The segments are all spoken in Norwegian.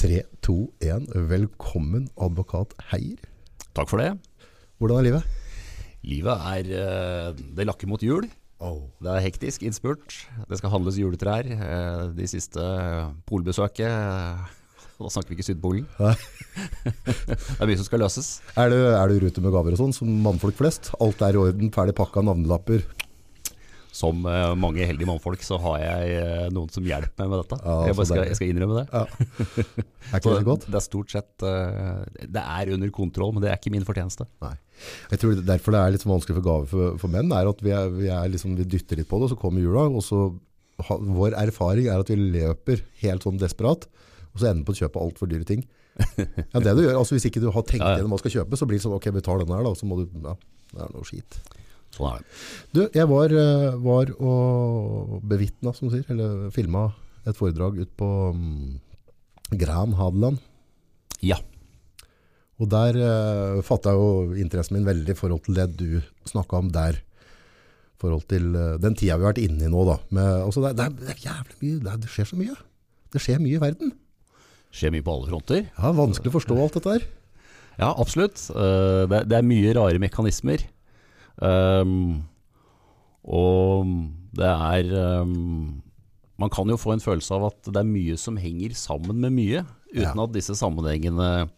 3, 2, 1. Velkommen, advokat Heier. Takk for det. Hvordan er livet? Livet er eh, Det lakker mot jul. Oh. Det er hektisk innspurt. Det skal handles juletrær. Eh, De siste eh, polbesøket Da snakker vi ikke Sydpolen. Det er mye som skal løses. Er du, er du i rute med gaver og sånn, som mannfolk flest? Alt er i orden, ferdig pakka, navnelapper? Som eh, mange heldige mannfolk så har jeg eh, noen som hjelper meg med dette. Ja, jeg, skal, jeg skal innrømme det. Ja. Er ikke Så det godt? det er stort sett eh, Det er under kontroll, men det er ikke min fortjeneste. Nei. Jeg tror Derfor det er litt vanskelig for gaver for, for menn, er at vi, er, vi, er liksom, vi dytter litt på det, og så kommer jula, og så ha, Vår erfaring er at vi løper helt sånn desperat, og så ender på å kjøpe altfor dyre ting. Ja, det du gjør, altså Hvis ikke du har tenkt Ja, ja. gjennom hva du skal kjøpe, så blir det sånn Ok, vi tar den her, da. Så må du Ja, det er noe skit. Sånn er det. Du, jeg var, eh, var og bevitna, som du sier, eller filma et foredrag ut på um, Gran Hadeland. Ja. Og der uh, fatta jo interessen min veldig i forhold til det du snakka om der. I forhold til uh, den tida vi har vært inne i nå, da. Med, altså det, det, er, det er jævlig mye. Det, er, det skjer så mye. Det skjer mye i verden. Skjer mye på alle fronter. Ja, Vanskelig å forstå alt dette her. Ja, absolutt. Uh, det, det er mye rare mekanismer. Um, og det er um, Man kan jo få en følelse av at det er mye som henger sammen med mye, uten Ja. at disse sammenhengene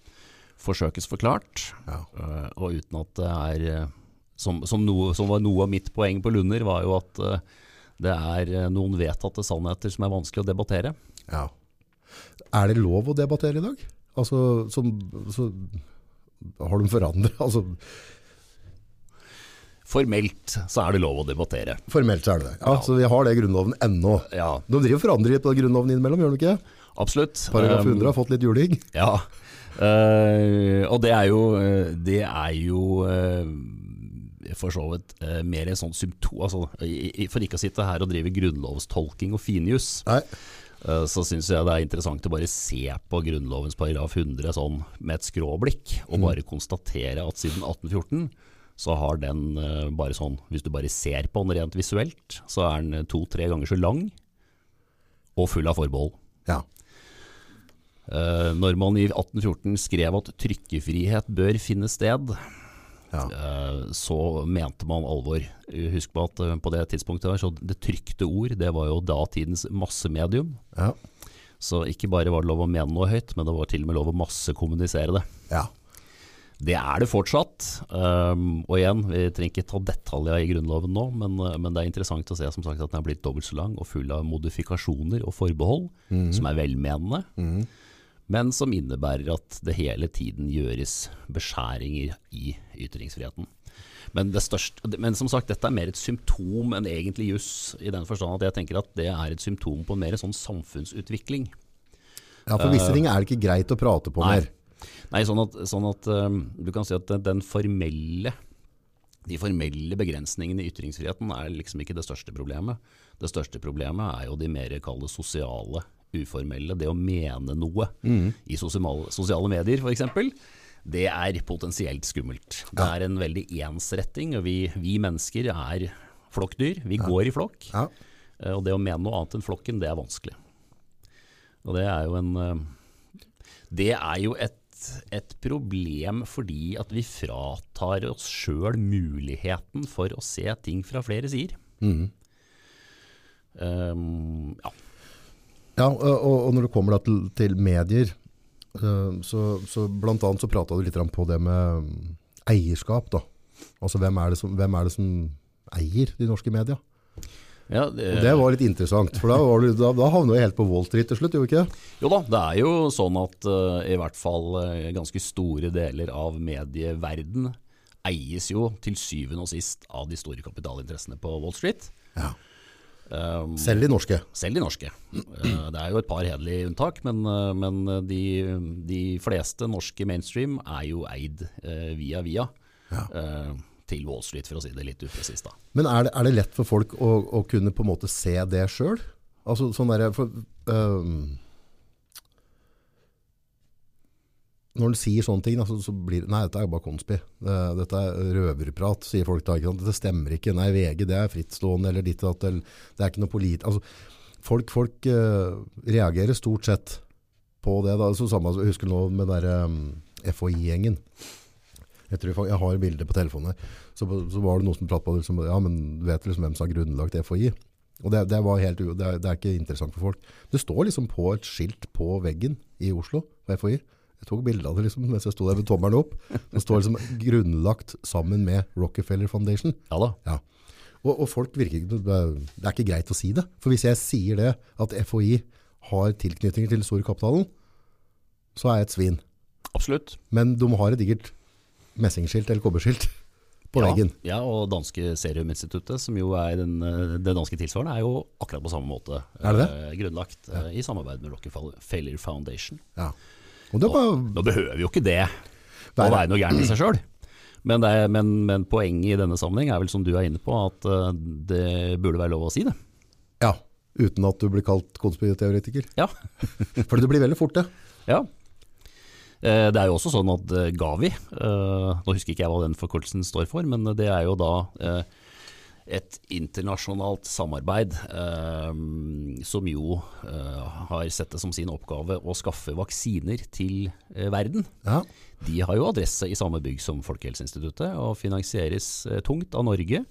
forsøkes forklart. Ja. uh, og uten at det er eh, som, som, noe, som var noe av mitt poeng på Lunder, var jo at uh, det er noen vedtatte sannheter som er vanskelig å debattere. Ja. Er det lov å debattere i dag? Altså, som, så, har de forandret? Altså, Formelt så er det lov å debattere. formelt så er det det. Ja, Så vi har det i Grunnloven ennå. Ja, De driver og forandrer litt på Grunnloven innimellom, gjør de ikke? absolutt. Paragraf Um, 100 har fått litt juling. Ja, Uh, og det er jo, eh, det er jo uh, for så vidt uh, mer en sånn symptom altså, For ikke å sitte her og drive grunnlovstolking og finjus, Nei. eh, så syns jeg det er interessant å bare se på Grunnlovens paragraf 100 sånn med et skråblikk, og bare konstatere at siden 1814 så har den eh, bare sånn Hvis du bare ser på den rent visuelt, så er den to-tre ganger så lang og full av forbehold. Ja. Eh, når man i 1814 skrev at trykkefrihet bør finne sted, Ja. eh, så mente man alvor. Husk på at eh, på det tidspunktet der, så det trykte ord, det var jo datidens massemedium. Ja. Så ikke bare var det lov å mene noe høyt, men det var til og med lov å massekommunisere det. ja. Det er det fortsatt. Um, og igjen, vi trenger ikke ta detaljer i Grunnloven nå, men, uh, men det er interessant å se som sagt, at den er blitt dobbelt så lang og full av modifikasjoner og forbehold, som er velmenende, men som innebærer at det hele tiden gjøres beskjæringer i ytringsfriheten. Men, det største, men som sagt, dette er mer et symptom enn egentlig juss, i den forstand at jeg tenker at det er et symptom på en mer sånn samfunnsutvikling. ja, for visse ting er det ikke greit å prate på Nei. mer. Nei, sånn at, sånn at um, du kan si at den, formelle de formelle begrensningene i ytringsfriheten er liksom ikke det største problemet. Det største problemet er jo de mer kalde sosiale, uformelle. Det å mene noe i sosiale, sosiale medier f.eks. Det er potensielt skummelt. Det er en veldig ensretting, og vi, vi mennesker er flokkdyr. Vi går i flokk. Ja. Eh, Og det å mene noe annet enn flokken, det er vanskelig. Og det er jo en eh, Det er jo et, et problem fordi at vi fratar oss sjøl muligheten for å se ting fra flere sider. Um, ja. Ja, og, og når det kommer til, til medier, eh, så, så blant annet så pratet du litt på det med mm, eierskap da. Altså hvem er det som, hvem er det som eier de norske media? Ja, det, Og det var litt interessant, for da, var du, da, da havna du helt på Wall Street til slutt, gjorde ikke? Jo da, det er jo sånn at uh, i hvert fall uh, ganske store deler av medieverden eies jo til syvende og sist av de store kapitalinteressene på Wall Street. Ja. Um, Selv de norske. Selv de norske. Uh, Det er jo et par hederlige unntak, men, men de, de fleste norske mainstream er jo eid via via eh, til Wall Street, for å si det litt upresist. da. Men er det, er det lett for folk å, å kunne på en måte se det sjøl? Altså sånn derre Når en sier sånne ting, altså, så, blir det Nei, dette er bare konspi. Dette er røverprat, sier folk da. Dette stemmer ikke. Nei, VG det er frittstående, eller ditt og datt. Det er ikke noe polit... Altså, folk folk øh, reagerer stort sett på det. Da. Så samme, jeg husker nå med den um, FHI-gjengen. Jeg, jeg, har bilder på telefonen her. Så, så var det noen som pratet på det. Liksom, ja, men du vet liksom hvem som har grunnlagt FHI? Og det, det, var helt, det, er, det, er, ikke interessant for folk. Det står liksom på et skilt på veggen i Oslo på FHI. Jeg tok bilde av det liksom, mens jeg sto der med tommelen opp. Det står liksom 'grunnlagt sammen med Rockefeller Foundation'. Ja da. Ja. Og, og, folk virker ikke, Det er ikke greit å si det. For hvis jeg sier det, at FHI har tilknytninger til den store kapitalen, så er jeg et svin. Absolutt. Men de har et digert messingskilt eller kobberskilt på ja, veggen. Ja, og danske Seruminstituttet, som jo er den, det danske tilsvarende, er jo akkurat på samme måte er det det? Eh, grunnlagt ja. eh, i samarbeid med Rockefeller Foundation. Ja. Og Bare... Nå behøver jo ikke det å være noe gærent i seg sjøl. Men, men, men, poenget i denne sammenheng er vel som du er inne på, at uh, det burde være lov å si det. Ja, uten at du blir kalt konspirateoretiker. Ja. For det blir veldig fort det. Ja. Uh, det er jo også sånn at uh, Gavi, nå husker ikke jeg hva den forkortelsen står for, men det er jo da et internasjonalt samarbeid eh, som jo eh, har sett det som sin oppgave å skaffe vaksiner til eh, verden. Ja. De har jo adresse i samme bygg som Folkehelseinstituttet, og finansieres eh, tungt av Norge,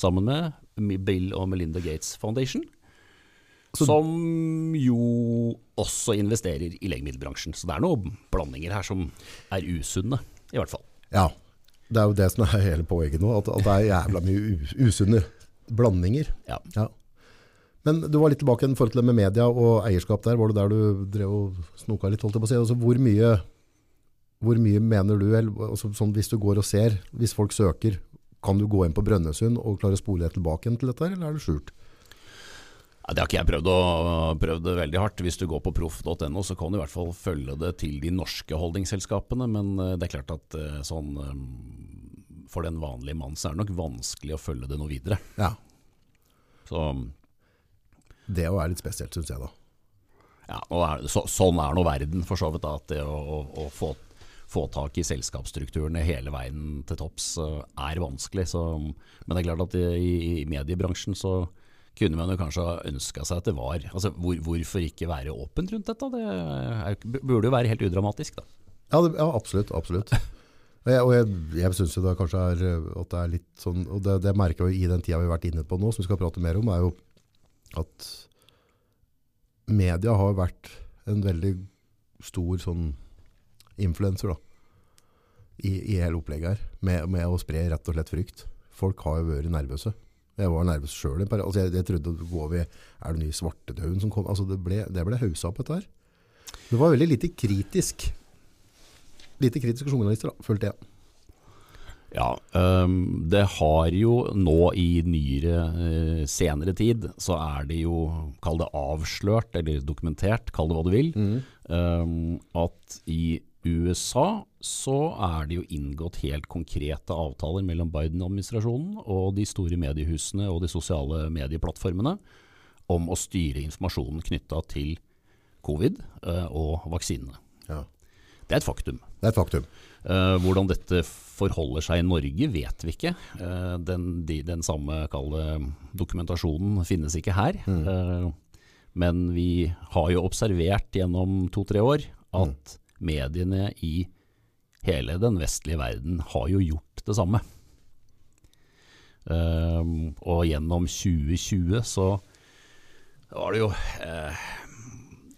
sammen med Bill og Melinda Gates Foundation. Så, som jo også investerer i legemiddelbransjen. Så det er noen blandinger her som er usunne, i hvert fall. Ja, det er jo det som er hele poenget nå, at, at det er jævla mye usunne blandinger. Ja. ja. Men du var litt tilbake i forhold til det med media og eierskap der. Var det der du drev og snoka litt? holdt jeg på å si? Altså, hvor, mye, hvor mye mener du, altså, sånn, hvis du går og ser, hvis folk søker, kan du gå inn på Brønnøysund og klare å spole deg tilbake til dette, eller er det skjult? Ja, det har ikke jeg prøvd, å, prøvd det veldig hardt. Hvis du går på proff.no, så kan du i hvert fall følge det til de norske holdingselskapene. Men eh, det er klart at eh, sånn, eh, for den vanlige mann så er det nok vanskelig å følge det noe videre. Ja. Så, det er litt spesielt, syns jeg da. Ja, er, så, sånn er nå verden, for så vidt. Da, at det å, å, å få, få, tak i selskapsstrukturene hele veien til topps er vanskelig. Så, men det er klart at i, i mediebransjen så kunne man jo kanskje ha ønska seg at det var. Altså, hvor, hvorfor ikke være åpent rundt dette? Det er, burde jo være helt udramatisk, da. Ja, det, ja absolutt. absolutt. Og jeg, og jeg, jeg syns det kanskje er at det er litt sånn Og det, det merker vi i den tida vi har vært inne på nå, som vi skal prate mer om, er jo at media har vært en veldig stor sånn influenser, da. I, I, hele opplegget her. Med, med å spre rett og slett frykt. Folk har jo vært nervøse. Jeg var nervøs sjøl. Altså jeg, jeg, trodde går vi, Er det ny svartedauden som kom? Altså det ble, det ble haussa opp, dette her. Det var veldig lite kritisk. Lite kritiske journalister, da, følte jeg. Ja, um, det har jo nå i nyere, uh, senere tid, så er det jo, kall det avslørt eller dokumentert, kall det hva du vil, mm. um, at i USA så er det jo inngått helt konkrete avtaler mellom Biden-administrasjonen og de store mediehusene og de sosiale medieplattformene om å styre informasjonen knytta til covid uh, og vaksinene. Ja. Det er et faktum. Det er et faktum. Uh, hvordan dette forholder seg i Norge, vet vi ikke. Uh, den, de, den, samme dokumentasjonen finnes ikke her. Mm. men vi har jo observert gjennom to-tre år at mm mediene i hele den vestlige verden har jo gjort det samme. Um, og gjennom 2020 så var det jo uh,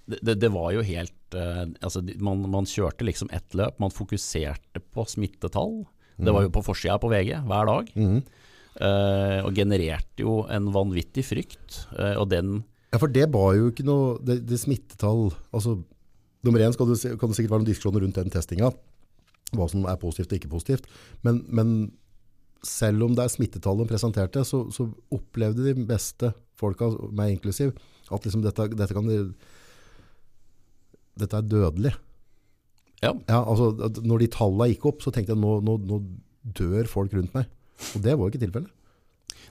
det, det, var jo helt uh, altså man, man, kjørte liksom ett løp. Man fokuserte på smittetall. Mm. Det var jo på forsida på VG hver dag. Mm. Uh, og genererte jo en vanvittig frykt. og den Ja, for det var jo ikke noe Det, det smittetall Altså Nummer én kan det sikkert være noen diskusjoner rundt den testinga. Hva som er positivt og ikke positivt. Men, men selv om det er smittetallene presenterte, så, så, opplevde de beste folka, meg inklusiv, at liksom dette, dette, kan, dette er dødelig. Ja. ja altså, når de tallene gikk opp, så tenkte jeg nå, nå, nå dør folk rundt meg. Og det var jo ikke tilfellet.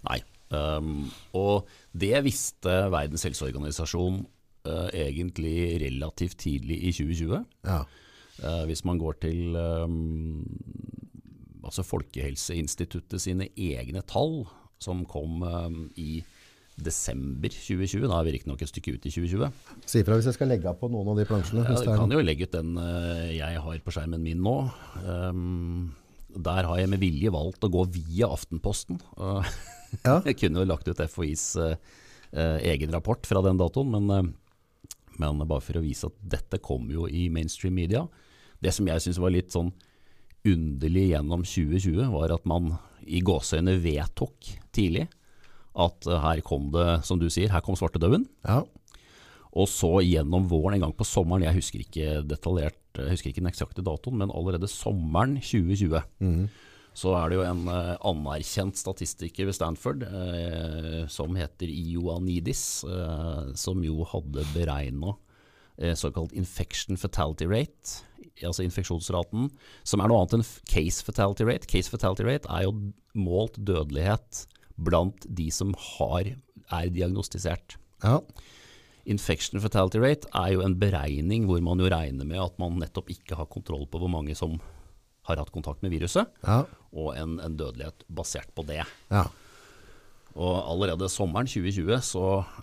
Nei. Um, og det visste Verdens helseorganisasjon uh, egentlig relativt tidlig i 2020. Ja. Uh, hvis man går til um, altså Folkehelseinstituttet sine egne tall, som kom um, i desember 2020. Da er vi riktignok et stykke ut i 2020. Si ifra hvis jeg skal legge av på noen av de plansjene. Jeg kan jo legge ut den uh, jeg har på skjermen min nå. Um, der har jeg med vilje valgt å gå via Aftenposten. Uh, Ja. jeg kunne jo lagt ut FHIs egen rapport fra den datoen, men, men bare for å vise at dette kom jo i mainstream media. Det som jeg syns var litt sånn underlig gjennom 2020, var at man i gåseøyne vedtok tidlig at eh, her kom det, som du sier, her kom svartedauden. Ja. Og så gjennom våren en gang på sommeren, jeg husker ikke detaljert, jeg husker ikke den eksakte datoen, men allerede sommeren 2020, så er det jo en eh, anerkjent statistiker ved Stanford eh, som heter Ioannidis, eh, som jo hadde beregna såkalt infection fatality rate, altså infeksjonsraten, som er noe annet enn case fatality rate. Case fatality rate er jo målt dødelighet blant de som har, er diagnostisert. ja. Infection fatality rate er jo en beregning hvor man jo regner med at man nettopp ikke har kontroll på hvor mange som har hatt kontakt med viruset, Ja. Og en, en dødelighet basert på det. ja. Og allerede sommeren 2020 så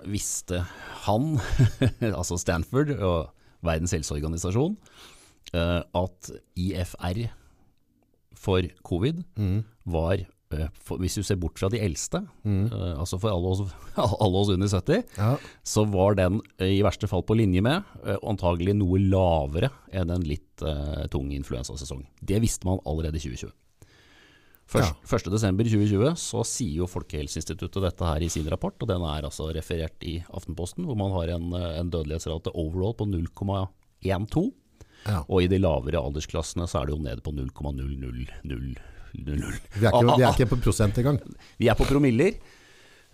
visste han, altså Stanford og Verdens helseorganisasjon, eh, at IFR for covid var, eh, for, hvis du ser bort fra de eldste, eh, altså for alle oss, alle oss under 70, Ja. så var den i verste fall på linje med, eh, antagelig noe lavere enn en litt tung influensasesong. Det visste man allerede i 2020. Først, 1.12.2020 så sier jo Folkehelseinstituttet dette her i sin rapport, og den er altså referert i Aftenposten, hvor man har en, en dødelighetsrate overall på 0,12. Ja. Og i de lavere aldersklassene så er det jo nede på 0,000. Vi, er ikke, vi er ikke på prosent engang. Vi er på promiller,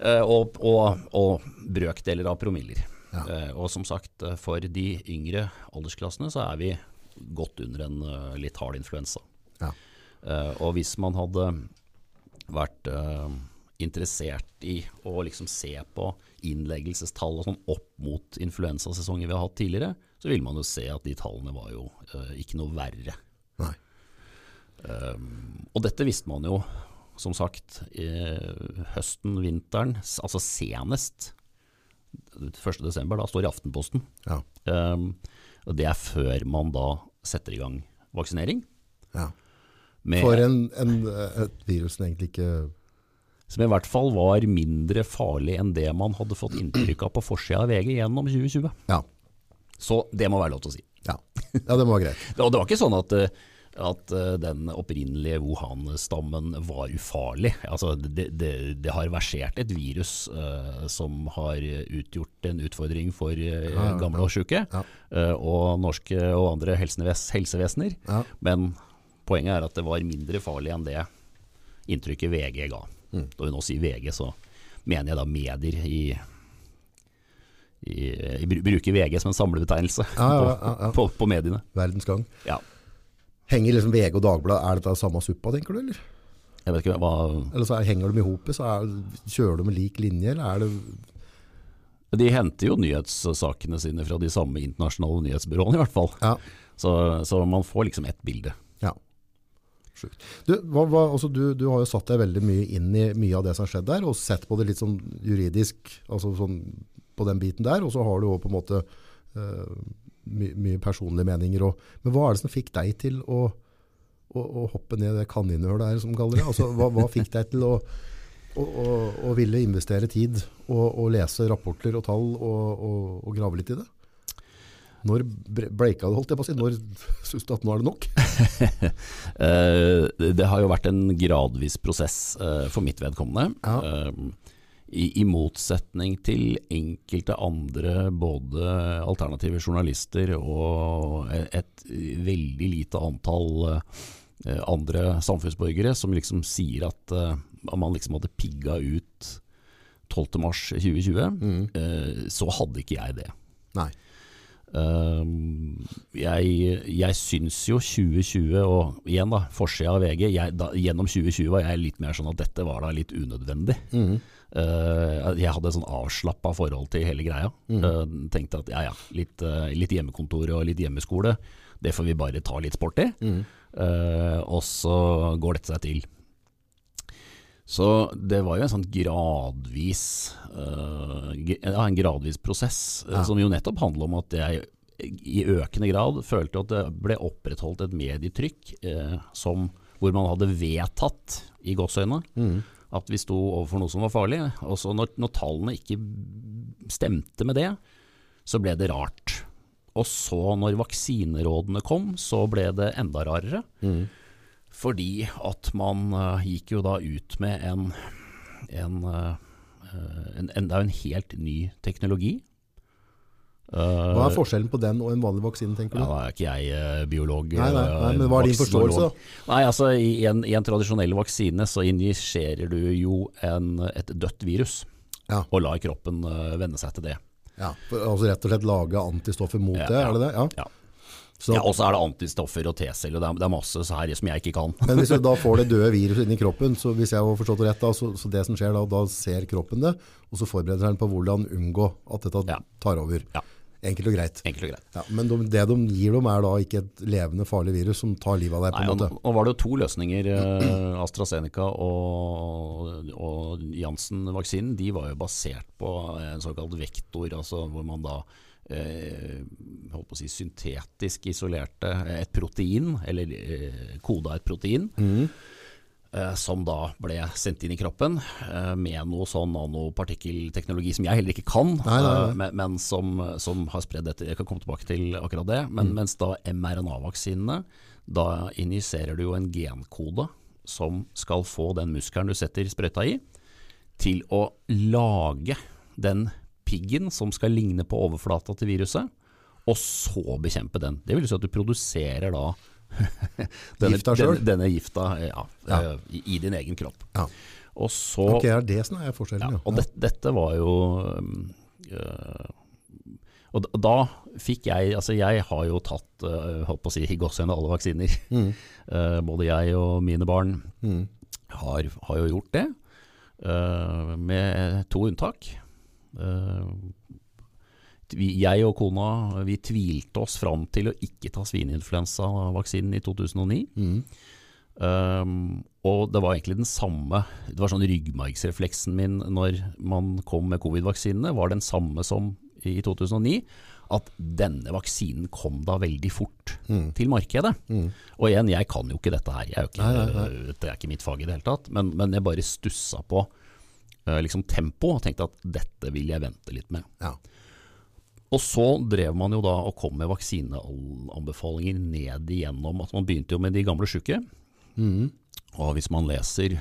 eh, og, og, og brøkdeler av promiller. Ja. Eh, Og som sagt, eh, for de yngre aldersklassene så er vi godt under en litt hard influensa. Ja. Eh, Og hvis man hadde vært eh, interessert i å liksom se på innleggelsestall og sånn opp mot influensasesonger vi har hatt tidligere, så ville man jo se at de tallene var jo eh, ikke noe verre. Nei. Um, og dette visste man jo, som sagt, i høsten, vinteren, altså senest 1. desember, da står i Aftenposten. Ja. Um, og det er før man da setter i gang vaksinering. Ja. For en, en, et virus som egentlig ikke Som i hvert fall var mindre farlig enn det man hadde fått inntrykk av på forsida av VG gjennom 2020. Ja. Så det må være lov til å si. Ja, ja det må være greit. Og det var ikke sånn at, eh, at eh, den opprinnelige Wuhan-stammen var ufarlig. Altså, det, det, det har versert et virus uh, som har utgjort en utfordring for uh, gamle og syke, Ja. uh, og norske og andre helsevesener. Ja. Men poenget er at det var mindre farlig enn det inntrykket VG ga. Mm. Når vi nå sier VG, så mener jeg da medier i, i, i bruker VG som en samlebetegnelse Ja, ja, på, ja, på, på mediene. Verdens gang. Ja. Henger liksom VG og Dagbladet, er dette samme suppa, tenker du, eller? Jeg vet ikke hva Eller så er, henger de i hopet, så er, kjører de med lik linje, eller er det De henter jo nyhetssakene sine fra de samme internasjonale nyhetsbyråene, i hvert fall. Ja. Så, så man får liksom ett bilde. Sjukt. Du, hva, hva, altså, du, du har jo satt deg veldig mye inn i mye av det som har skjedd der, og sett på det litt sånn juridisk, altså sånn på den biten der, og så har du jo på en måte my, mye personlige meninger. òg. men hva er det som fikk deg til å, å, hoppe ned det kaninhølet her, som kaller det? Altså, hva, hva fikk deg til å, å, ville investere tid og, og lese rapporter og tall og, og, og grave litt i det? Når breaka det, holdt jeg på å si? Når syns du at nå er det nok? Eh, det har jo vært en gradvis prosess eh, for mitt vedkommende. Ja. Eh, i, I motsetning til enkelte andre, både alternative journalister og et, et veldig lite antall andre samfunnsborgere som liksom sier at man liksom hadde pigga ut 12.3.2020, Mm. så hadde ikke jeg det. Nei. Um, jeg, jeg syns jo 2020, og igjen da, forsida av VG, jeg, da, gjennom 2020 var jeg litt mer sånn at dette var da litt unødvendig. Mm. Uh, jeg hadde et sånn avslappa forhold til hele greia. Uh, tenkte at ja ja, litt, uh, litt hjemmekontor og litt hjemmeskole, det får vi bare ta litt sport i. Mm. Og så går dette seg til. Så det var jo en sånn gradvis uh, en gradvis prosess, ja. som jo nettopp handler om at jeg i økende grad følte at det ble opprettholdt et medietrykk eh, som, hvor man hadde vedtatt, i gåseøyne, mm. at vi sto overfor noe som var farlig. Og så når, når, tallene ikke stemte med det, så ble det rart. Og så når vaksinerådene kom, så ble det enda rarere. Mm. Fordi at man uh, gikk jo da ut med en, en, uh, en, en, Det er jo en helt ny teknologi. Hva er forskjellen på den og en vanlig vaksine, tenker du? Ja, da er ikke jeg biolog. Nei, nei, nei, men Hva er din forståelse? Nei, altså I en, i en tradisjonell vaksine så injiserer du jo en, et dødt virus, ja. og lar kroppen venne seg til det. Ja, for, altså Rett og slett lage antistoffer mot ja, det, er det det? Ja. ja. Så, ja, Og så er det antistoffer og T-celler, det, det, er masse så her som jeg ikke kan. Men hvis du da får det døde viruset inni kroppen, så hvis jeg har forstått det rett, da, så, så, det som skjer da, da ser kroppen det, og så forbereder den på hvordan unngå at dette ja. tar over. Ja. Enkelt og greit. Enkelt og greit. Ja, men de, det de gir dem, er da ikke et levende, farlig virus som tar livet av deg? på en måte. Nå var det jo to løsninger. Eh, AstraZeneca og, og Janssen-vaksinen de var jo basert på en såkalt vektor, altså hvor man da holdt på å si syntetisk isolerte et protein, eller eh, koda et protein. Mm. Eh, som da ble sendt inn i kroppen eh, med noe sånn nanopartikkelteknologi som jeg heller ikke kan, nei, nei, nei. Eh, men, men som, som, har spredd dette. Jeg kan komme tilbake til akkurat det. Men mm. mens da mRNA-vaksinene, da injiserer du jo en genkode som skal få den muskelen du setter sprøyta i, til å lage den piggen som skal ligne på overflata til viruset, og så bekjempe den. Det vil si at du produserer da denne, gifta? Denne, denne, gifta, ja, ja. I, i, din egen kropp. Ja. Og så Ok, er det som er forskjellen, ja. Og det, dette var jo øh, Og da fikk jeg Altså, jeg har jo tatt, øh, holdt på å si, i gåsehudene alle vaksiner. Mm. Uh, både jeg og mine barn mm. har, har, jo gjort det, uh, med to unntak. Uh, jeg og kona vi tvilte oss fram til å ikke ta svineinfluensavaksinen i 2009. Mm. Um, og det var egentlig den samme Det var sånn ryggmargsrefleksen min når man kom med covid-vaksinene, var den samme som i 2009. At denne vaksinen kom da veldig fort mm. til markedet. Mm. Og igjen, jeg kan jo ikke dette her. Er ikke, nei, nei, nei. Det er ikke mitt fag i det hele tatt. Men, men jeg bare stussa på liksom tempo og tenkte at dette vil jeg vente litt med. Ja. Og så drev man jo da og kom med vaksineanbefalinger ned igjennom. at Man begynte jo med de gamle sjuke. Mm. Og hvis man leser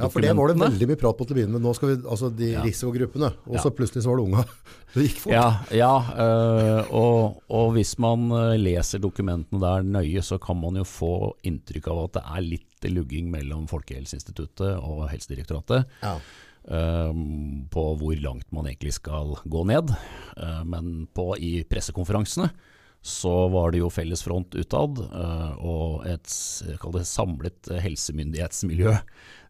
ja, for det var det veldig mye prat på til å begynne med. Nå skal vi, altså de ja. risikogruppene, og så ja. plutselig så var det unga. Det gikk fort. Ja, ja øh, og, og, hvis man eh, leser dokumentene der nøye, så kan man jo få inntrykk av at det er litt lugging mellom Folkehelseinstituttet og Helsedirektoratet. Ja. Ehm, på hvor langt man egentlig skal gå ned. Uh, men på, i pressekonferansene så var det jo felles front utad, uh, og et samlet helsemyndighetsmiljø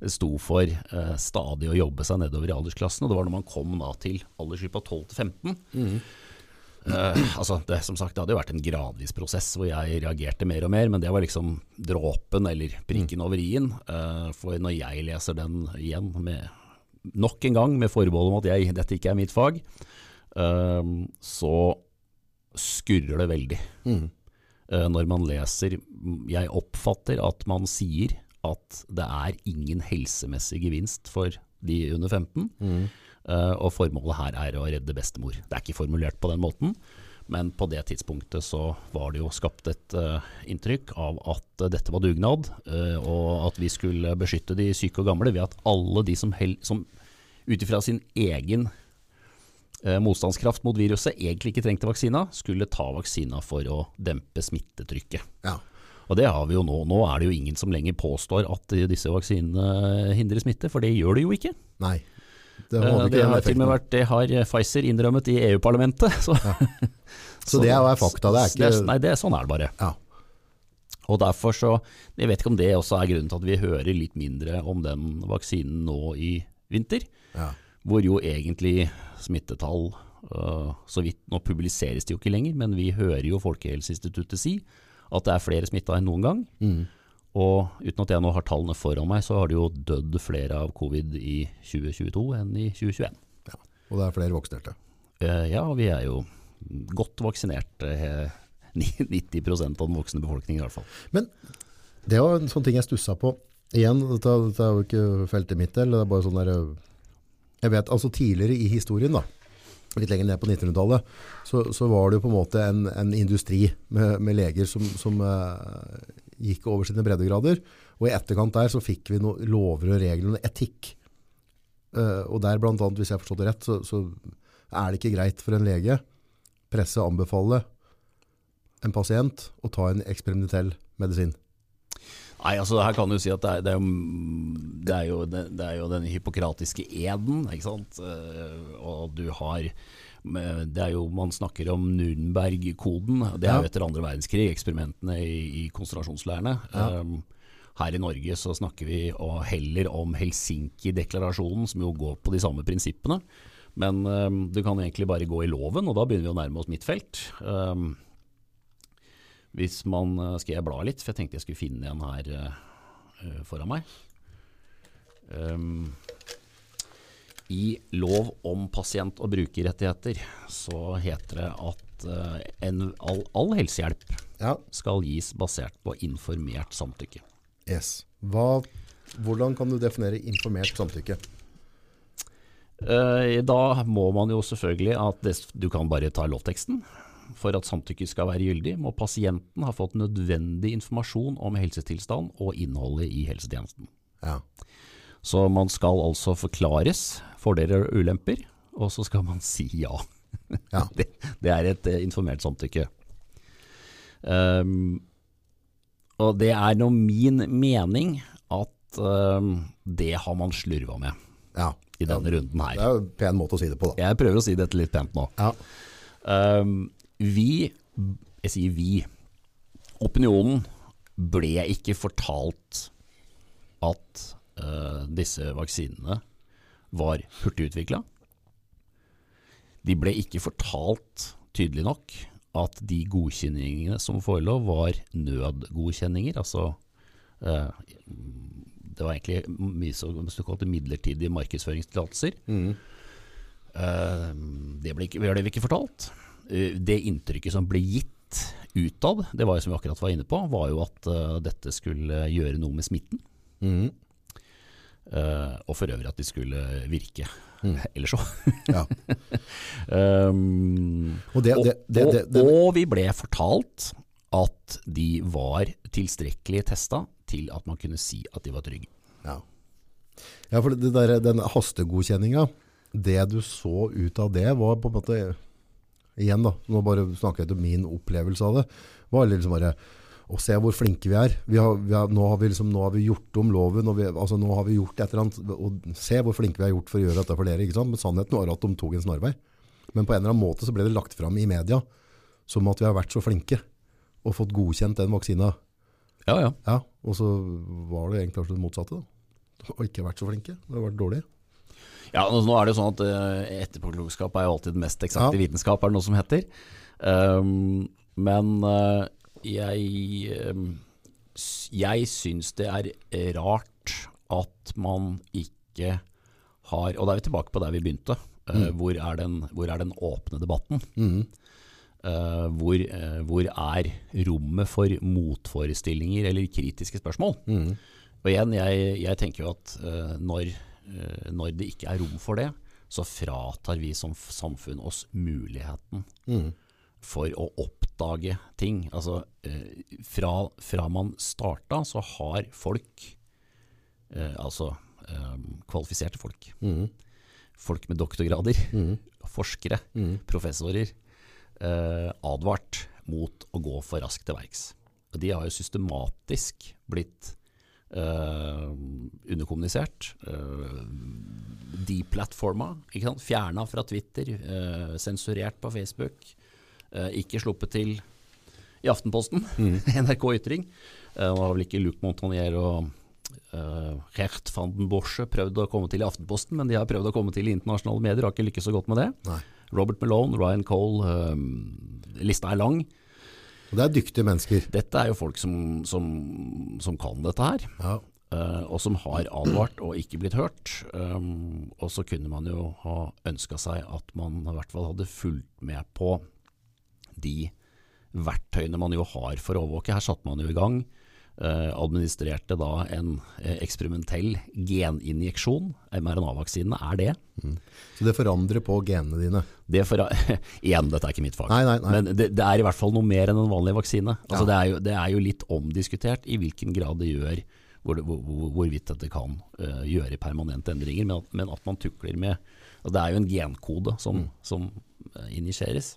sto for stadig å jobbe seg nedover i aldersklassene. Det var når man kom til aldersgruppa 12 til 15. Mm. Uh, altså det, som sagt, det hadde jo vært en gradvis prosess hvor jeg reagerte mer og mer, men det var liksom dråpen eller prikken mm. over i-en. Uh, for når jeg leser den igjen med nok en gang med forbehold om at jeg, dette ikke er mitt fag, um, så skurrer det veldig. Mm. Uh, når man leser Jeg oppfatter at man sier at det er ingen helsemessig gevinst for de under 15. Mm. Uh, og formålet her er å redde bestemor. Det er ikke formulert på den måten. Men på det tidspunktet så var det jo skapt et uh, inntrykk av at uh, dette var dugnad, uh, og at vi skulle beskytte de syke og gamle ved at alle de som, som ut ifra sin egen motstandskraft mot viruset egentlig ikke trengte vaksina, skulle ta vaksina for å dempe smittetrykket. Ja. Og det har vi jo nå. Nå er det jo ingen som lenger påstår at disse vaksinene hindrer smitte, for det gjør det jo ikke. Nei. Det, det har til og med vært, det har Pfizer innrømmet i EU-parlamentet. Så. Ja. Så, så det er fakta, det er ikke Nei, det, sånn er det bare. Ja. Og derfor så, Jeg vet ikke om det også er grunnen til at vi hører litt mindre om den vaksinen nå i vinter. Ja. Hvor jo egentlig smittetall uh, så vidt, Nå publiseres det jo ikke lenger, men vi hører jo Folkehelseinstituttet si at det er flere smitta enn noen gang. Mm. Og uten at jeg nå har tallene foran meg, så har det jo dødd flere av covid i 2022 enn i 2021. Og det er flere vaksinerte. Eh, ja, vi er jo godt vaksinert. eh, 90% av den voksne befolkningen i hvert fall. Men det var en sånn ting jeg stussa på. Igjen, dette, dette er jo ikke feltet mitt, eller det er bare sånn der Jeg vet, altså tidligere i historien, da, litt lenger ned på 1900-tallet, så, så var det jo på en måte en, en industri med, med leger som, som eh, gikk over sine breddegrader. Og i etterkant der så fikk vi noen lover og regler, og etikk. Uh, og der blant annet, hvis jeg forstått det rett, så, så er det ikke greit for en lege presse anbefale en pasient å ta en eksperimentell medisin. Nei, altså her kan du si at det er, det er, det er, jo, det er jo den hippokratiske eden, ikke sant. Uh, Og du har det er jo, Man snakker om Nürnberg-koden. Det er jo etter andre verdenskrig, eksperimentene i, i konsentrasjonsleirene. Um, her i Norge så snakker vi heller om Helsinki-deklarasjonen, som jo går på de samme prinsippene. Men um, du kan egentlig bare gå i loven, og da begynner vi å nærme oss mitt felt. Um, hvis man eh, Skal jeg bla litt, for jeg tenkte jeg skulle finne en her eh, foran meg. Um, I lov om pasient- og brukerrettigheter så heter det at uh, en, all, all helsehjelp Ja, skal gis basert på informert samtykke. yes. Hva, hvordan kan du definere informert samtykke? Uh, da må man jo selvfølgelig at det, du kan bare ta lovteksten. For at samtykke skal være gyldig, må pasienten ha fått nødvendig informasjon om helsetilstand og innholdet i helsetjenesten. Ja. Så man skal altså forklares fordeler og ulemper, og så skal man si ja. Ja. Det, det er et eh, informert samtykke. Um, og det er nå min mening at um, det har man slurva med ja. i denne runden Det er jo en pen måte å si det på, da. Jeg prøver å si dette litt pent nå. Ja. Um, vi, jeg sier vi, opinionen ble ikke fortalt at uh, disse vaksinene var hurtigutvikla. De ble ikke fortalt tydelig nok at de godkjenningene som forelå var nødgodkjenninger. Altså eh, det var egentlig mye så- såkalte midlertidige markedsføringstillatelser. Eh, det ble, ikke, ble ikke fortalt. Eh, det inntrykket som ble gitt utad, det var jo som vi akkurat var inne på, var jo at uh, dette skulle gjøre noe med smitten. Mhm. Eh, og for øvrig at de skulle virke. eller så. ja. Um, Og det- det- det- og, og vi ble fortalt at de var tilstrekkelig testa til at man kunne si at de var trygge. Ja. ja, for det der, den hastegodkjenninga, det du så ut av det, var på en måte Igjen, da, nå bare snakker jeg til min opplevelse av det. var liksom bare å se hvor flinke vi er. Vi har, vi har, nå, har vi liksom, nå har vi gjort om loven, og vi, altså, nå har vi gjort et eller annet. Og se hvor flinke vi har gjort for å gjøre dette for dere. ikke sant? Men sannheten var at de tok en snarvei. Men på en eller annen måte så ble det lagt fram i media som at vi har vært så flinke og fått godkjent den vaksina. Ja, ja. Ja, og så var det egentlig det motsatte. da. har ikke vært så flinke. Det har vært dårlig. Ja, nå er det jo sånn at uh, etterpåklokskap er jo alltid den mest eksakte Ja. vitenskap, er det noe som heter. Um, men eh, jeg, um, jeg syns det er rart at man ikke har Og da er vi tilbake på der vi begynte. Mm. hvor, er den, hvor er den åpne debatten? Eh, hvor, eh, hvor er rommet for motforestillinger eller kritiske spørsmål? Og igjen, jeg, jeg tenker jo at eh, når, eh, når det ikke er rom for det, så fratar vi som samfunn oss muligheten for å oppdage ting. Altså, eh, fra, fra man starta, så har folk, eh, altså eh, kvalifiserte folk, folk med doktorgrader, forskere, professorer, eh, advart mot å gå for raskt til verks. Og de har jo systematisk blitt Uh, underkommunisert, uh, deplatforma, fjerna fra Twitter, Uh, sensurert på Facebook, ikke sluppet til i Aftenposten, NRK Ytring. Eh, og har vel ikke Luc Montagnier og uh, Gert van den Borsche prøvd å komme til i Aftenposten, men de har prøvd å komme til i internasjonale medier, har ikke lykkes så godt med det. Nei. Robert Malone, Ryan Cole, eh, lista er lang. Og det er dyktige mennesker. Dette er jo folk som, som, som kan dette her. Ja. Uh, og som har advart og ikke blitt hørt. Um, og så kunne man jo ha ønska seg at man i hvert fall hadde fulgt med på de verktøyene man jo har for å overvåke. Her satte man jo i gang. eh, administrerte da en eh, eksperimentell geninjeksjon. mRNA-vaksinene er det. Så det forandrer på genene dine. Det for, igjen, dette er ikke mitt fag. Nei, nei, nei. Men det, det er i hvert fall noe mer enn en vanlig vaksine. Altså, Ja. det, er jo, det er jo litt omdiskutert i hvilken grad det gjør hvor hvor, hvor- hvorvidt dette kan uh, gjøre permanente endringer, men at, men at man tukler med og Det er jo en genkode som, Mm. som uh, injiseres.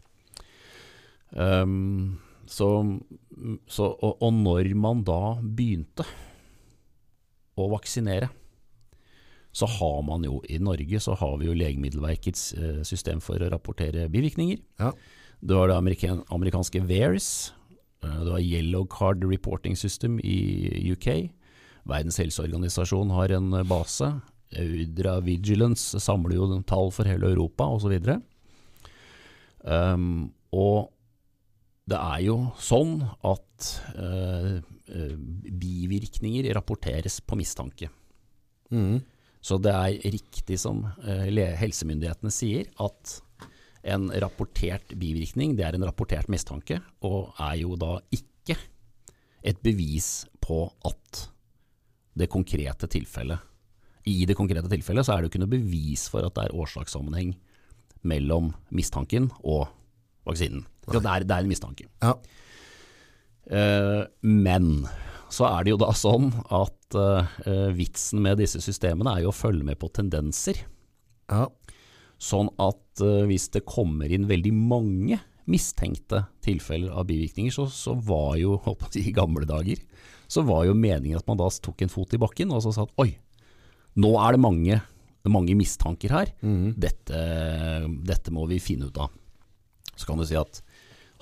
Um, så, så, og, og når man da begynte å vaksinere, så har man jo i Norge så har vi jo Legemiddelverkets eh, system for å rapportere bivirkninger. Ja. Du har det amerikan amerikanske VAERS, eh, du har Yellow Card Reporting System i UK. Verdens helseorganisasjon har en base. Audra Vigilance samler jo tall for hele Europa osv. Um, og det er jo sånn at eh, eh, bivirkninger rapporteres på mistanke. Mm. Så det er riktig som eh, helsemyndighetene sier, at en rapportert bivirkning, det er en rapportert mistanke, og er jo da ikke et bevis på at det konkrete tilfellet I det konkrete tilfellet så er det jo ikke noe bevis for at det er årsakssammenheng mellom mistanken og vaksinen. Det er, det er en mistanke. Ja. Uh, men så er det jo da sånn at uh, vitsen med disse systemene er jo å følge med på tendenser. Ja. Sånn at uh, hvis det kommer inn veldig mange mistenkte tilfeller av bivirkninger, så, så var jo i gamle dager så var jo meningen at man da tok en fot i bakken og så sa at oi, nå er det mange, mange mistanker her. Dette, dette må vi finne ut av. Så kan du si at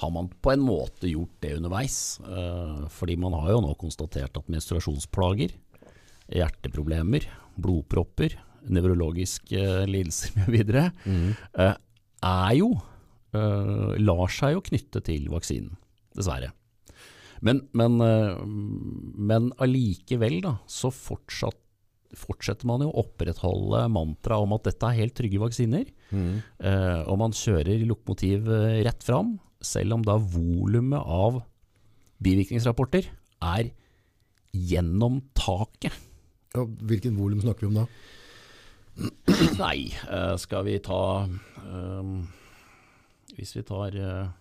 har man på en måte gjort det underveis? Eh, fordi man har jo nå konstatert at menstruasjonsplager, hjerteproblemer, blodpropper, nevrologiske eh, lidelser mv. Mm. er jo eh, lar seg jo knytte til vaksinen, dessverre. Men, men, men allikevel da, så fortsatt, fortsetter man jo å opprettholde mantraet om at dette er helt trygge vaksiner. Eh, og man kjører lokomotiv rett fram, selv om da volumet av bivirkningsrapporter er gjennom taket. Ja, hvilken volum snakker vi om da? Nei, eh, skal vi ta um, Hvis vi tar uh,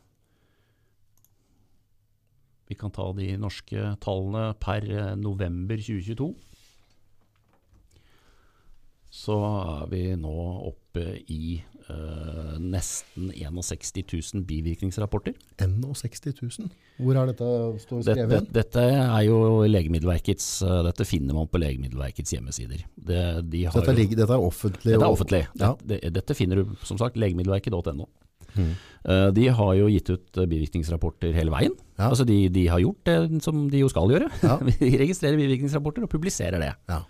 Vi kan ta de norske tallene per november 2022. Så er vi nå oppe i eh, nesten 61 000 bivirkningsrapporter. 61 000? Hvor er dette står Dette, skrevet? igjen? dette er jo Legemiddelverkets uh, Dette finner man på Legemiddelverkets hjemmesider. Det, de har Dette, jo- ligger, dette er offentlig? dette er offentlig. Ja. Dette, dette finner du som sagt legemiddelverket.no. Mhm. Eh, De har jo gitt ut bivirkningsrapporter hele veien. Ja. Altså de, de har gjort det som de jo skal gjøre. Ja. De registrerer bivirkningsrapporter og publiserer det. Ja.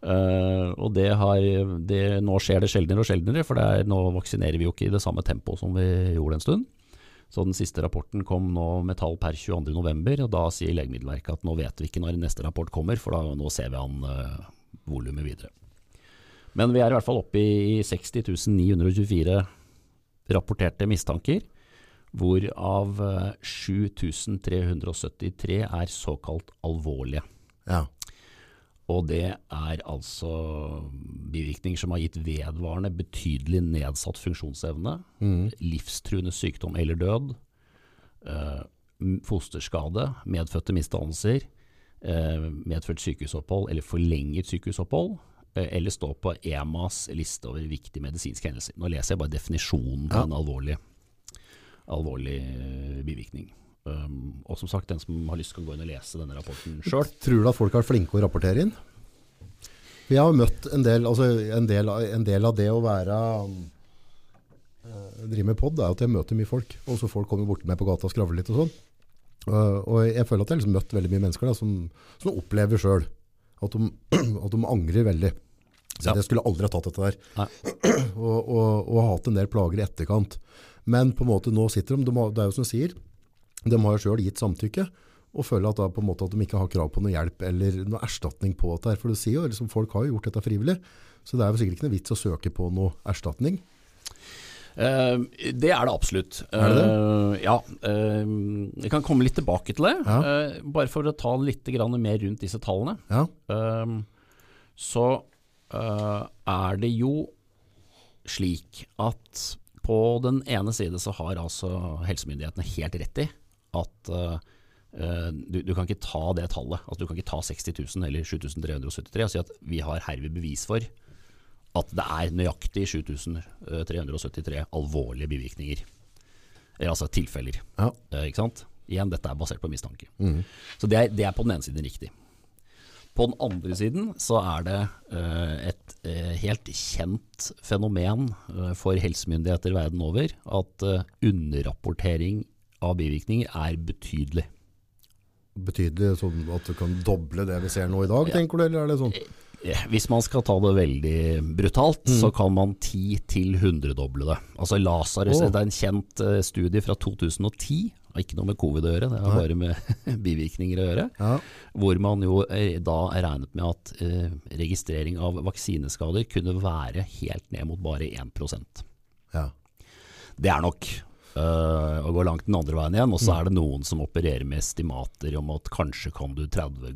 Eh, og det har, det, nå skjer det sjeldnere og sjeldnere, for er, nå vaksinerer vi jo ikke i det samme tempoet som vi gjorde en stund. Så den siste rapporten kom nå med tall per 22.11, og da sier Legemiddelverket at nå vet vi ikke når neste rapport kommer, for da, nå ser vi an uh, volumet videre. Men vi er i hvert fall oppe i 60 924 rapporterte mistanker, hvorav eh, 7373 er såkalt alvorlige. Ja. Og det er altså bivirkninger som har gitt vedvarende betydelig nedsatt funksjonsevne, livstruende sykdom eller død, eh, fosterskade, medfødte misdannelser, eh, medført sykehusopphold eller forlenget sykehusopphold, eh, eller stå på EMAs liste over viktige medisinske hendelser. Nå leser jeg bare definisjonen på Ja. en alvorlig, alvorlig eh, bivirkning. Um, og som sagt, den som har lyst kan gå inn og lese denne rapporten sjøl. Tror du at folk er flinke å rapportere inn? For jeg har møtt en del, altså en del, en del av det å være uh, drive med podd, er at jeg møter mye folk. Og så folk kommer bort meg på gata og skravler litt og sånn. Uh, og jeg føler at jeg har liksom møtt veldig mye mennesker da, som, som opplever sjøl at, de- at de angrer veldig. Så Ja. Jeg skulle aldri ha tatt dette der. Og, og, og hatt en del plager i etterkant. Men på en måte nå sitter de, de det er jo som du sier, De har jo sjøl gitt samtykke, og føler at, da, på en måte at de ikke har krav på noe hjelp eller noe erstatning på dette. For du sier jo, liksom, folk har jo gjort dette frivillig, så det er jo sikkert ikke noe vits å søke på noe erstatning. Uh, det er det absolutt. Er det Eh, ja. Uh, jeg kan komme litt tilbake til det. Ja. Bare for å ta litt grann mer rundt disse tallene. Ja, så er det jo slik at på den ene side så har altså helsemyndighetene helt rett i at eh, eh, du, du kan ikke ta det tallet, altså du kan ikke ta 60 000 eller 7373 og si at vi har herved bevis for at det er nøyaktig 7373 alvorlige bivirkninger. Eller altså tilfeller. ja. Eh, ikke sant? Igjen, dette er basert på mistanke. Så det er, det er på den ene siden riktig. På den andre siden så er det uh, et uh, helt kjent fenomen uh, for helsemyndigheter verden over at eh, underrapportering av bivirkninger er betydelig. Betydelig sånn at du kan doble det vi ser nå i dag, tenker du? Eller er det sånn? Hvis man skal ta det veldig brutalt, så kan man 10 til 100-doble det. Altså Lasarus, oh. det er en kjent eh, studie fra 2010, har ikke noe med covid å gjøre, det har bare med bivirkninger å gjøre. Ja, Hvor man jo eh, da er regnet med at eh, registrering av vaksineskader kunne være helt ned mot bare 1 ja. Det er nok eh, å gå langt den andre veien igjen. Og så er det noen som opererer med estimater om at kanskje kan du 30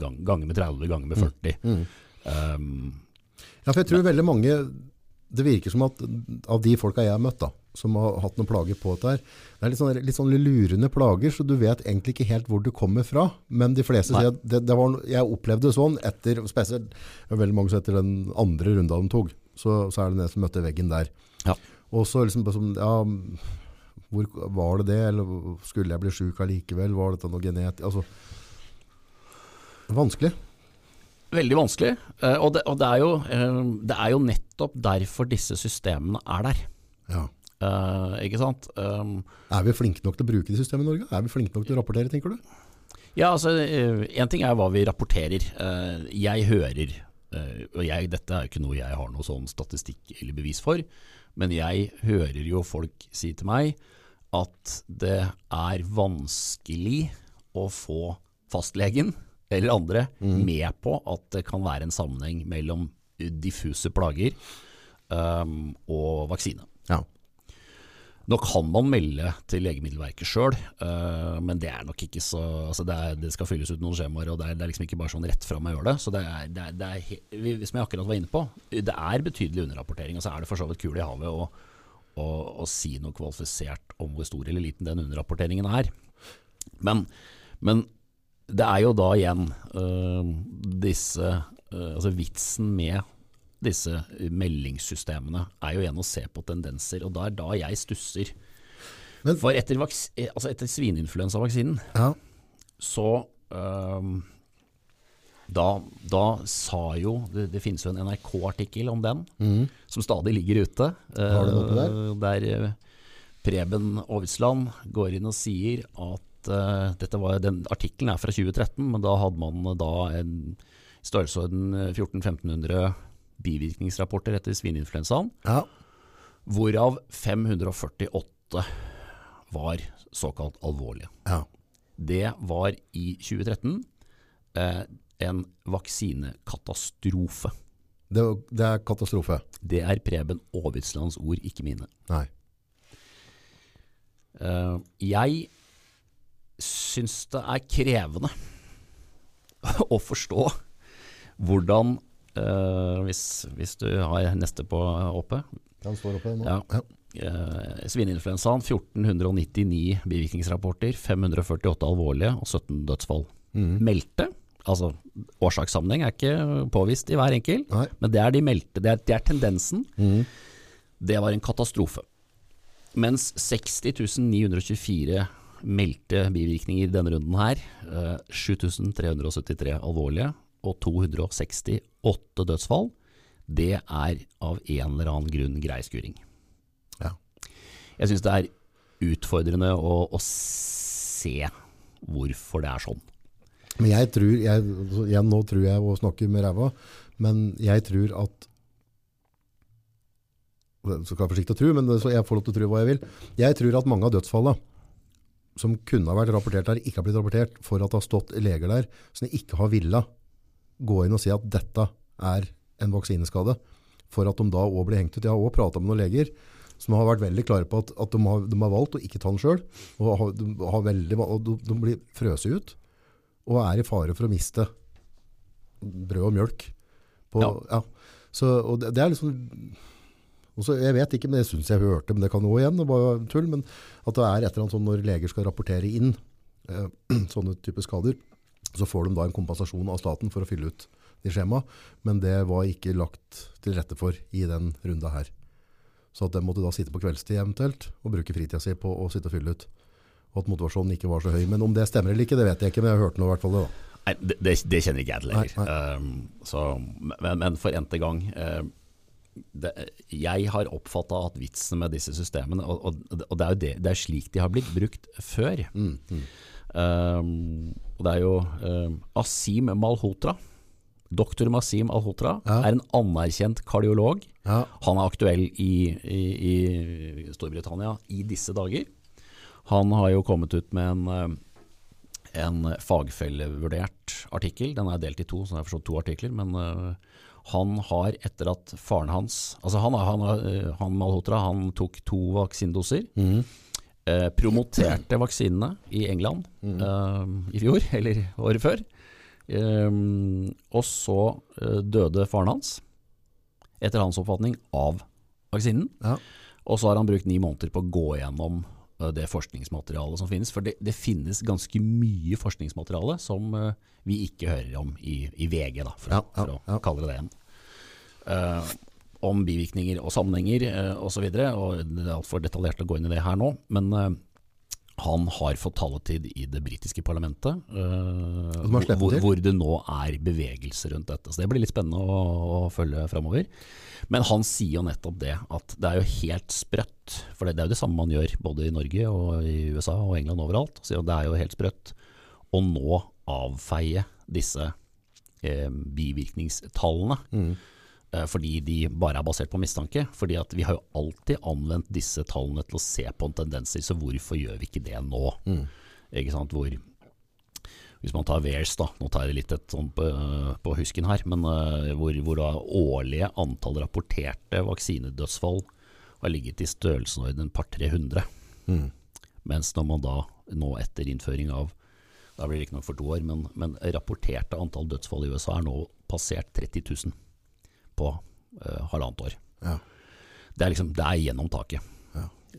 gang, ganger med 30 ganger med 40. Um, Ja, for jeg tror veldig mange, det virker som at av de folka jeg har møtt da, som har hatt noen plager på dette her, det er litt sånn, litt sånn lurende plager, så du vet egentlig ikke helt hvor du kommer fra. Men de fleste sier at det, det var, jeg opplevde det sånn etter, spesielt, veldig mange som etter den andre runda de tok. så, så er det den som møtte veggen der. Ja. Og så liksom, sånn, ja, hvor var det det, eller skulle jeg bli syk allikevel, var dette noe genetisk altså, vanskelig. veldig vanskelig. eh, og, det, og det, er jo, eh, det er jo nettopp derfor disse systemene er der. Ja. Uh, ikke sant? Um, Er vi flinke nok til å bruke de systemene i Norge? Er vi flinke nok til å rapportere, tenker du? Ja, altså Én ting er hva vi rapporterer. Jeg hører, og jeg, dette er jo ikke noe jeg har noe sånn statistikk eller bevis for, men jeg hører jo folk si til meg at det er vanskelig å få fastlegen eller andre med på at det kan være en sammenheng mellom diffuse plager um, og vaksine. Ja. Nå kan man melde til Legemiddelverket sjøl, men det er nok ikke så altså det, er, det skal fylles ut noen skjemaer, og det er, det er liksom ikke bare sånn rett fram å gjøre det. Så det er, det er, Som jeg akkurat var inne på, det er betydelig underrapportering. Og så er det for så vidt kul i havet å, å, å si noe kvalifisert om hvor stor eller liten den underrapporteringen er. Men, men det er jo da igjen øh, disse øh, Altså vitsen med disse meldingssystemene er jo igjen å se på tendenser, og da er da jeg stusser. Men- For etter, eh, altså etter svineinfluensavaksinen Ja. så øhm, da, da sa jo Det, det finnes jo en NRK-artikkel om den, som stadig ligger ute. Har du noe der? Eh, Der eh, Preben Aavitsland går inn og sier at uh, dette var, Den artikkelen er fra 2013, men da hadde man da en størrelsesorden 1400-1500 bivirkningsrapporter etter svineinfluensaen, ja. hvorav 548 var såkalt alvorlige. ja. Det var i 2013 eh, en vaksinekatastrofe. Det, det er katastrofe. Det er Preben Aavitslands ord, ikke mine. Nei. Uh, jeg syns det er krevende å forstå hvordan uh, hvis, hvis du har neste på oppe Han står oppe nå. Ja. Uh, Svineinfluensaen 1499 bivirkningsrapporter, 548 alvorlige og 17 dødsfall. Meldte, altså årsakssammenheng er ikke påvist i hver enkel, Nei. men det er de meldte, det er, det er tendensen. Det var en katastrofe. Mens 60 924 meldte bivirkninger i denne runden her, eh, 7373 alvorlige og 268 dødsfall, det er av en eller annen grunn greiskuring. Ja. Jeg syns det er utfordrende å, å se hvorfor det er sånn. Men jeg tror, jeg, igjen nå tror jeg å snakke med ræva, men jeg tror at så skal jeg forsiktig å tro, men jeg får lov til å tro hva jeg vil. Jeg tror at mange av dødsfallene som kunne ha vært rapportert der, ikke har blitt rapportert, for at det har stått leger der som ikke har villa gå inn og si at dette er en vaksineskade, for at de da òg blir hengt ut. Jeg har òg prata med noen leger som har vært veldig klare på at, at de, har, de, har, valgt å ikke ta den sjøl. Og, de, og de, de blir frøset ut og er i fare for å miste brød og mjølk. På, ja. Ja. Så, og det, det, er liksom også, Jeg vet ikke, men det syns jeg hørte, men det kan jo igjen. det var tull, men At det er et eller annet sånn når leger skal rapportere inn eh, sånne typer skader, så får de da en kompensasjon av staten for å fylle ut de skjema, men det var ikke lagt til rette for i den runda her. Så at de måtte da sitte på kveldstid eventuelt og bruke fritida si på å sitte og fylle ut. Og at motivasjonen ikke var så høy. Men om det stemmer eller ikke, det vet jeg ikke, men jeg har hørt noe i hvert fall det. da. Nei, det, det, det kjenner ikke jeg til heller. Um, så, men, men, for n-te gang uh, det, Jeg har oppfatta at vitsen med disse systemene Og, og, og det er jo det, det er slik de har blitt brukt før. Mm, mm. Um, og det er jo um, Asim Malhotra. Doktor Masim Alhotra ja. er en anerkjent kardiolog. Ja. Han er aktuell i, i, i, Storbritannia i disse dager. Han har jo kommet ut med en eh, en fagfellevurdert artikkel. Den er delt i to, så jeg har forstått to artikler. Men uh, han har etter at faren hans Altså han, han, uh, han Malhotra han tok to vaksinedoser. Mm. Eh, promoterte vaksinene i England mm. i fjor, eller året før. og så døde faren hans, etter hans oppfatning, av vaksinen. Ja. Og så har han brukt ni måneder på å gå gjennom det forskningsmaterialet som finnes. For det, det finnes ganske mye forskningsmateriale som uh, vi ikke hører om i, i VG, da, for, ja, ja, for, å kalle det det igjen. Uh, om bivirkninger og sammenhenger uh, osv. Det er altfor detaljert å gå inn i det her nå. Men uh, han har fått taletid i det britiske parlamentet, uh, hvor, hvor, det nå er bevegelse rundt dette. Så Det blir litt spennende å, å følge framover. Men han sier jo nettopp det, at det er jo helt sprøtt. For det, det er jo det samme man gjør både i Norge og i USA og England overalt. Så det er jo helt sprøtt å nå avfeie disse eh, bivirkningstallene. Mm. Eh, fordi de bare er basert på mistanke. Fordi vi har jo alltid anvendt disse tallene til å se på en tendenser, så hvorfor gjør vi ikke det nå? Mm. Ikke sant? Hvor hvis man tar VAERS, da, nå tar jeg litt et sånt på, på husken her, men uh, hvor, hvor årlige antall rapporterte vaksinedødsfall har ligget i størrelsesorden par 300. Mm. Mens når man da, nå etter innføring av da blir det ikke nok for to år, men, men, rapporterte antall dødsfall i USA er nå passert 30 000 på uh, halvannet år. Ja. Det, er liksom, det er gjennom taket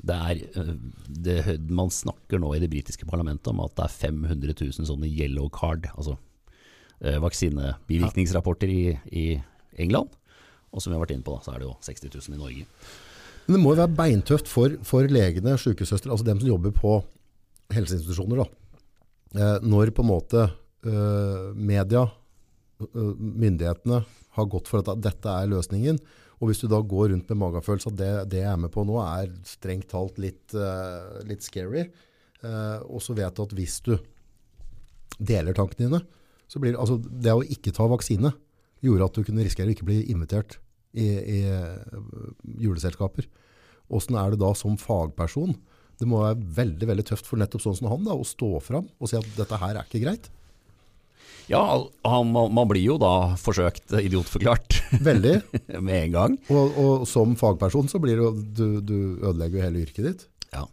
det er, eh, det, man snakker nå i det britiske parlamentet om at det er 500 000 sånne yellow card, altså uh, vaksinebivirkningsrapporter i, i, England. Og som vi har vært inne på, da, så er det jo 60 000 i Norge. Men det må jo være beintøft for, for legene, sykesøstre, altså dem som jobber på helseinstitusjoner, da. Eh, når på en måte eh, media, eh, myndighetene, har gått for at dette er løsningen, og hvis du da går rundt med magefølelse at det, det, jeg er med på nå er strengt talt litt, litt scary, og så vet du at hvis du deler tankene dine, så blir altså det å ikke ta vaksine gjorde at du kunne risikere å ikke bli invitert i, i juleselskaper. Åssen er det da som fagperson? Det må være veldig veldig tøft for nettopp sånn som han da, å stå fram og si at dette her er ikke greit. Ja, han, man blir jo da forsøkt idiotforklart. Veldig. Med en gang. Og, og, som fagperson så blir det, du, du ødelegger jo hele yrket ditt. Ja.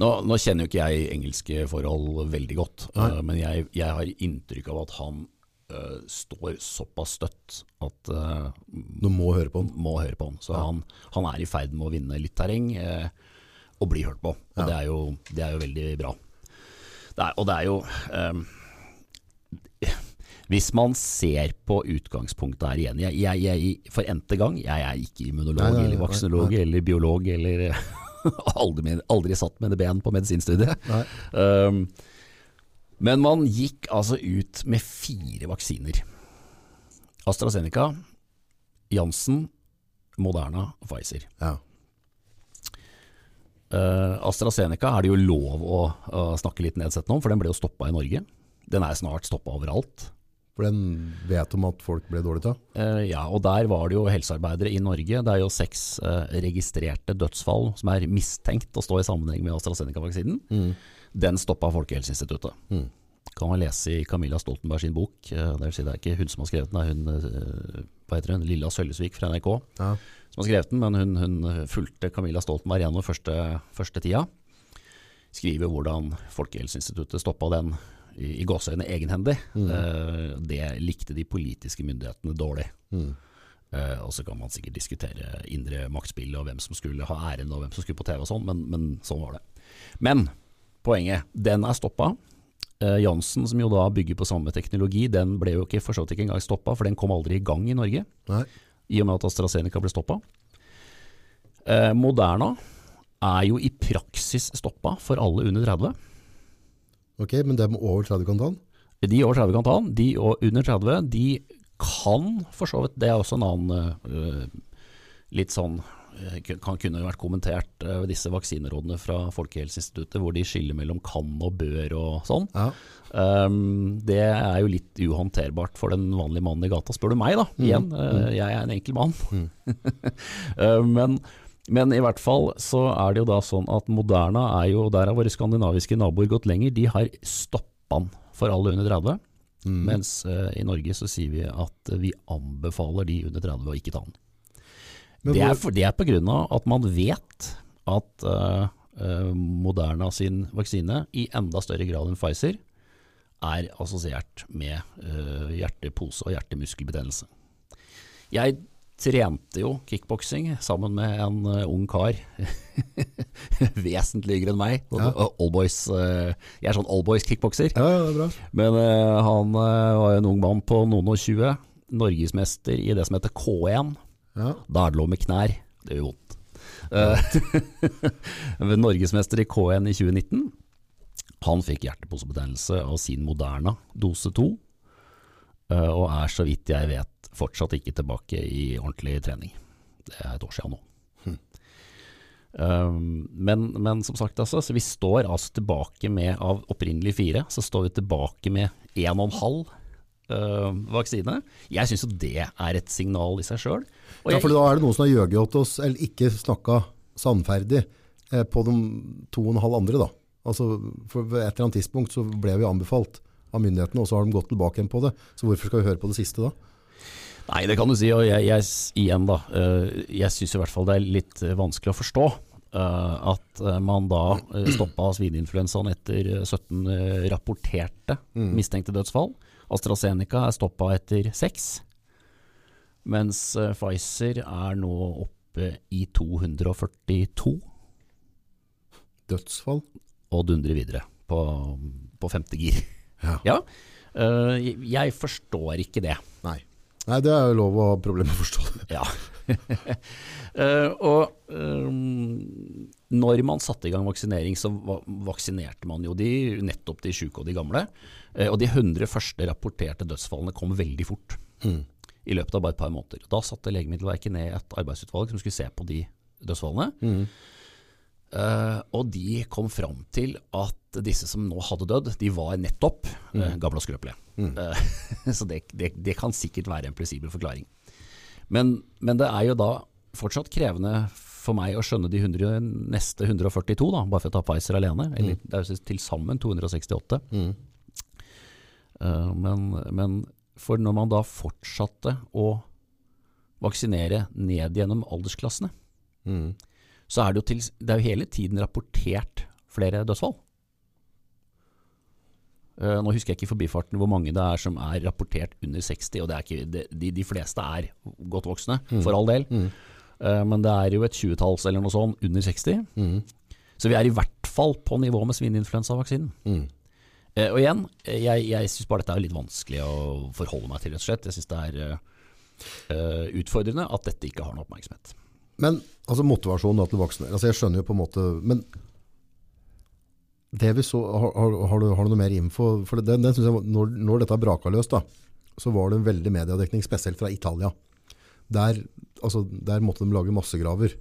Nå, nå, kjenner jo ikke jeg engelske forhold veldig godt, uh, men jeg, jeg, har inntrykk av at han uh, står såpass støtt at uh, Du må høre på han. Må høre på han. Så ja. han, han, er i ferd med å vinne litt terreng og bli hørt på. Og ja. det, er jo, det, er jo, veldig bra. Det er, og det er jo um, hvis man ser på utgangspunktet her igjen jeg, jeg, jeg, For n-te gang, jeg er ikke immunolog nei, nei, eller vaksinolog eller biolog eller aldri, aldri, satt med ben på medisinstudiet. Um, men man gikk altså ut med fire vaksiner. AstraZeneca, Janssen, Moderna og Pfizer. Ja. Uh, AstraZeneca er det jo lov å uh, snakke litt nedsettende om, for den ble jo stoppa i Norge. Den er snart stoppa overalt. For den vet om at folk ble dårlige av? Uh, ja, og der var det jo helsearbeidere i Norge. Det er jo seks uh, registrerte dødsfall som er mistenkt å stå i sammenheng med AstraZeneca-vaksinen. Mm. Den stoppa Folkehelseinstituttet. Mm. Kan man lese i Camilla Stoltenberg sin bok. Uh, Det er ikke hun som har skrevet den, det er hun, hva heter hun, Lilla Sølvesvik fra NRK Ja. som har skrevet den, men hun, hun fulgte Camilla Stoltenberg gjennom første, første tida. Skriver hvordan Folkehelseinstituttet stoppa den i, i gåseøyne egenhendig. Uh, det likte de politiske myndighetene dårlig. Mm. Uh, og så kan man sikkert diskutere indre maktspill og hvem som skulle ha æren og hvem som skulle på TV og sånn, men, men sånn var det. Men poenget, den er stoppa. Uh, Jansen, som jo da bygger på samme teknologi, den ble jo ikke for så vidt ikke engang stoppa, for den kom aldri i gang i Norge Nei. i og med at AstraZeneca ble stoppa. Eh, Moderna er jo i praksis stoppa for alle under 30. Ok, men dem over 30 kan ta den? De over 30 kan ta den, de og under 30 de kan for så vidt Det er også en annen eh, litt sånn eh, kan kunne vært kommentert uh, disse vaksinerådene fra Folkehelseinstituttet, hvor de skiller mellom kan og bør og sånn. Ja. Um, det er jo litt uhåndterbart for den vanlige mannen i gata, spør du meg da. Igjen, uh, jeg er en enkel mann. Uh, men, men i hvert fall så er det jo da sånn at Moderna er jo, der har våre skandinaviske naboer gått lenger, de har stoppa den for alle under 30. Mens uh, i Norge så sier vi at vi anbefaler de under 30 å ikke ta den. Men Det er, for, det er på grunn av at man vet at uh, uh, Moderna sin vaksine i enda større grad enn Pfizer er assosiert med uh, hjertepose og hjertemuskelbetennelse. Jeg trente jo kickboksing sammen med en uh, ung kar, vesentlig yngre enn meg. Ja. Allboys, uh, jeg er sånn allboys kickbokser. Ja, ja, det er bra. Men eh, han eh, var en ung mann på noen og tjue, norgesmester i det som heter K1. Ja. Da er det lov med knær. Det gjør vondt. Ja. Norgesmester i K1 i 2019. Han fikk hjerteposebetennelse av sin Moderna dose 2, eh, og er så vidt jeg vet fortsatt ikke tilbake i ordentlig trening. Det er et år siden nå. Um, men, men som sagt, altså, så vi står altså tilbake med av opprinnelig fire, så står vi tilbake med én og en halv uh, vaksine. Jeg syns jo det er et signal i seg sjøl. Ja, for da er det noen som har gjøget oss, eller ikke snakka sannferdig eh, på de to og en halv andre. da. Altså, for et eller annet tidspunkt så ble vi anbefalt av myndighetene, og så har de gått tilbake igjen på det. Så hvorfor skal vi høre på det siste da? Nei, det kan du si, og jeg, jeg igjen da, uh, jeg syns i hvert fall det er litt eh, vanskelig å forstå. uh, at man da stoppa svineinfluensaen etter uh, 17 uh, rapporterte mistenkte dødsfall. AstraZeneca er stoppa etter 6, mens Pfizer er nå oppe i 242 Dødsfall? og dundrer videre på, på femte gir. Ja. Ja, jeg forstår ikke det. Nei. Nei, det er jo lov å ha problemer med å forstå det. Ja. uh, og um, når man satte i gang vaksinering, så vaksinerte man jo de, nettopp de syke og de gamle. Uh, og de 100 første rapporterte dødsfallene kom veldig fort. I løpet av bare et par måneder. Da satte Legemiddelverket ned et arbeidsutvalg som skulle se på de dødsfallene. Eh, og de kom fram til at disse som nå hadde dødd, de var nettopp uh, gamle og skrøpelige. Eh, så det, det, det kan sikkert være en plausibel forklaring. Men, men det er jo da fortsatt krevende for meg å skjønne de 100, neste 142, da, bare for å ta Pfizer alene. Eller det er jo til sammen 268. Eh, men, men for når man da fortsatte å vaksinere ned gjennom aldersklassene, Mm. så er det jo, til, det er jo hele tiden rapportert flere dødsfall. Eh, nå husker jeg ikke i forbifarten hvor mange det er som er rapportert under 60, og det er ikke, de, de fleste er godt voksne, for all del. Mm. men det er jo et tjuetalls eller noe sånt under 60. Så vi er i hvert fall på nivå med svineinfluensavaksinen. Mm. Eh, og igjen, eh, jeg, jeg syns bare dette er litt vanskelig å forholde meg til, rett og slett. Jeg syns det er eh, eh, utfordrende at dette ikke har noe oppmerksomhet. Men altså motivasjonen da, til voksne, altså jeg skjønner jo på en måte, men så, har, har, du, har du noe mer info? For det, den, synes jeg, når, når dette braka løs da, så var det en veldig mediedekning, spesielt fra Italia. Der, altså, der måtte de lage massegraver.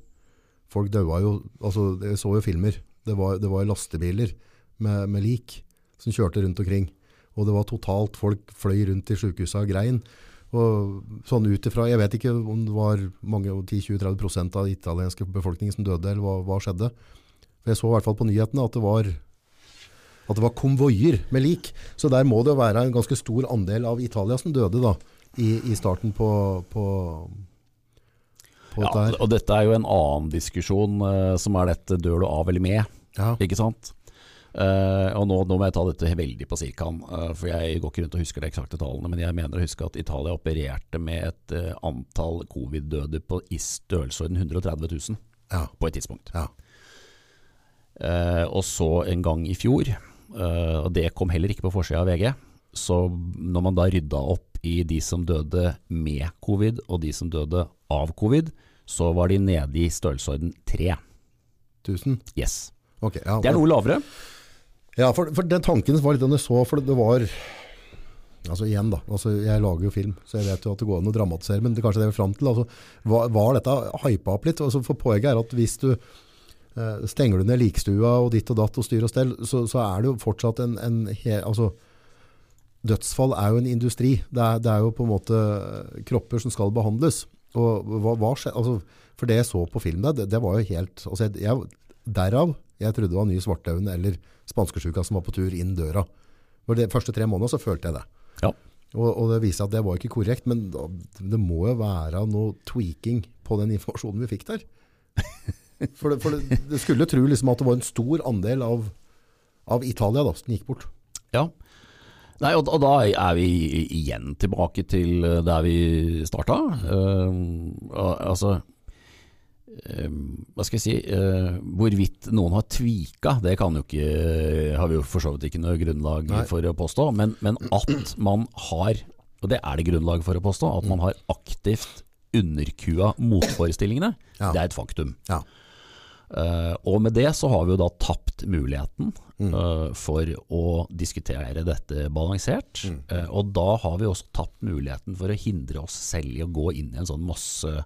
Folk døde jo, altså jeg så jo filmer, det var, det var lastebiler med, med lik som kjørte rundt omkring. Og det var totalt, folk fløy rundt i sykehuset og grein. Og sånn ut ifra, jeg vet ikke om det var mange, 10-20-30% av den italienske befolkningen som døde, eller hva, hva skjedde. For jeg så i hvert fall på nyhetene at det var At det var konvoier med lik. Så der må det jo være en ganske stor andel av Italia som døde da, i, i starten på, på, Ja, og dette er jo en annen diskusjon, uh, som er dette dør du av eller med, Ja. ikke sant? Uh, og nå, nå må jeg ta dette veldig på sirkan, uh, for jeg går ikke rundt og husker de eksakte tallene, men jeg mener å huske at Italia opererte med et uh, antall covid-døde på i størrelsesorden 130 000 Ja. på et tidspunkt. Ja. Og så en gang i fjor, og det kom heller ikke på forsida av VG, så når man da rydda opp i de som døde med covid og de som døde av covid, så var de nede i størrelsesorden tre. Tusen? Yes. Okay, ja. Det er noe lavere. Ja, for, for den tanken var litt den jeg så, for det var Altså igjen da, altså jeg lager jo film, så jeg vet jo at det går an å dramatisere, men det kanskje det vi er frem til. Altså, var, var dette hypa opp litt? Altså, for poenget er at hvis du eh, stenger du ned likstua og ditt og datt og styr og stell, så, så er det jo fortsatt en, en he, altså, Dødsfall er jo en industri. Det er, det er jo på en måte kropper som skal behandles. Og hva, hva skje, altså, for det jeg så på film der, det, det var jo helt altså jeg, Derav jeg trodde det var ny svartdauden eller spanskesjuka som var på tur inn døra. For de første tre månedene så følte jeg det. Ja. Og, og det viser at det var ikke korrekt, men det må jo være noe tweaking på den informasjonen vi fikk der. For det, for det, det skulle tro liksom at det var en stor andel av, av Italia da, som gikk bort. Ja. Nei, og, og da er vi igjen tilbake til eh, der vi starta. altså eh, Hva skal jeg si eh, Hvorvidt noen har tvika, det kan jo ikke har vi jo for så vidt ikke noe grunnlag Nei. for å påstå. Men, men at man har, og det er det grunnlag for å påstå, at man har aktivt underkua motforestillingene, Ja. det er et faktum. Ja. Eh, og med det så har vi jo da tapt muligheten eh, for å diskutere dette balansert. Eh, og da har vi også tapt muligheten for å hindre oss selv i å gå inn i en sånn masse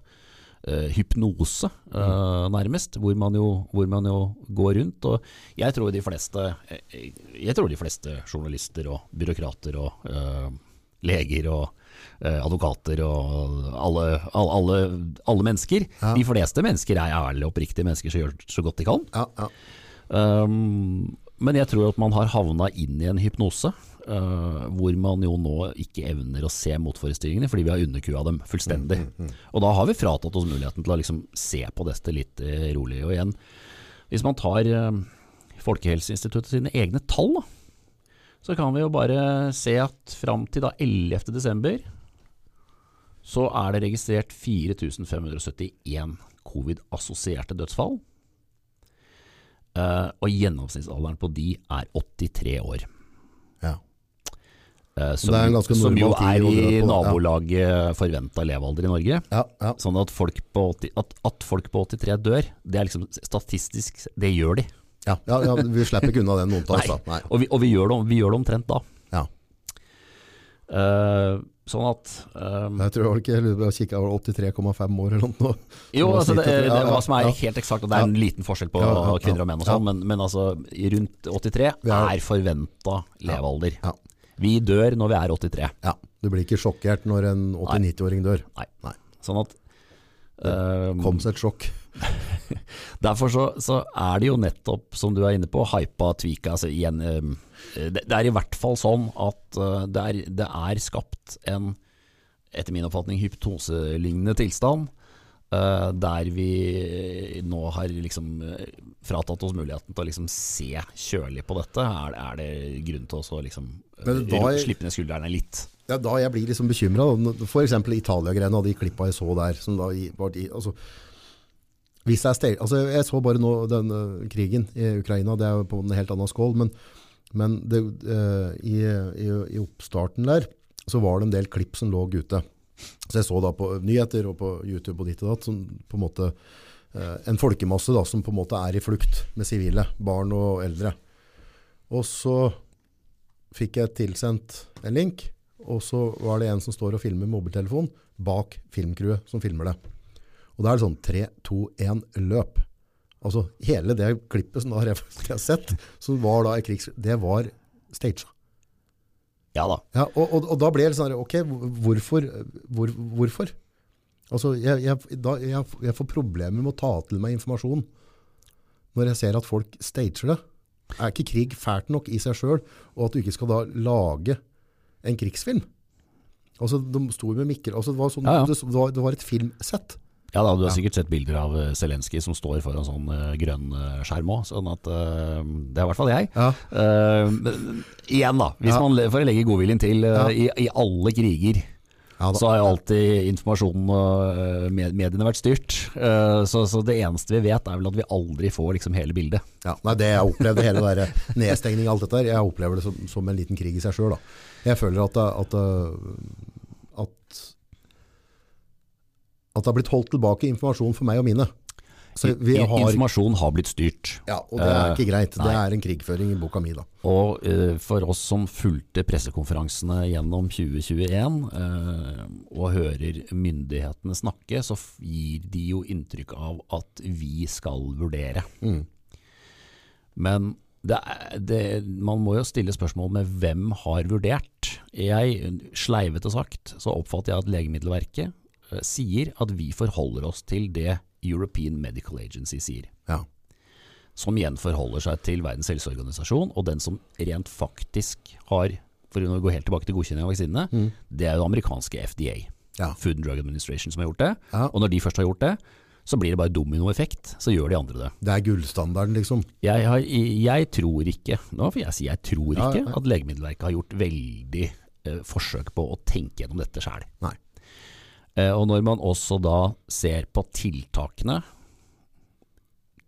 hypnose, mm. nærmest, hvor man, jo, hvor man jo går rundt. Og jeg tror de fleste, jeg, jeg tror de fleste journalister og byråkrater og leger og advokater og alle, alle, alle, alle mennesker. Ja. De fleste mennesker er ærlige og oppriktige mennesker som gjør så godt de kan. Ja, ja. Um, men jeg tror at man har havna inn i en hypnose. Uh, hvor man jo nå ikke evner å se motforestillingene fordi vi har underkua dem fullstendig. Og da har vi fratatt oss muligheten til å liksom se på dette litt eh, rolig. Og igjen, hvis man tar uh, Folkehelseinstituttet sine egne tall, da, så kan vi jo bare se at fram til da 11. så er det registrert 4571 covid-assosierte dødsfall. Uh, og gjennomsnittsalderen på de er 83 år. ja. Uh, som, er en ganske som jo er i nabolaget ja. forventa levealder i Norge. ja, ja. Sånn at folk, på 80, at, at folk på 83 dør, det er liksom statistisk Det gjør de. ja, vi slipper ikke unna den noen av oss Og, vi, og vi, gjør det, vi gjør det omtrent da. Ja. Eh, sånn at um, Jeg tror jeg ikke jeg kikka over 83,5 år eller noe. Jo, altså det, er, det, ja, ja, hva som er ja. helt eksakt, og det er en liten forskjell på Ja, ja, ja. kvinner og menn og sånn, men, men altså rundt 83 Vi er- forventa levealder. Ja. Vi dør når vi er 83. Ja, du blir ikke sjokkert når en 80-90-åring dør. Nei. Nei. Sånn at eh, Kom seg et sjokk. Derfor så, så er det jo nettopp, som du er inne på, hypa, Tvika altså igjen, eh, det, det er i hvert fall sånn at eh, det, er, det er skapt en, etter min oppfatning, hypotoselignende tilstand. eh, der vi nå har liksom eh, fratatt oss muligheten til å liksom se kjølig på dette. Er, er det grunn til å så liksom eh, er- slippe ned skuldrene litt? Det er da jeg blir liksom bekymret. For eksempel Italia-greiene og de klippa jeg så der. Som da var de, altså, jeg, altså, jeg så bare nå den eh, krigen i Ukraina, det er på en helt annen skål, men, men det, eh, i, i, i oppstarten der så var det en del klipp som lå ute. Så jeg så da på nyheter og på YouTube og ditt og datt, som på en måte eh, en folkemasse da, som på en måte er i flukt med sivile, barn og eldre. Og så fikk jeg tilsendt en link, og så var det en som står og filmer mobiltelefon bak filmcrewet som filmer det. Og da er det sånn 3, 2, 1, løp. Altså hele det klippet som da har jeg har sett, som var da i krigs... Det var staged. Ja da. Ja, og, og, og da ble jeg litt sånn, ok, hvorfor? Hvor, hvorfor? Altså, jeg, jeg, da, jeg, jeg får problemer med å ta til meg informasjon når jeg ser at folk stager det. Er ikke krig fælt nok i seg sjøl, og at du ikke skal da lage en krigsfilm? Altså, De sto med Mikkel altså, det, var sånn, Ja, ja. Det, var, det var et filmsett. Ja da, Du har sikkert sett bilder av eh, Zelenskyj som står foran sånn eh, grønn eh, skjerm òg, sånn at Det er i hvert fall jeg. Ja. Uh, igjen, da. Hvis Ja. man å legge godviljen til uh, i, i alle kriger, Ja, så har jo alltid informasjonen og mediene vært styrt. Så, så det eneste vi vet, er vel at vi aldri får liksom hele bildet. Ja, nei, det jeg opplevde hele der nedstengning og alt dette der, jeg opplever det som, som en liten krig i seg sjøl. Jeg føler at, at, at det har blitt holdt tilbake informasjon for meg og mine. Så vi har, Informasjon har blitt styrt. ja, og det er ikke greit. Det er en krigføring i boka mi. da. Og uh, for oss som fulgte pressekonferansene gjennom 2021 uh, og hører myndighetene snakke, så gir de jo inntrykk av at vi skal vurdere. Mm. Men det er, det, man må jo stille spørsmål med hvem har vurdert. Jeg, sleivete sagt, så oppfatter jeg at Legemiddelverket eh, sier at vi forholder oss til det European Medical Agency sier Ja. som igjen forholder seg til Verdens helseorganisasjon, og den som rent faktisk har, for å gå helt tilbake til godkjenning av vaksinene, Mm. det er jo det amerikanske FDA, Ja. Food and Drug Administration, som har gjort det. Ja. Og når de først har gjort det, så blir det bare dominoeffekt, så gjør de andre det. Det er gullstandarden, liksom. Jeg, har, jeg tror ikke, nå får jeg si jeg tror ikke, ja. at Legemiddelverket har gjort veldig eh, forsøk på å tenke gjennom dette sjøl. Eh, og når man også da ser på tiltakene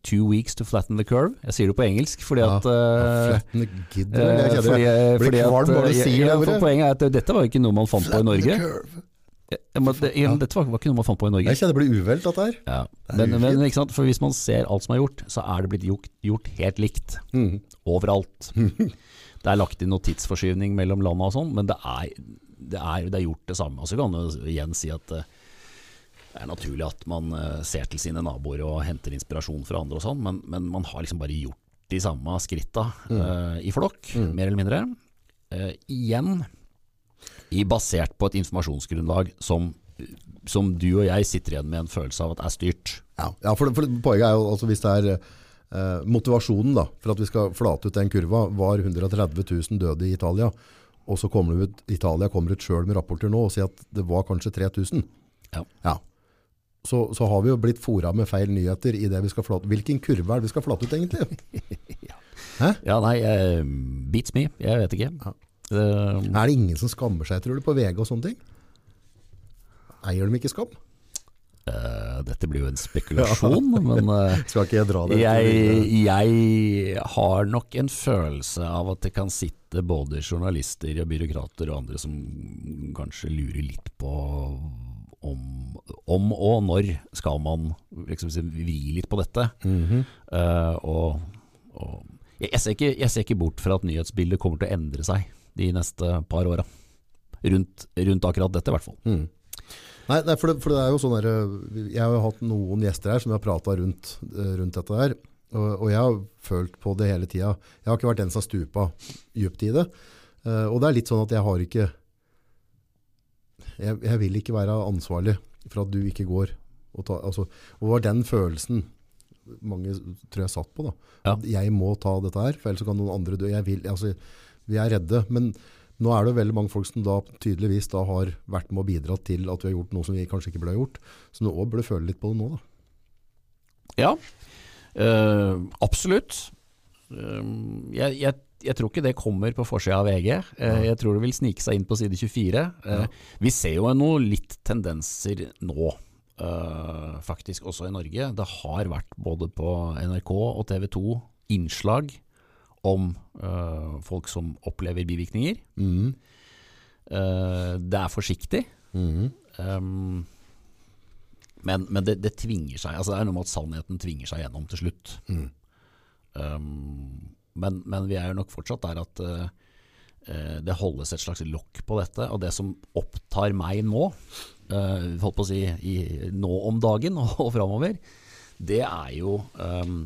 Two weeks to flatten the curve. Jeg sier det på engelsk fordi at «Flatten the gidder eh. Jeg fordi, fordi at, kvalm bare du eh, sier det. Poenget er at dette var jo ikke noe man fant på i Flatten Norge. Ja, men det, dette var, var ikke noe man fant på i Norge. Jeg kjenner det blir uvelt, dette her. Ja. Men, men? For hvis man ser alt som er gjort, så er det blitt gjort, gjort helt likt. Mm. Overalt. Det er lagt inn noe tidsforskyvning mellom landa og sånn, men det er, det, er, det er gjort det samme. Og så kan du igjen si at eh, det er naturlig at man eh, ser til sine naboer og henter inspirasjon fra andre og sånn, men, men man har liksom bare gjort de samme skritta eh, i flokk, mer eller mindre. Uh, igjen i, basert på et informasjonsgrunnlag som, som du og jeg sitter igjen med en følelse av at er styrt. Ja, ja for, for poenget er jo altså hvis det er uh, motivasjonen da, for at vi skal flate ut den kurva, var 130 000 døde i Italia, og så kommer det ut, Italia kommer ut selv med rapporter nå og sier at det var kanskje 3000. Ja. Så, så har vi jo blitt fora med feil nyheter i det vi skal flate. Hvilken kurve er det vi skal flate ut egentlig? Ja, nei, uh, beats me. Jeg vet ikke. Ja. Uh, Er det ingen som skammer seg, tror du, på VG og sånne ting? Eier de ikke skam? eh, dette blir jo en spekulasjon, men eh, Skal ikke jeg dra det? jeg, jeg har nok en følelse av at det kan sitte både journalister og byråkrater og andre som kanskje lurer litt på om, om og når skal man liksom vri litt på dette. Mm -hmm. uh, og, og jeg, ser ikke, jeg ser ikke bort fra at nyhetsbildet kommer til å endre seg de neste par åra. Rundt, rundt akkurat dette, i hvert fall. Mm. Nei, nei for, det, for det er jo sånn der, Jeg har hatt noen gjester her som har prata rundt, eh, rundt dette her. Og, og jeg har følt på det hele tida. Jeg har ikke vært den som har stupa djupt i det. Eh, og det er litt sånn at jeg har ikke Jeg, jeg vil ikke være ansvarlig for at du ikke går. Og, ta, altså, og det var den følelsen mange tror jeg satt på. da. Ja. At Jeg må ta dette her, for ellers kan noen andre dø. Jeg vil, altså, vi er redde. Men nå er det veldig mange folk som da tydeligvis da har vært med og bidratt til at vi har gjort noe som vi kanskje ikke burde ha gjort. Så nå burde du føle litt på det nå. da. Ja, øh, absolutt. Eh, jeg, jeg, jeg tror ikke det kommer på forsida av VG. Eh, jeg tror det vil snike seg inn på side 24. Eh, Vi ser jo noe litt tendenser nå, faktisk også i Norge. Det har vært både på NRK og TV 2 innslag om uh, folk som opplever bivirkninger. Mm. Uh, det er forsiktig. Mm. Um, men men det, det tvinger seg altså Det er noe med at sannheten tvinger seg gjennom til slutt. Mm. Um, men, men vi er jo nok fortsatt der at eh, det holdes et slags lokk på dette. Og det som opptar meg nå, uh, holdt på å si i, nå om dagen og, og framover, det er jo um,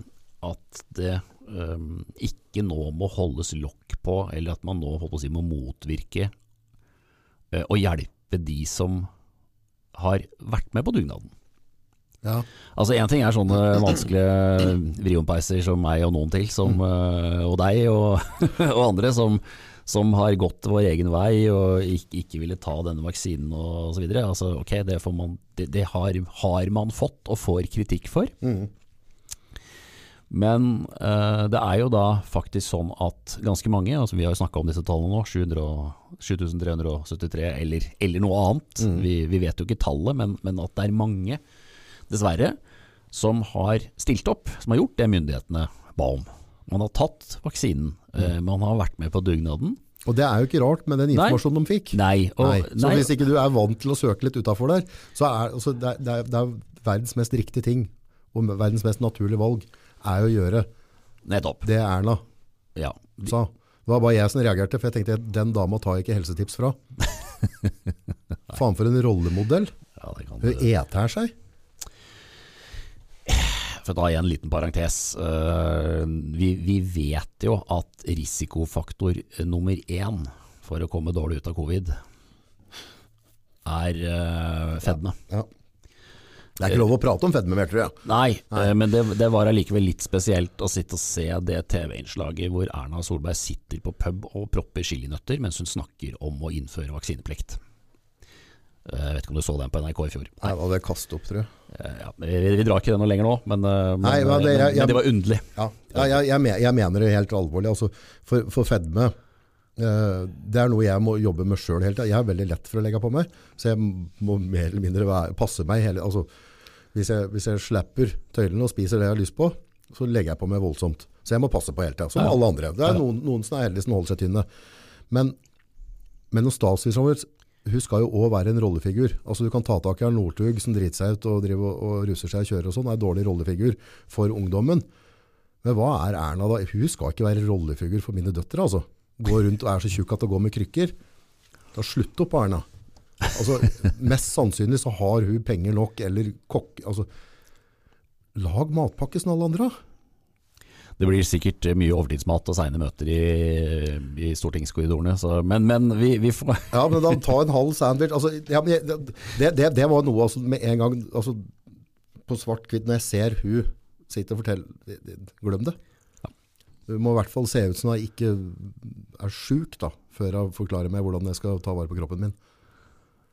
at det um, ikke nå må holdes lokk på, eller at man nå si, må motvirke eh, og hjelpe de som har vært med på dugnaden. Ja. Altså Én ting er sånne vanskelige vriompeiser som meg og noen til, som, eh, og deg og, og andre, som, som har gått vår egen vei og ikke, ikke ville ta denne vaksinen osv. Altså, okay, det, får man, det, det har, har man fått og får kritikk for. Men eh, det er jo da faktisk sånn at ganske mange, altså vi har jo snakka om disse tallene nå, 7373 eller, eller noe annet. Vi, vi vet jo ikke tallet, men, men at det er mange, dessverre, som har stilt opp, som har gjort det myndighetene ba om. Man har tatt vaksinen, eh, man har vært med på dugnaden. Og det er jo ikke rart med den informasjonen de fikk. Nei, og, Nei. Så nei, hvis ikke du er vant til å søke litt utafor der, så er altså, det, er- det, er, det er verdens mest riktige ting, og verdens mest naturlige valg, er å gjøre nettopp. det Erna Ja. sa. Det var bare jeg som reagerte, for jeg tenkte at den dama tar jeg ikke helsetips fra. Faen for en rollemodell. ja, det kan Hun eter seg. For å ta igjen en liten parentes. øh, vi, vi vet jo at risikofaktor nummer én for å komme dårlig ut av covid er fedme. Ja, Ja. Det er ikke lov å prate om fedme mer, tror jeg. Nei, Nei. men det, det var allikevel litt spesielt å sitte og se det TV-innslaget hvor Erna Solberg sitter på pub og propper chilinøtter mens hun snakker om å innføre vaksineplikt. Øh, Jeg vet ikke om du så den på NRK i fjor. Nei, hadde jeg kastet opp, tror jeg. Eh, Ja, vi, vi drar ikke det noe lenger nå, men, men, Nei, men det- jeg- jeg- men det var underlig. Ja, ja jeg, jeg, mener det helt alvorlig. Altså, for, for fedme, eh, det er noe jeg må jobbe med sjøl hele tida. Jeg er veldig lett for å legge på meg, så jeg må mer eller mindre være, passe meg. Hele, altså, hvis, jeg, hvis jeg slipper tøylene og spiser det jeg har lyst på, så legger jeg på meg voldsomt. Så jeg må passe på hele tida, som Ja. alle andre. Det er noen, noen som er heldige som holder seg tynne. Men, men noen statsministeren hun skal jo òg være en rollefigur. Altså Du kan ta tak i Arne Northug som driter seg ut og driver og, og ruser seg og kjører og sånn. er en dårlig rollefigur for ungdommen. Men hva er Erna da? Hun skal ikke være rollefigur for mine døtre. altså. Gå rundt og er så tjukk at det går med krykker. Da slutt opp, Erna. Altså, mest sannsynlig så har hun penger nok, eller kokk... Altså, lag matpakke som alle andre. Det blir sikkert mye overtidsmat og seine møter i, i stortingskorridorene, så, men, men vi, vi får Ja, men da ta en halv sandwich. Altså, ja, men det, det, det var noe altså, med en gang altså, på svart-hvitt når jeg ser hun sitte og fortelle Glem det. Hun må i hvert fall se ut som hun ikke er sjuk, da, før jeg forklarer meg hvordan jeg skal ta vare på kroppen min.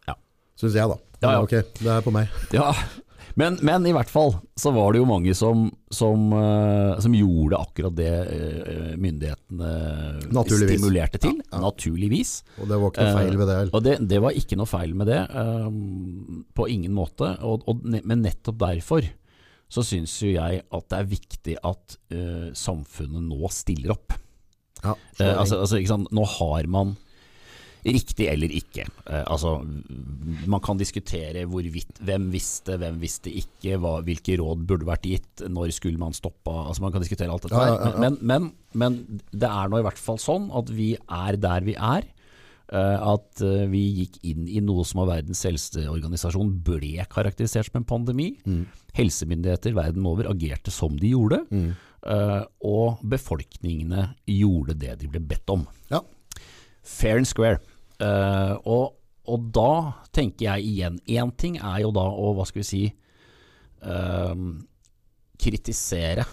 Ja. Syns jeg, da. Ja, ja. Ok, det er på meg. Ja, men, men i hvert fall så var det jo mange som, som, eh, som gjorde akkurat det eh, myndighetene stimulerte til. Ja, ja. Naturligvis. Og det var ikke noe feil ved det. Eh, heller. Og det, det var ikke noe feil med det, på ingen måte. Og, og, men nettopp derfor så syns jo jeg at det er viktig at eh, samfunnet nå stiller opp. Ja, Eh, altså, altså, ikke sant? Nå har man riktig eller ikke. Eh, altså, man kan diskutere hvorvidt, hvem visste, hvem visste ikke, hva, hvilke råd burde vært gitt, når skulle man stoppa altså, Man kan diskutere alt dette Ja, her. ja, ja. Men, men, men det er nå i hvert fall sånn at vi er der vi er. Eh, At eh, vi gikk inn i noe som av Verdens helseorganisasjon ble karakterisert som en pandemi. Mm. Helsemyndigheter verden over agerte som de gjorde, Mm. Eh, og befolkningene gjorde det de ble bedt om. Ja. Fair and square. Eh, og, og da tenker jeg igjen Én ting er jo da å, hva skal vi si eh, Kritisere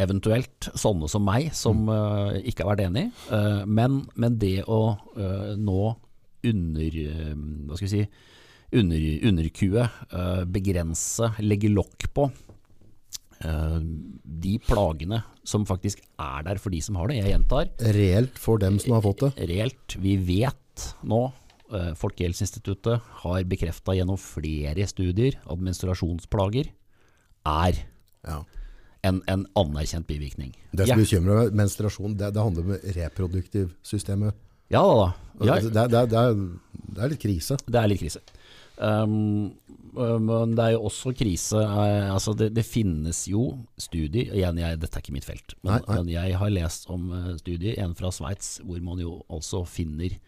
eventuelt sånne som meg, som uh, ikke har vært enig. Uh, men, men det å uh, nå under Hva skal vi si under, underkue, begrense, legge lokk på de plagene som faktisk er der for de som har det. Jeg gjentar, Reelt for dem som har fått det. reelt. Vi vet nå, eh, Folkehelseinstituttet har bekrefta gjennom flere studier at menstruasjonsplager er Ja. en, en anerkjent bivirkning. Det som ja, bekymrer meg, menstruasjon, det, det handler om reproduktivsystemet. ja da, da. Ja, Det, det, det, er, det er litt krise. det er litt krise. Um, men det er jo også krise eh, altså det, det finnes jo studier Igjen, jeg, dette er ikke mitt felt, men, Nei, nei. jeg har lest om eh, studier, en fra Sveits, hvor man jo altså finner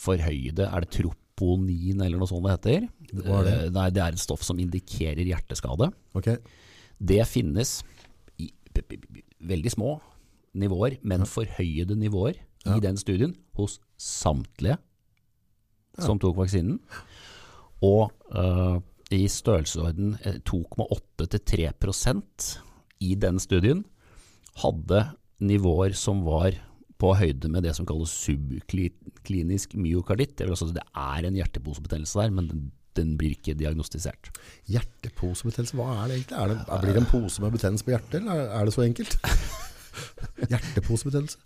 forhøyde Er det troponin eller noe sånt det heter? Hva det? Eh, Nei, det er et stoff som indikerer hjerteskade. Okay. Det finnes i veldig små nivåer, men forhøyede nivåer Ja. i den studien hos samtlige som tok vaksinen. Og uh, i størrelsesorden eh, 2,8 til 3% i den studien hadde nivåer som var på høyde med det som kalles subklinisk myokarditt. Det, vil altså, det er en hjerteposebetennelse der, men den, den blir ikke diagnostisert. Hjerteposebetennelse, hva er det egentlig? Er det, blir det en pose med betennelse på hjertet, eller er, er det så enkelt? Hjerteposebetennelse?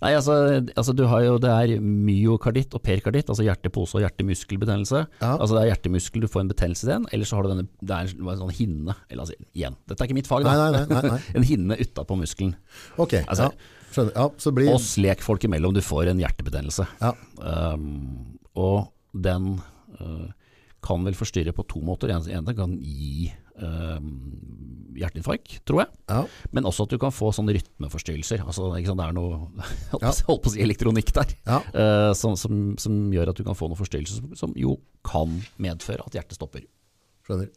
Nei, altså, altså, du har jo det er myokarditt og perkarditt, altså hjertepose og hjertemuskelbetennelse. Ja. Altså det er hjertemuskel du får en betennelse i den, eller så har du denne Det er en, sånn hinne, eller altså igjen, dette er ikke mitt fag, da. Nei, nei, nei. en hinne utapå muskelen. Ok, Altså, ja, skjønner. Ja, så blir... Oss lekfolk imellom, du får en hjertebetennelse. Ja, Um, og den uh, kan vel forstyrre på to måter. En en kan gi um, hjerteinfarkt, tror jeg. ja, Men også at du kan få sånne rytmeforstyrrelser. Altså, det er noe holdt på- å si elektronikk der, ja, eh, som, som, som gjør at du kan få noen forstyrrelser som, som jo kan medføre at hjertet stopper. skjønner.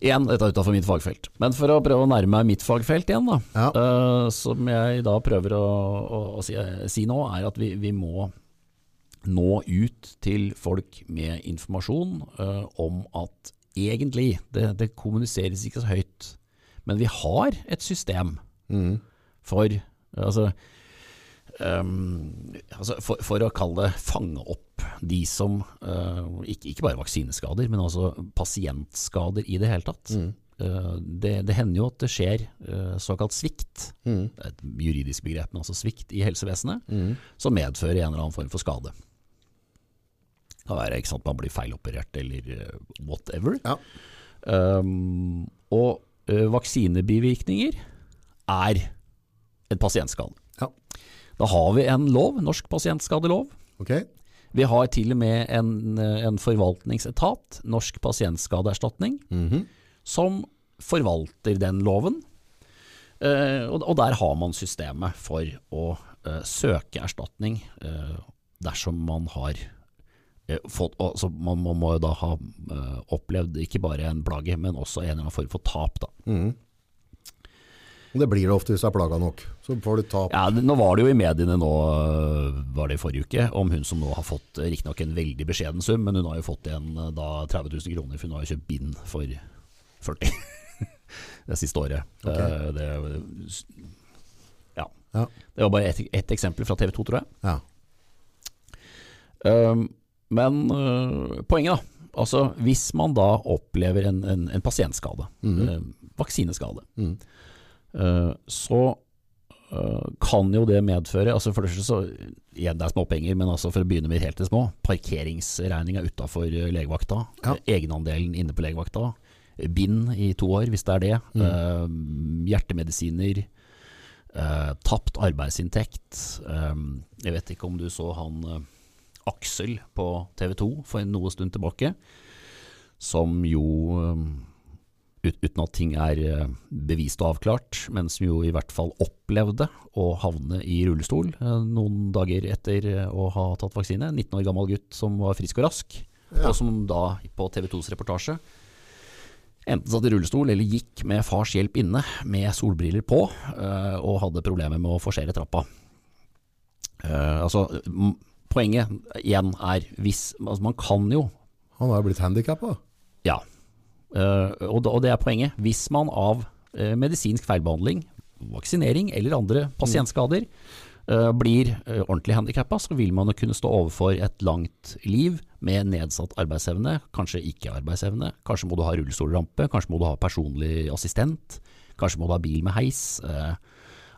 Igjen, dette er utenfor mitt fagfelt. Men for å prøve å nærme meg mitt fagfelt igjen, da, Ja. uh, som jeg da prøver å, å, å si, si nå, er at vi, vi må nå ut til folk med informasjon uh, om at egentlig, det, det kommuniseres ikke så høyt, men vi har et system Mm. for altså, um, altså for, for å kalle det fange opp de som uh, ikke, ikke bare vaksineskader, men også pasientskader i det hele tatt. Mm. Uh, det, det hender jo at det skjer uh, såkalt svikt, Mm. et juridisk begrep, men altså svikt i helsevesenet, Mm. som medfører en eller annen form for skade. Kan være ikke sant, man blir feiloperert eller eh, whatever. Ja. Um, og eh, vaksinebivirkninger er en pasientskade. Ja. Da har vi en lov, norsk pasientskadelov. Okay. Vi har til og med en, eh, en forvaltningsetat, Norsk pasientskadeerstatning, Mhm. som forvalter den loven. Uh, og, og der har man systemet for å uh, søke erstatning uh, dersom man har fått altså man, man må jo da ha eh, opplevd ikke bare en plage, men også en eller annen form for tap. Da. Mm. Det blir det ofte hvis du er plaga nok. Så får du tap. Ja, nå var det jo i mediene nå, øh, var det i forrige uke, om hun som nå har fått riktignok en veldig beskjeden sum, men hun har jo fått igjen da 30 000 kroner, for hun har jo kjøpt bind for 40 det siste året. Okay. Eh, det, ja. Ja. det var bare ett et eksempel fra TV 2, tror jeg. Ja. Um, men øh, poenget, da. Altså, hvis man da opplever en, en, en pasientskade, Mhm. øh, vaksineskade, mm. øh, så øh, kan jo det medføre altså For det første så igjen, det er småpenger, men altså for å begynne med helt til små. Parkeringsregninga utafor legevakta. Ja. Egenandelen inne på legevakta. Bind i to år, hvis det er det. Mm. øh, hjertemedisiner. øh, tapt arbeidsinntekt. øh, jeg vet ikke om du så han øh, Aksel på TV 2 for noe stund tilbake, som jo, um, ut, uten at ting er uh, bevist og avklart, men som jo i hvert fall opplevde å havne i rullestol uh, noen dager etter uh, å ha tatt vaksine. 19 år gammel gutt som var frisk og rask, Ja. og som da på TV 2s reportasje enten satt i rullestol eller gikk med fars hjelp inne med solbriller på, og hadde problemer med å forsere trappa. Uh, altså, poenget igjen er hvis altså Man kan jo Han har jo blitt handikappa. Ja, Uh, og, og det er poenget. Hvis man av uh, medisinsk feilbehandling, vaksinering eller andre pasientskader uh, blir ordentlig handikappa, så vil man jo kunne stå overfor et langt liv med nedsatt arbeidsevne, kanskje ikke arbeidsevne. Kanskje må du ha rullestolrampe, kanskje må du ha personlig assistent, kanskje må du ha bil med heis.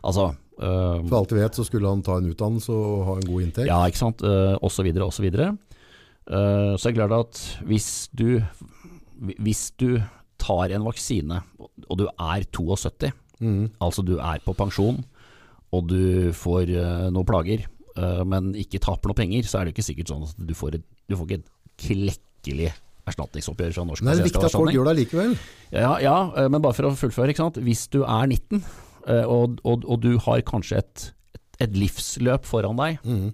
altså eh, For alt vi vet så skulle han ta en utdannelse og ha en god inntekt. ja, ikke sant, uh, og så videre, og så videre. Uh, så er det klart at hvis du, hvis du tar en vaksine, og du er 72, mm. altså du er på pensjon, og du får uh, noen plager, uh, men ikke taper noe penger, så er det ikke sikkert sånn at du får, et, du får ikke et klekkelig erstatningsoppgjør fra Norsk Men det er viktig at folk gjør det likevel. Ja, ja, men bare for å fullføre. Ikke sant? Hvis du er 19, eh, og, og, og du har kanskje et, et, et livsløp foran deg Mm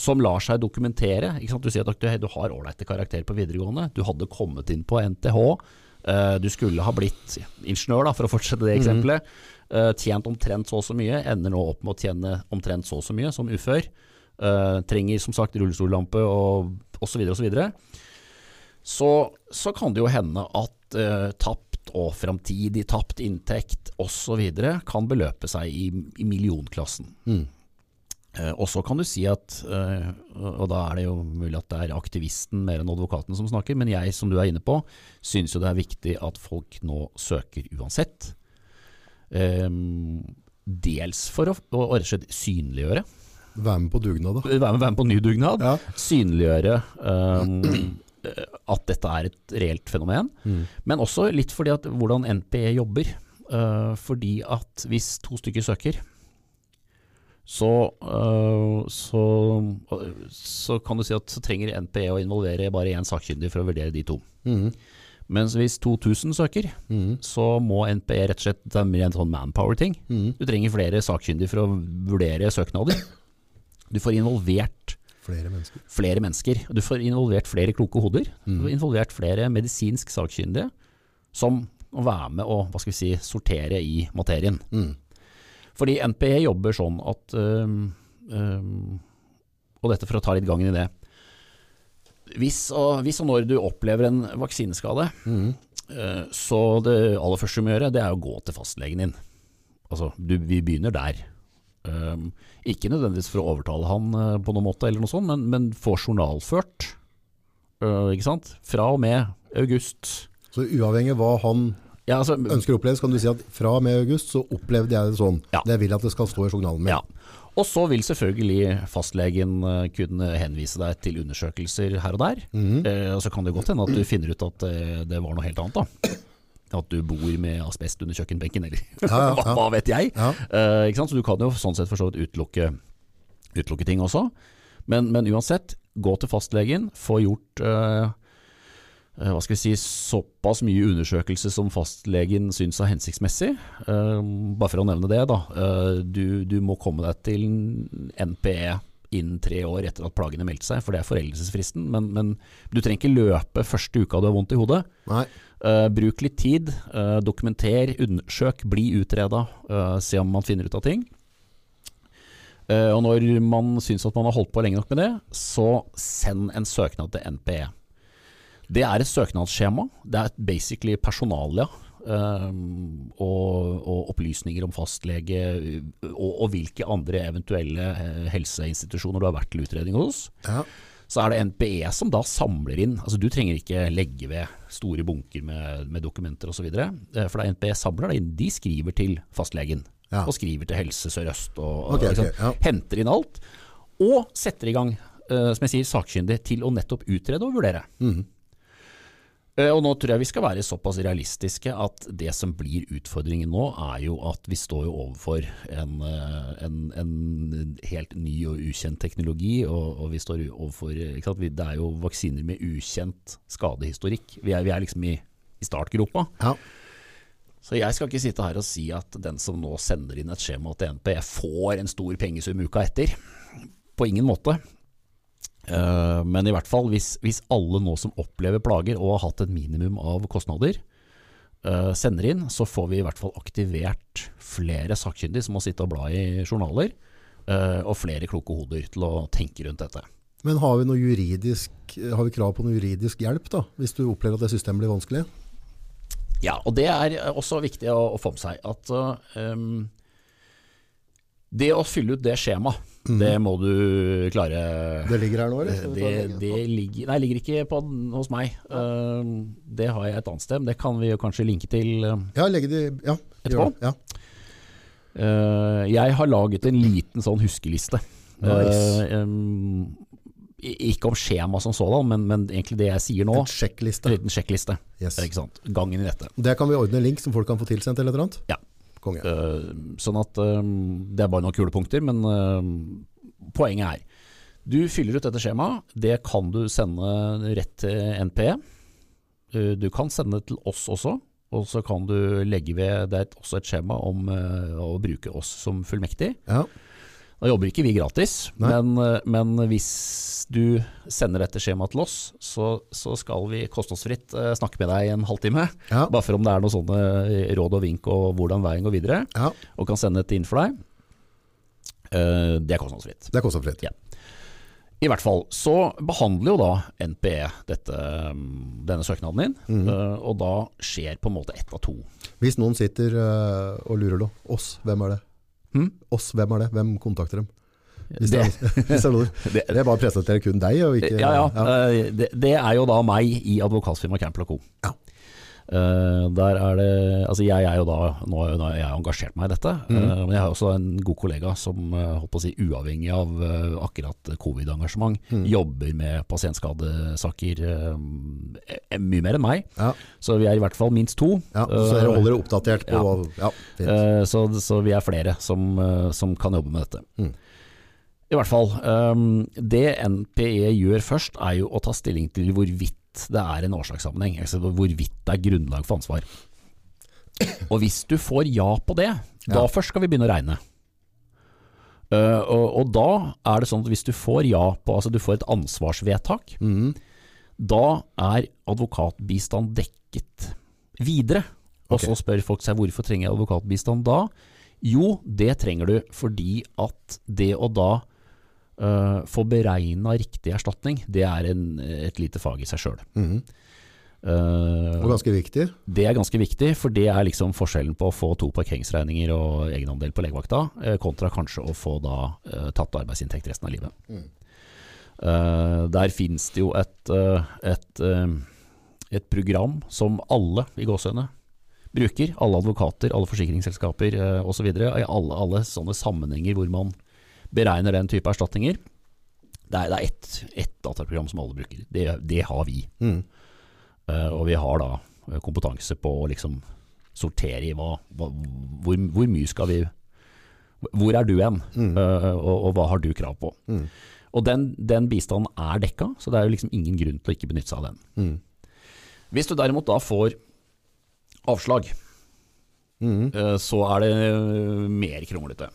som lar seg dokumentere? Du sier at du, du har ålreite karakter på videregående, du hadde kommet inn på NTH, eh, du skulle ha blitt ingeniør, da, for å fortsette det eksempelet. eh, Tjent omtrent så og så mye, ender nå opp med å tjene omtrent så og så mye som ufør. eh, trenger som sagt rullestollampe og osv. osv. så, så kan det jo hende at uh, tapt og framtidig tapt inntekt osv. kan beløpe seg i, i millionklassen. Eh, og så kan du si at, eh, og da er det jo mulig at det er aktivisten mer enn advokaten som snakker, men jeg som du er inne på, syns jo det er viktig at folk nå søker uansett. Eh, dels for å, å rett og slett synliggjøre. Være med på dugnad, da. Være med, vær med på ny dugnad. Ja. Synliggjøre um, at dette er et reelt fenomen. Men også litt fordi at hvordan NPE jobber. Uh, fordi at hvis to stykker søker, så, uh, så, så kan du si at så trenger NPE å involvere bare én sakkyndig for å vurdere de to. Mm. Mens hvis 2000 søker, så må NPE rett og slett Det er en sånn manpower-ting. Du trenger flere sakkyndige for å vurdere søknader. Du får involvert Flere mennesker. flere mennesker. Du får involvert flere kloke hoder. Du får involvert flere medisinsk sakkyndige som å være med og hva skal vi si, sortere i materien. Fordi NPE jobber sånn at øhm, øhm, Og dette for å ta litt gangen i det. Hvis og, hvis og når du opplever en vaksineskade, øh, så det aller første du må gjøre, det er å gå til fastlegen din. Altså, du, vi begynner der. Um, ikke nødvendigvis for å overtale han uh, på noen måte, eller noe sånt, men, men få journalført. Uh, ikke sant? Fra og med august. Så uavhengig av hva han Ja, altså, ønsker å oppleve, så kan du si at fra og med august så opplevde jeg det sånn. Ja. Det vil jeg at det skal stå i journalen min. ja. Og så vil selvfølgelig fastlegen uh, kunne henvise deg til undersøkelser her og der. Eh, og så kan det godt hende at du finner ut at det, det var noe helt annet, da. At du bor med asbest under kjøkkenbenken, eller Ja, ja, hva, hva vet jeg. Sant? Så du kan jo sånn sett for så vidt utelukke, utelukke ting også. Men, men uansett, gå til fastlegen, få gjort eh, hva skal vi si, såpass mye undersøkelse som fastlegen syns er hensiktsmessig. Uh, bare for å nevne det, da. Uh, du, du må komme deg til NPE innen tre år etter at plagene meldte seg, for det er foreldelsesfristen. Men, men du trenger ikke løpe første uka du har vondt i hodet. Eh, bruk litt tid, Uh, dokumenter, undersøk, bli utreda, Uh, se om man finner ut av ting. Eh, og når man syns at man har holdt på lenge nok med det, så send en søknad til NPE. Det er et søknadsskjema. Det er et basically personalia. Eh, og, og opplysninger om fastlege og, og hvilke andre eventuelle eh, helseinstitusjoner du har vært til utredning hos Ja. så er det NPE som da samler inn. Altså Du trenger ikke legge ved store bunker med, med dokumenter osv. For da NPE samler det inn. De skriver til fastlegen. Ja. Og skriver til Helse Sør-Øst. Og, okay, og ikke ok, sant? ja. Henter inn alt. Og setter i gang, uh, som jeg sier, sakkyndig til å nettopp utrede og vurdere. Mhm. Eh, Og nå tror jeg vi skal være såpass realistiske at det som blir utfordringen nå, er jo at vi står jo overfor en, eh, en, en helt ny og ukjent teknologi, og, og vi står overfor? Det er jo vaksiner med ukjent skadehistorikk. Vi er, vi er liksom i, i startgropa. Ja. Så jeg skal ikke sitte her og si at den som nå sender inn et skjema til NP, får en stor pengesum uka etter. På ingen måte. Eh, Men i hvert fall, hvis, hvis alle nå som opplever plager og har hatt et minimum av kostnader, eh, sender inn, så får vi i hvert fall aktivert flere sakkyndige som må sitte og bla i journaler, eh, og flere kloke hoder til å tenke rundt dette. Men har vi, juridisk, har vi krav på noe juridisk hjelp da, hvis du opplever at det systemet blir vanskelig? Ja, og det er også viktig å, å få med seg at um, det å fylle ut det skjemaet, det må du klare. Det ligger her nå, eller? Det, det? ligger, nei, ligger ikke på, hos meg. Um, det har jeg et annet sted. men Det kan vi jo kanskje linke til. um, Ja, legge det, ja. Etterpå? Ja. Uh, jeg har laget en liten sånn huskeliste. Nice. Um, ikke om skjema som sådan, men, men egentlig det jeg sier nå. En sjekkliste. En liten sjekkliste. Yes. Gangen i dette. Det kan vi ordne en link som folk kan få tilsendt eller noe? Ja. Konge. Eh, sånn at eh, det er bare noen kule punkter, men eh, poenget er Du fyller ut dette skjemaet. Det kan du sende rett til NPE. Du kan sende det til oss også. Og så kan du legge ved Det er også et skjema om å bruke oss som fullmektig. Ja. Da jobber ikke vi gratis, men, eh, men hvis du sender dette skjemaet til oss, så, så skal vi kostnadsfritt eh, snakke med deg i en halvtime. Ja. Bare for om det er noen sånne råd og vink og hvordan veien går videre ja. og kan sende det inn for deg. Eh, det er kostnadsfritt. Det er kostnadsfritt. Ja. I hvert fall så behandler jo da NPE dette, mm, denne søknaden din, eh, og da skjer på en måte ett av to. Hvis noen sitter eh, og lurer da, oss, hvem er det? Hm? Oss, hvem er det? Hvem kontakter dem? Hvis Det, det, er, det, det, bare å presentere kun deg, og ikke ja, ja. ja. Det, det er jo da meg i advokatfirmaet Campbell Co. Ja. Eh, der er det Altså jeg er jo da Nå har jeg engasjert meg i dette, mm. eh, men jeg har også en god kollega som eh, holdt på å si uavhengig av akkurat covid-engasjement, mm. jobber med pasientskadesaker mye mer enn meg. Ja, Så vi er i hvert fall minst to. ja, så dere holder dere oppdatert på ja. Så, så vi er flere som, som kan jobbe med dette. Mm. I hvert fall. Det NPE gjør først, er jo å ta stilling til hvorvidt det er en årsakssammenheng. Altså hvorvidt det er grunnlag for ansvar. Og hvis du får ja på det, da Ja. først skal vi begynne å regne. Uh, og, og da er det sånn at hvis du får ja på Altså du får et ansvarsvedtak, mm. da er advokatbistand dekket videre. Og okay. så spør folk seg hvorfor trenger jeg advokatbistand da? Jo, det trenger du fordi at det å da øh, få beregna riktig erstatning, det er en, et lite fag i seg sjøl. Mhm. Og ganske viktig. det er ganske viktig, for det er liksom forskjellen på å få to parkeringsregninger og egenandel på legevakta, eh, kontra kanskje å få da uh, tapt arbeidsinntekt resten av livet. Eh, der finnes det jo et, eh, et, eh, et program som alle i gåsøene bruker. Alle advokater, alle forsikringsselskaper uh, osv. I alle, alle sånne sammenhenger hvor man beregner den type erstatninger. Det er, det er ett ett dataprogram som alle bruker. Det, det har vi. Mm. Uh, og vi har da eh, kompetanse på å liksom sortere i hva, hva hvor, hvor mye skal vi Hvor er du hen, Mm. uh, og, og hva har du krav på? Mm. Og den, den bistanden er dekka, så det er jo liksom ingen grunn til å ikke benytte seg av den. Mhm. Hvis du derimot da får avslag, mm. så er det mer kronglete.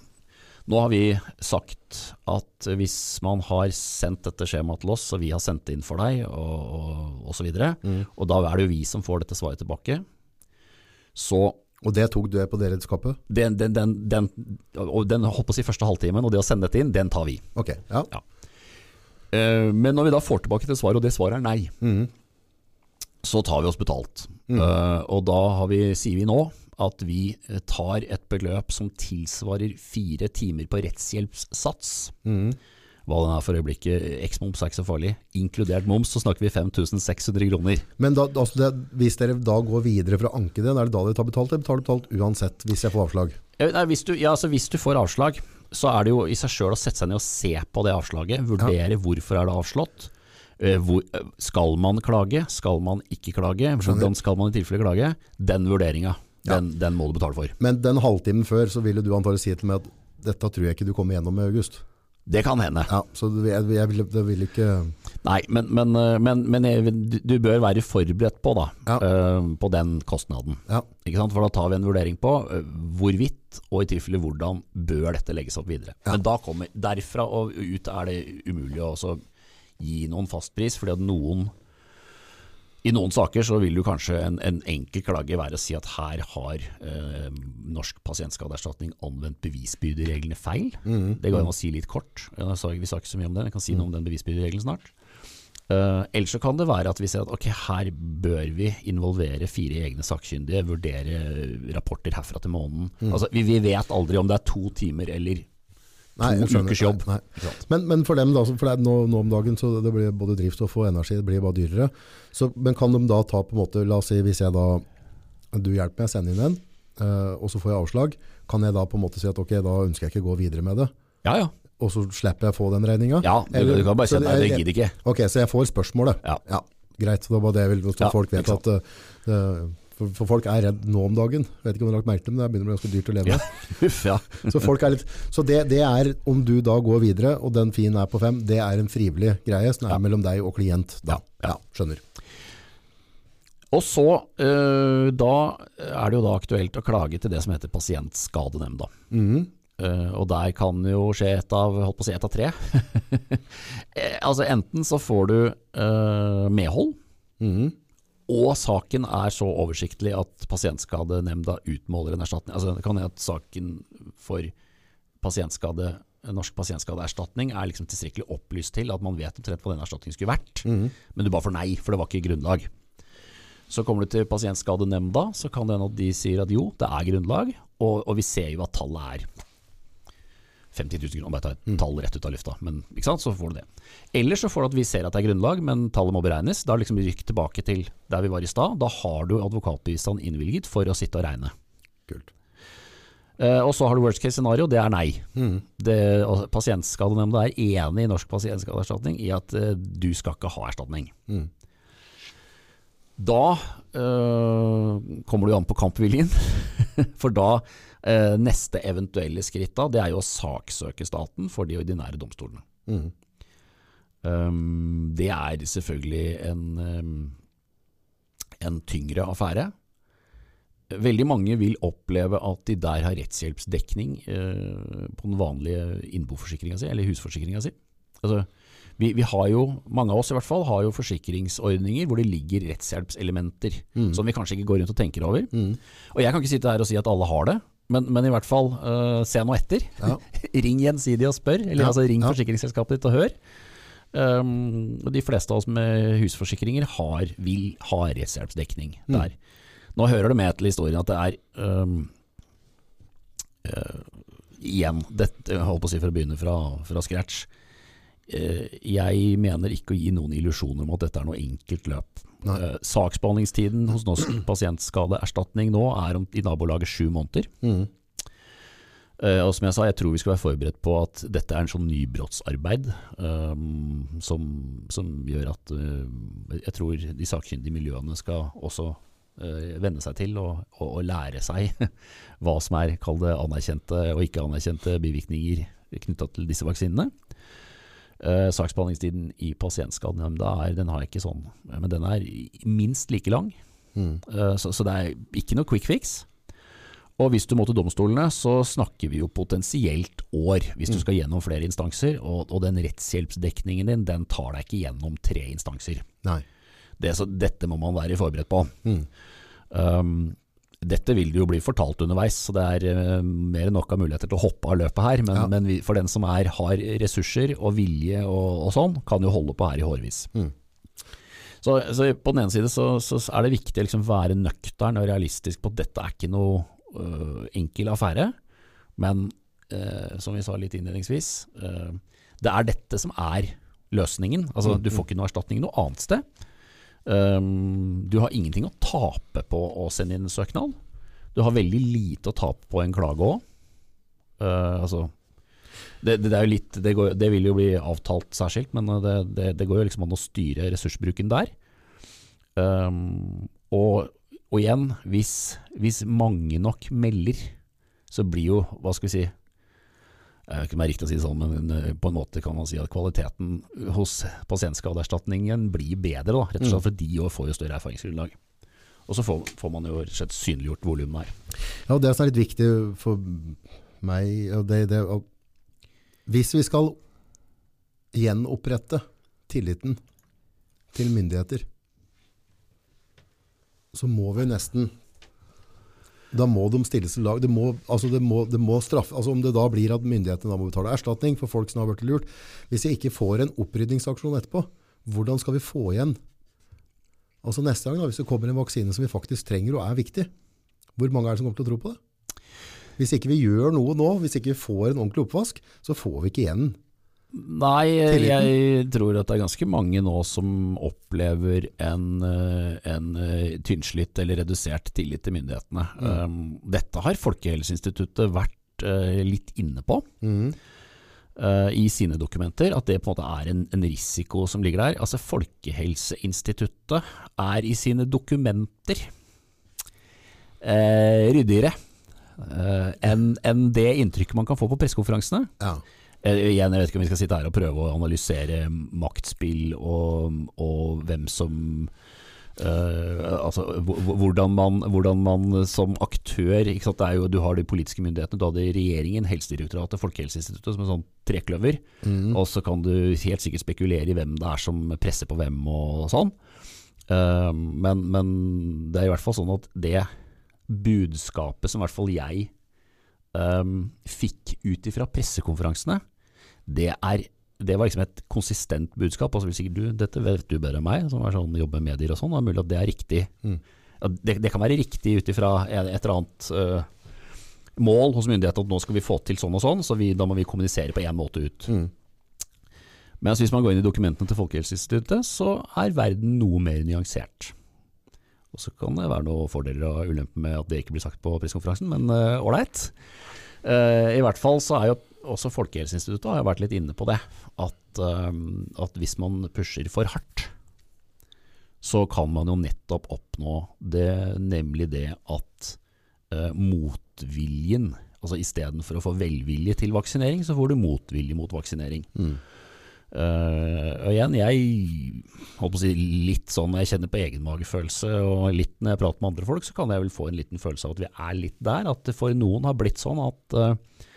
Nå har vi sagt at hvis man har sendt dette skjemaet til oss, og vi har sendt det inn for deg, og, og, og så videre, Mhm. og da er det jo vi som får dette svaret tilbake, så Og det tok du på det redskapet? den, den, den, den, og den holdt på å si første halvtimen, og det å sende dette inn, den tar vi. Ok, ja. Eh, Men når vi da får tilbake det svaret, og det svaret er nei, mm. så tar vi oss betalt. Mm. Eh, og da har vi, sier vi nå at vi eh, tar et beløp som tilsvarer fire timer på rettshjelpssats. Mm. Hva den er for øyeblikket, X-moms er ikke så farlig. Inkludert moms så snakker vi 5600 kroner. Men da, altså det, hvis dere da går videre for å anke det, er det da dere tar betalt, eller betaler betalt uansett hvis jeg får avslag? Eh, Nei, hvis, du, ja, altså, hvis du får avslag, så er det jo i seg sjøl å sette seg ned og se på det avslaget. Vurdere hvorfor er det avslått. Eh, Hvor, eh, skal man klage? Skal man ikke klage? Hvordan skal man i tilfelle klage? Den vurderinga, den, den må du betale for. Men den halvtimen før så ville du antagelig si til meg at dette tror jeg ikke du kommer gjennom i August. Det kan hende. Ja, så jeg, jeg, vil, det vil ikke Nei, men, men, eh, men, men jeg- du- bør være forberedt på, da, Ja. uh, på den kostnaden. Ja. For da tar vi en vurdering på eh, hvorvidt, og i tilfelle hvordan, bør dette legges opp videre. Ja. Men da kommer, derfra og ut er det umulig å gi noen fastpris, fordi at noen i noen saker så vil jo kanskje en, en enkel klage være å si at her har eh, Norsk pasientskadeerstatning anvendt bevisbyrdereglene feil. Mm. Det går an å si litt kort. Jeg sa, vi sa ikke så mye om det, jeg kan si noe om den bevisbyrderegelen snart. Uh, ellers så kan det være at vi ser at ok, her bør vi involvere fire egne sakkyndige, vurdere rapporter herfra til måneden. Altså, vi, vi vet aldri om det er to timer eller Nei, to ukers jobb. Nei. Men, men for dem da, for det er nå, nå om dagen så det blir både drivstoff og energi, det blir bare dyrere. Så, men kan de da ta på en måte, la oss si hvis jeg da, du hjelper meg å sende inn en, uh, og så får jeg avslag, kan jeg da på en måte si at ok, da ønsker jeg ikke å gå videre med det, Ja, ja. og så slipper jeg å få den regninga? ja du, Eller- du kan bare si nei, det gidder ikke. Ok, så jeg får spørsmålet. Ja. ja greit. Det var det jeg ville, Ja, folk vet at det, for, for folk er redd nå om dagen. Jeg vet ikke om du har lagt merke til men det begynner å bli ganske dyrt å leve. Ja. Huff, ja. Så, folk er litt, så det, det er, om du da går videre, og den fin er på fem, det er en frivillig greie som er Ja. mellom deg og klient. Da. Ja, skjønner. Og så, øh, da er det jo da aktuelt å klage til det som heter pasientskadenemnda. Eh, og der kan jo skje et av, holdt på å si et av tre. Eh, altså enten så får du uh, medhold, Mhm. Og saken er så oversiktlig at pasientskadenemnda utmåler en erstatning. Altså det kan hende at saken for pasientskade Norsk pasientskadeerstatning er liksom tilstrekkelig opplyst til at man vet omtrent hva den erstatningen skulle vært, men du bare får nei, for det var ikke grunnlag. Så kommer du til Pasientskadenemnda, så kan det hende at de sier at jo, det er grunnlag, og, og vi ser jo at tallet er 50 000 kroner, bare ta et tall rett ut av lufta, men ikke sant, så får du det. Eller så får du at vi ser at det er grunnlag, men tallet må beregnes. Da liksom rykk tilbake til der vi var i stad. Da har du advokatbistand innvilget for å sitte og regne. Kult. Eh, og så har du worst case scenario, det er nei. Det, og Pasientskadenemnda er enig i Norsk pasientskadeerstatning i at eh, du skal ikke ha erstatning. Mm. Da eh, kommer du an på kampviljen, for da eh, neste eventuelle skritt da, det er jo å saksøke staten for de ordinære domstolene. Mm. Um, det er selvfølgelig en, um, en tyngre affære. Veldig mange vil oppleve at de der har rettshjelpsdekning eh, på den vanlige innboforsikringa si, eller husforsikringa si. Altså, vi, vi har jo, mange av oss i hvert fall, har jo forsikringsordninger hvor det ligger rettshjelpselementer som vi kanskje ikke går rundt og tenker over. Og jeg kan ikke sitte her og si at alle har det, men, men i hvert fall uh, se nå etter. Ja. ring gjensidig og spør, eller Ja, altså ring ja. forsikringsselskapet ditt og hør. Um, de fleste av oss med husforsikringer har, vil ha rettshjelpsdekning Mm. der. Nå hører det med til historien at det er um, uh, Igjen, dette, holdt på å si for å begynne fra, fra scratch. Uh, jeg mener ikke å gi noen illusjoner om at dette er noe enkelt løp. Eh, saksbehandlingstiden hos Norsk pasientskadeerstatning nå er om, i nabolaget sju måneder. Mm. Uh, og som jeg sa, jeg tror vi skal være forberedt på at dette er en sånn nybrottsarbeid um, som, som gjør at uh, jeg tror de sakkyndige miljøene skal også uh, venne seg til og, og, og lære seg hva som er kall det anerkjente og ikke anerkjente bivirkninger knytta til disse vaksinene. Uh, saksbehandlingstiden i pasientskadenemnda er, den har jeg ikke sånn, men den er minst like lang. Mm. Uh, så, så det er ikke noe quick fix. Og hvis du må til domstolene, så snakker vi jo potensielt år, hvis du skal gjennom flere instanser. Og, og den rettshjelpsdekningen din, den tar deg ikke gjennom tre instanser. Det, så dette må man være forberedt på. Mm. Um, dette vil det jo bli fortalt underveis, så det er eh, mer enn nok av muligheter til å hoppe av løpet her. Men, Ja. men vi, for den som er, har ressurser og vilje og, og sånn, kan jo holde på her i hårvis. Mm. Så, så på den ene side så, så er det viktig å liksom være nøktern og realistisk på at dette er ikke noe uh, enkel affære. Men uh, som vi sa litt innledningsvis, uh, det er dette som er løsningen. Altså, du får ikke noe erstatning noe annet sted. Um, du har ingenting å tape på å sende inn en søknad. Du har veldig lite å tape på en klage òg. altså, det, det, det, jo litt, det, det vil jo bli avtalt særskilt, men uh, det, det, det går jo liksom an å styre ressursbruken der. Um, og, og igjen, hvis, hvis mange nok melder, så blir jo, hva skal vi si jeg vet ikke om det er riktig å si det sånn, men eh, på en måte kan man si at kvaliteten hos pasientskadeerstatningen blir bedre, da, rett og slett fordi de får jo større erfaringsgrunnlag. Og så får, får man jo rett og slett synliggjort volumet her. Ja, og det som er litt viktig for meg, og det, det, hvis vi skal gjenopprette tilliten til myndigheter, så må vi nesten da må de stilles til lag. Det må, altså det må, det må straffe, altså om det da blir at myndighetene da må betale erstatning for folk som har vært lurt. Hvis jeg ikke får en opprydningsaksjon etterpå, hvordan skal vi få igjen? Altså neste gang da, hvis det kommer en vaksine som vi faktisk trenger og er viktig, hvor mange er det som kommer til å tro på det? Hvis ikke vi gjør noe nå, hvis ikke vi får en ordentlig oppvask, så får vi ikke igjen. Nei, jeg tror at det er ganske mange nå som opplever en, eh, en eh, tynnslitt eller redusert tillit til myndighetene. Mm. dette har Folkehelseinstituttet vært eh, litt inne på Mm. i sine dokumenter, at det på en måte er en, en risiko som ligger der. Altså Folkehelseinstituttet er i sine dokumenter eh, ryddigere eh, enn en det inntrykket man kan få på pressekonferansene. Ja. Eh, Igjen, jeg vet ikke om vi skal sitte her og prøve å analysere maktspill og, og hvem som Uh, altså, hvor- hvor- hvordan, man, hvordan man som aktør ikke sant? Det er jo, Du har de politiske myndighetene, du har regjeringen, Helsedirektoratet, Folkehelseinstituttet som en sånn trekløver. Og så kan du helt sikkert spekulere i hvem det er som presser på hvem og sånn. Uh, men, men det er i hvert fall sånn at det budskapet som i hvert fall jeg um, fikk ut ifra pressekonferansene, Det, er, det var liksom et konsistent budskap. Og så vil sikkert du, dette vet du bedre enn meg, som er sånn, jobber med medier og sånn. Det er mulig at det er riktig. Ja, det, det kan være riktig ut ifra et eller annet uh, mål hos myndighetene at nå skal vi få til sånn og sånn, så vi, da må vi kommunisere på én måte ut. Mens hvis man går inn i dokumentene til Folkehelseinstituttet, så er verden noe mer nyansert. Og Så kan det være noen fordeler og ulemper med at det ikke blir sagt på pressekonferansen, men ålreit. Uh, uh, I hvert fall så er jo også Folkehelseinstituttet har vært litt inne på det. At, øh, at hvis man pusher for hardt, så kan man jo nettopp oppnå det, nemlig det at eh, motviljen Altså Istedenfor å få velvilje til vaksinering, så får du motvilje mot vaksinering. Eh, og igjen, jeg holdt på å si litt sånn jeg kjenner på egenmagefølelse, og litt når jeg prater med andre folk, så kan jeg vel få en liten følelse av at vi er litt der. At det for noen har blitt sånn at, eh,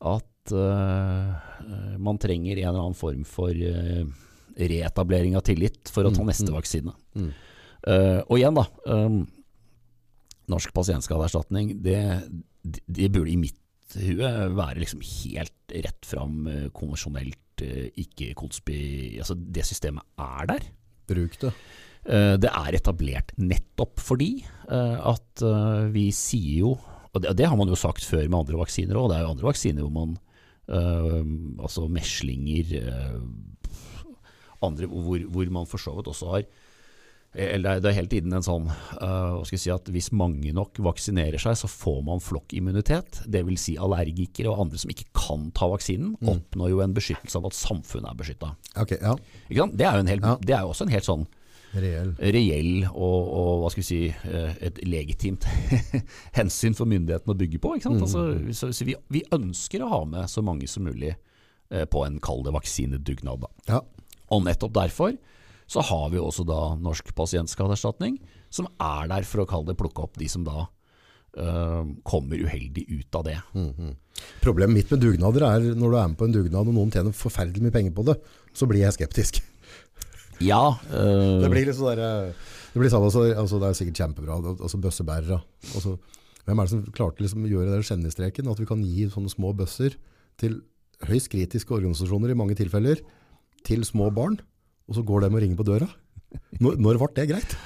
at uh, man trenger en eller annen form for uh, reetablering av tillit for å ta neste vaksine. Eh, og igjen, da. Um, Norsk pasientskadeerstatning, det, det, burde i mitt hue være liksom helt rett fram, konvensjonelt, ikke konspi... Altså, det systemet er der. Bruk det. Det er etablert nettopp fordi at vi sier jo Og det, det har man jo sagt før med andre vaksiner òg. Det er jo andre vaksiner hvor man eh, Altså meslinger eh, Andre hvor, hvor man for så vidt også har eller det er- hele tiden en sånn eh, hva skal jeg si at Hvis mange nok vaksinerer seg, så får man flokkimmunitet. Dvs. Si allergikere og andre som ikke kan ta vaksinen, oppnår jo en beskyttelse av at samfunnet er beskytta. Okay, ja. Det, er jo en hel- Ja. det er jo også en helt sånn Reell. reell og, og hva skal vi si, eh, et legitimt hensyn for myndighetene å bygge på. Ikke sant? Altså, så så vi, vi ønsker å ha med så mange som mulig eh, på en kall det vaksinedugnad. Ja. Og nettopp derfor så har vi også da Norsk pasientskadeerstatning, som er der for å kalle det plukke opp de som da eh, kommer uheldig ut av det. Problemet mitt med dugnader er når du er med på en dugnad og noen tjener forferdelig mye penger på det, så blir jeg skeptisk. Ja, eh, Det blir litt sånn der, eh, det blir sånn, altså, altså, det er sikkert kjempebra, altså bøssebærere. Altså, hvem er det som klarte liksom å gjøre den skjennestreken? at vi kan gi sånne små bøsser til høyst kritiske organisasjoner i mange tilfeller, til små barn, og så går de og ringer på døra? Når, når ble det greit?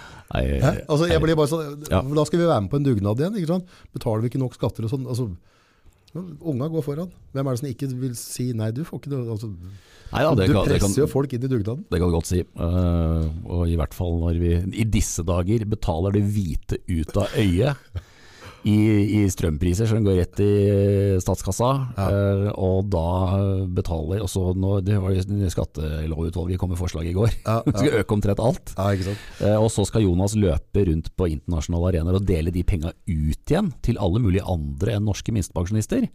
nei, Altså, jeg blir bare sånn. Da skal vi være med på en dugnad igjen, ikke sant? Betaler vi ikke nok skatter og sånn? Altså, unga går foran. Hvem er det som ikke vil si nei, du får ikke det? Altså, nei det du kan, det kan, presser jo folk inn i dugnaden. Det kan du godt si. Uh, og i hvert fall når vi i disse dager betaler det hvite ut av øyet i, i strømpriser som går rett i statskassa, Ja. eh, og da betaler også nå, Det var jo skattelovutvalget kom med forslag i går. Ja, Vi skal øke omtrent alt. Ja? Eh, og så skal Jonas løpe rundt på internasjonale arenaer og dele de penga ut igjen til alle mulige andre enn norske minstepensjonister.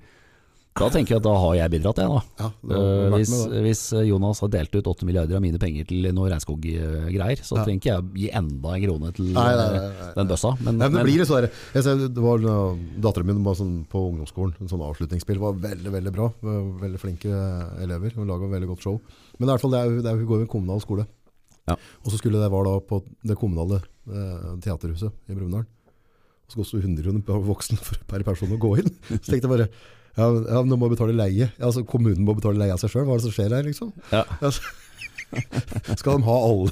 Da tenker jeg at da har jeg bidratt, jeg da. Ja, Eh, hvis, hvis Jonas har delt ut 8 milliarder av mine penger til noe regnskoggreier, så Ja. trenger ikke jeg gi enda en krone til Nei, nei, eh, nei, nei, den bøssa. Men, Nei, men det men- blir sånn jeg ser, det var Datteren min var sånn, på ungdomsskolen, en sånn avslutningsspill, var veldig, veldig bra. Veldig flinke elever, Hun laget veldig godt show. Men i hvert fall, det er, det er, hun går jo i en kommunal skole. Ja. Og så skulle det være da på det kommunale eh, teaterhuset i Brumunddal. Og så koster det 100 kroner per voksen per person å gå inn. Så tenkte jeg bare, ja, ja, nå må betale leie. Altså kommunen må betale leie av seg selv. Hva er det som skjer her, liksom? ja. Altså, skal de ha alle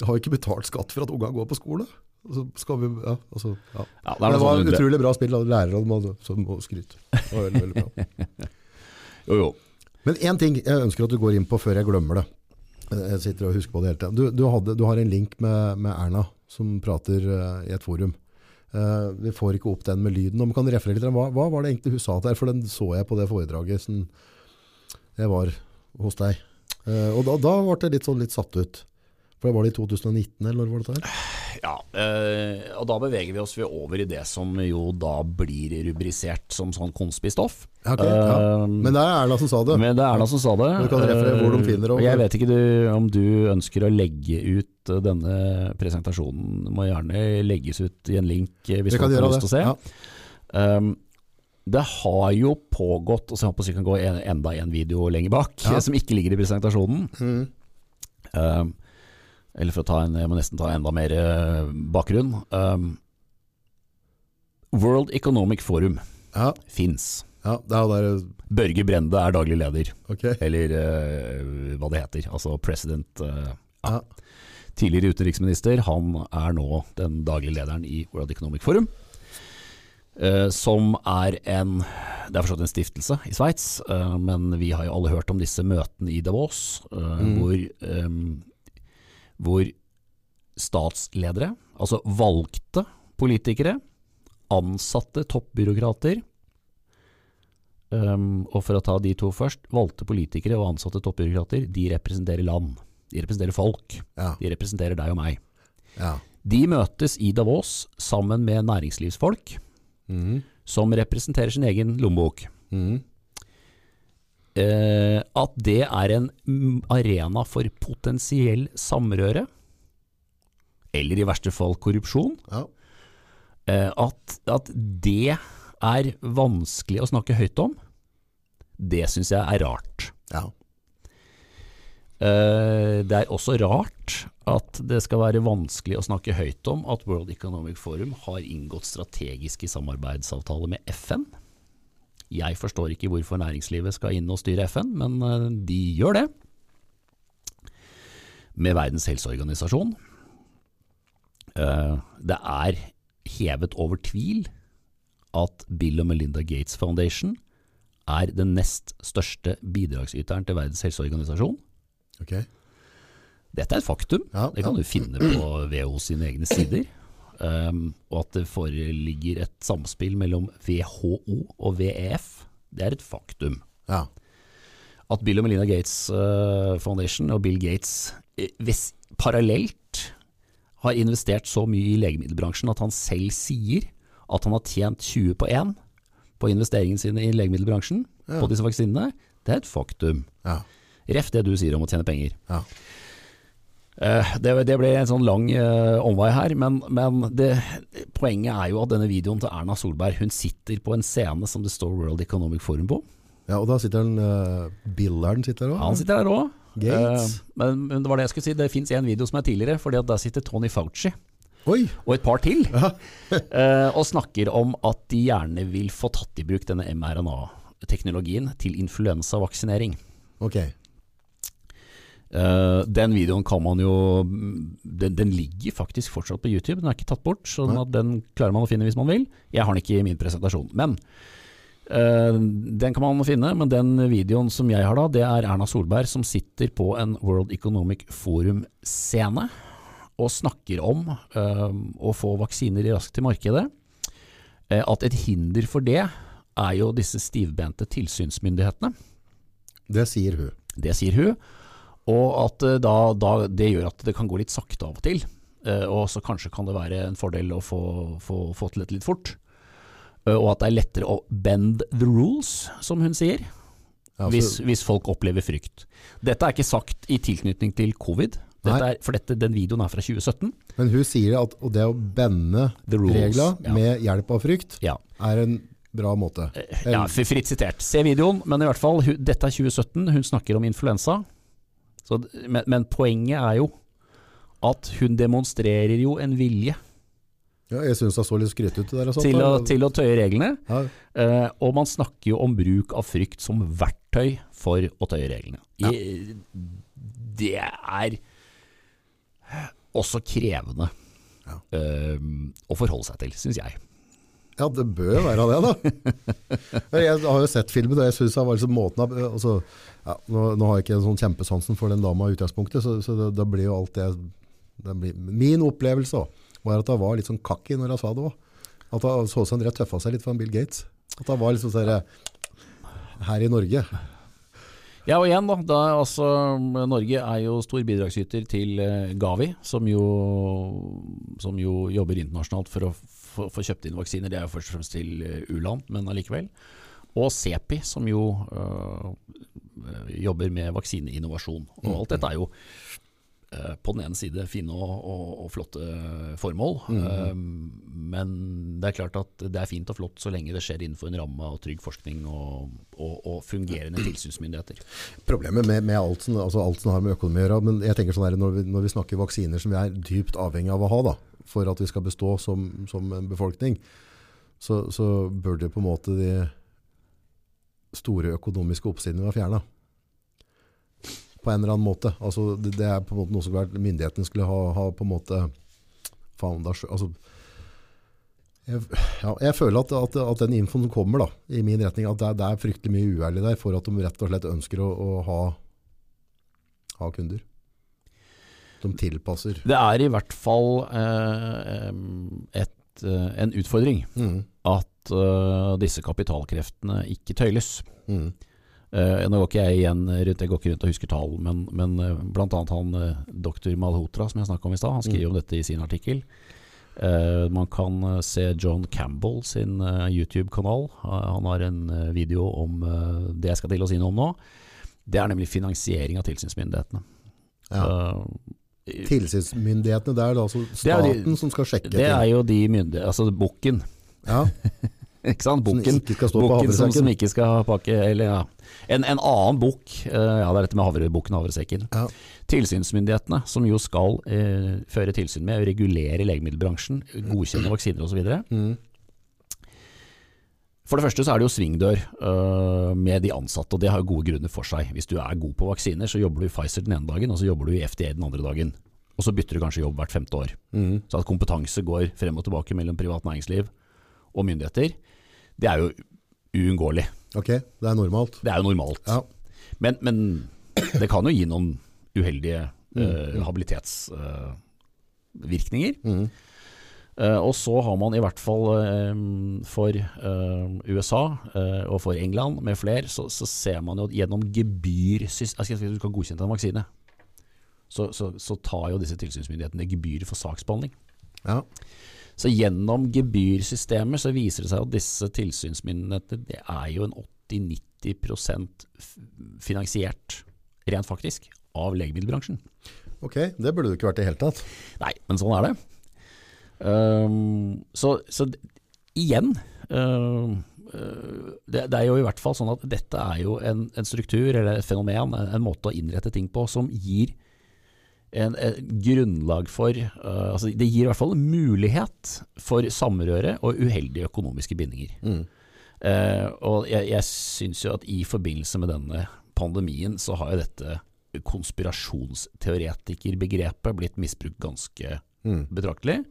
De har ikke betalt skatt for at unga går på skole. Så skal vi, ja, altså, ja. Ja, det Det, var sånn, utrolig bra spill av lærere som må skryte. Det var veldig, veldig bra. jo, jo. Men én ting jeg ønsker at du går inn på før jeg glemmer det. Jeg sitter og husker på det hele tiden. Du, du, hadde, du har en link med, med Erna som prater uh, i et forum. Eh, vi får ikke opp den med lyden. Om kan referere litt, hva, hva var det egentlig hun sa der? For den så jeg på det foredraget som jeg var hos deg. Uh, og da, da ble jeg litt, sånn, litt satt ut. For det var det i 2019, eller når var det der? Ja, øh, og da beveger vi oss over i det som jo da blir rubrisert som sånn konspistoff. Ja, ja. uh, Men det er Erna som sa det. Men det er Erna som sa det. Du kan referere hvor de Eh, finner det, Jeg vet ikke du, om du ønsker å legge ut denne presentasjonen. Må gjerne legges ut i en link hvis du har lyst til å se. Ja. Um, det har jo pågått, og så håper jeg vi kan gå en, enda en video lenger bak, Ja. som ikke ligger i presentasjonen. Mm. Um, eller for å ta en, jeg må nesten ta enda mer eh, bakgrunn. Um, World Economic Forum Ja, fins. Ja, er der, Børge Brende er daglig leder, okay. eller uh, hva det heter. Altså president uh, Ja. Tidligere utenriksminister, han er nå den daglige lederen i World Economic Forum. Uh, som er en Det er forstått en stiftelse i Sveits, eh, men vi har jo alle hørt om disse møtene i Davos, mm. hvor, eh, hvor statsledere, altså valgte politikere, ansatte toppbyråkrater Um, og for å ta de to først, valgte politikere og ansatte toppbyråkrater, de representerer land. De representerer folk. Ja, De representerer deg og meg. ja. De møtes i Davos sammen med næringslivsfolk mm. som representerer sin egen lommebok. mhm. Eh, at det er en arena for potensiell samrøre, eller i verste fall korrupsjon, Ja. eh, at, at det er vanskelig å snakke høyt om, det syns jeg er rart. ja. Eh, Det er også rart at det skal være vanskelig å snakke høyt om at World Economic Forum har inngått strategiske samarbeidsavtaler med FN. Jeg forstår ikke hvorfor næringslivet skal inn og styre FN, men eh, de gjør det. Med Verdens helseorganisasjon. Eh, Det er hevet over tvil at Bill og Melinda Gates Foundation er den nest største bidragsyteren til Verdens helseorganisasjon. Okay. Dette er et faktum. Ja, det kan ja. du finne på WHO sine egne sider. Um, og at det foreligger et samspill mellom WHO og VEF, det er et faktum. Ja. At Bill og Melina Gates uh, Foundation og Bill Gates eh, hvis, parallelt har investert så mye i legemiddelbransjen at han selv sier at han har tjent 20 på 1 på investeringene sine i legemiddelbransjen, Ja. på disse vaksinene, det er et faktum. Ja. Ref det du sier om å tjene penger. Ja. Eh, det, det ble en sånn lang uh, omvei her, men, men det, poenget er jo at denne videoen til Erna Solberg, hun sitter på en scene som det står World Economic Forum på. ja, og da sitter han uh, Billern sitter der også. Han sitter der òg. Uh, men, men det var det jeg skulle si, det fins en video som er tidligere, fordi at der sitter Tony Fauci Oi! og et par til eh, og snakker om at de gjerne vil få tatt i bruk denne mRNA-teknologien til influensavaksinering. Ok. Eh, den videoen kan man jo den, den ligger faktisk fortsatt på YouTube, den er ikke tatt bort. Så sånn den klarer man å finne hvis man vil. Jeg har den ikke i min presentasjon. Men uh, den kan man finne. Men den videoen som jeg har da, det er Erna Solberg som sitter på en World Economic Forum-scene og snakker om uh, å få vaksiner raskt til markedet. At et hinder for det er jo disse stivbente tilsynsmyndighetene. Det sier hun. Det sier hun. Og at eh, da, da, det gjør at det kan gå litt sakte av og til. Eh, og så kanskje kan det være en fordel å få, få, få til dette litt fort. Eh, og at det er lettere å bend the rules, som hun sier, Ja, hvis, hvis folk opplever frykt. Dette er ikke sagt i tilknytning til covid, dette er, for dette, den videoen er fra 2017. Men hun sier at det å bende reglene ja. med hjelp av frykt Ja, er en bra måte. ja fritt sitert. Se videoen, men i hvert fall, hun, dette er 2017, hun snakker om influensa. Så, men, men poenget er jo at hun demonstrerer jo en vilje Ja, jeg syns hun så litt skrytete ut der. og sånt, til å, til å tøye reglene. Ja, Uh, og man snakker jo om bruk av frykt som verktøy for å tøye reglene. I, det er også krevende Ja. uh, å forholde seg til, syns jeg. Ja, det bør være det, da. Jeg har jo sett filmen, og jeg syns liksom måten av altså, ja, nå, nå har jeg ikke sånn kjempesansen for den dama i utgangspunktet, så, så det blir jo alt det, det blir, Min opplevelse var at hun var litt sånn kakki når hun sa det òg. At hun så seg rett tøffa seg litt for Bill Gates. At hun var liksom sånn Her i Norge. Ja, og igjen da, da altså, Norge er jo stor bidragsyter til eh, Gavi, som jo, som jo jobber internasjonalt for å få få kjøpt inn vaksiner. Det er jo først og fremst til eh, u-land, men allikevel. Og CEPI, som jo øh, jobber med vaksineinnovasjon. Og alt dette er jo øh, på den ene side fine og, og, og flotte formål, øh, men det er klart at det er fint og flott så lenge det skjer innenfor en ramme av trygg forskning og, og, og fungerende tilsynsmyndigheter. Problemet med, med alt, som, altså alt som har med økonomi å gjøre, men jeg tenker sånn her, når, vi, når vi snakker vaksiner som vi er dypt avhengig av å ha da, for at vi skal bestå som, som en befolkning, så, så bør det på en måte de store økonomiske oppsidene være fjerna. På en eller annen måte. Altså, det, det er på en måte noe som vært, myndighetene skulle ha, ha på en måte founders, altså, jeg, ja, jeg føler at, at, at den infoen som kommer da, i min retning, at det det er fryktelig mye uærlig der for at de rett og slett ønsker å, å ha, ha kunder. De tilpasser. Det er i hvert fall eh, et, eh, en utfordring Mm. at eh, disse kapitalkreftene ikke tøyles. Mm. Eh, nå går ikke jeg igjen rundt, jeg går ikke rundt og husker tall, men, men blant annet han eh, doktor Malhotra som jeg snakket om i stad, han skriver om dette i sin artikkel. Man kan se John Campbell sin YouTube-kanal. Han har en video om det jeg skal til å si noe om nå. Det er nemlig finansiering av tilsynsmyndighetene. Ja. Tilsynsmyndighetene, er det altså staten de- som skal sjekke det er jo de myndighetene Altså bukken, Ja, ikke sant? Bukken. ikke som, som ikke skal pakke Eller ja. En, en annen bukk. eh, ja, det er dette med havrebukken og havresekken. Ja. Tilsynsmyndighetene, som jo skal eh, føre tilsyn med og regulere legemiddelbransjen, godkjenne vaksiner osv. Mm. For det første så er det jo svingdør uh, med de ansatte, og det har jo gode grunner for seg. Hvis du er god på vaksiner, så jobber du i Pfizer den ene dagen, og så jobber du i FDA den andre dagen. Og så bytter du kanskje jobb hvert femte år. Mm. Så at kompetanse går frem og tilbake mellom privat næringsliv og myndigheter, det er jo uunngåelig. Ok, det er normalt. Det er jo normalt. Ja. Men, men det kan jo gi noen uheldige uh, habilitetsvirkninger. Mm. Eh, og så har man i hvert fall eh, for eh, USA og for England med flere, så, så ser man jo gjennom altså, Hvis du skal godkjenne en vaksine, så, så, så tar jo disse tilsynsmyndighetene gebyr for saksbehandling. Ja. Så gjennom gebyrsystemer så viser det seg at disse tilsynsmyndighetene det er jo en 80-90 f- finansiert, rent faktisk, av legemiddelbransjen. Ok, det burde det ikke vært i hele tatt. Nei, men sånn er det. Ehm, så, så igjen eh, det, det er jo i hvert fall sånn at dette er jo en, en struktur eller et fenomen, en, en måte å innrette ting på som gir en, en grunnlag for uh, altså Det gir i hvert fall en mulighet for samrøre og uheldige økonomiske bindinger. Mm. Uh, og jeg, jeg syns jo at i forbindelse med denne pandemien så har jo dette konspirasjonsteoretikerbegrepet blitt misbrukt ganske Mm. betraktelig.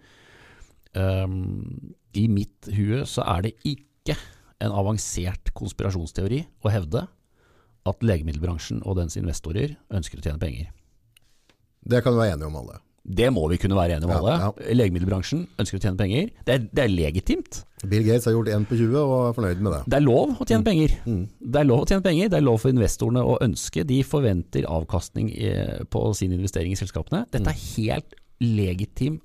Um, I mitt hue så er det ikke en avansert konspirasjonsteori å hevde at legemiddelbransjen og dens investorer ønsker å tjene penger. Det kan vi være enige om alle. Det må vi kunne være enige om Ja, alle. Legemiddelbransjen ønsker å tjene penger. Det er, det er legitimt. Bill Gates har gjort 1 på 20 og er fornøyd med det. Det er lov å tjene penger. Mm. Det er lov å tjene penger, det er lov for investorene å ønske. De forventer avkastning på sin investering i selskapene. Dette er helt legitim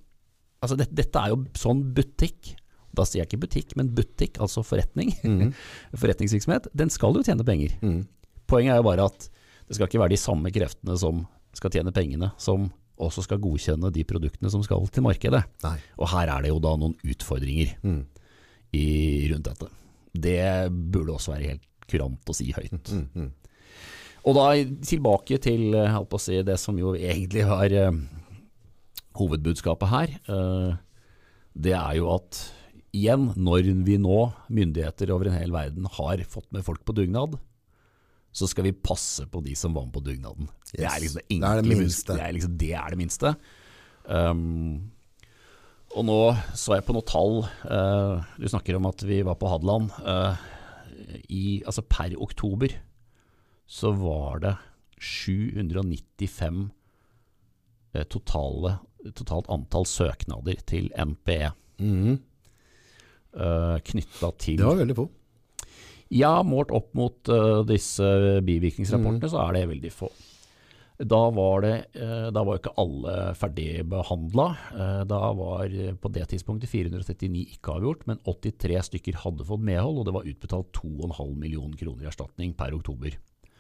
Altså det, Dette er jo sånn butikk. Da sier jeg ikke butikk, men butikk, altså forretning. Mm. Forretningsvirksomhet. Den skal jo tjene penger. Mm. Poenget er jo bare at det skal ikke være de samme kreftene som skal tjene pengene, som også skal godkjenne de produktene som skal til markedet. Nei. Og her er det jo da noen utfordringer Mm. i, rundt dette. Det burde også være helt kurant å si høyt. Mm. Mm. Og da tilbake til eh, si, det som jo egentlig var eh, hovedbudskapet her. Eh, det er jo at igjen, når vi nå, myndigheter over en hel verden, har fått med folk på dugnad, så skal vi passe på de som var med på dugnaden. Det er liksom det, Det er det minste. Det er, liksom, det, er det minste. Um, og nå så jeg på noen tall. Uh, du snakker om at vi var på Hadeland. Uh, i, altså per oktober så var det 795 uh, totale, totalt antall søknader til NPE Mm. uh, knytta til Det var veldig få. Ja, målt opp mot uh, disse bivirkningsrapportene, så er det veldig få. Da var, det, uh, da var ikke alle ferdigbehandla. Uh, da var eh, på det tidspunktet 439 ikke avgjort, men 83 stykker hadde fått medhold, og det var utbetalt 2,5 millioner kroner i erstatning per oktober.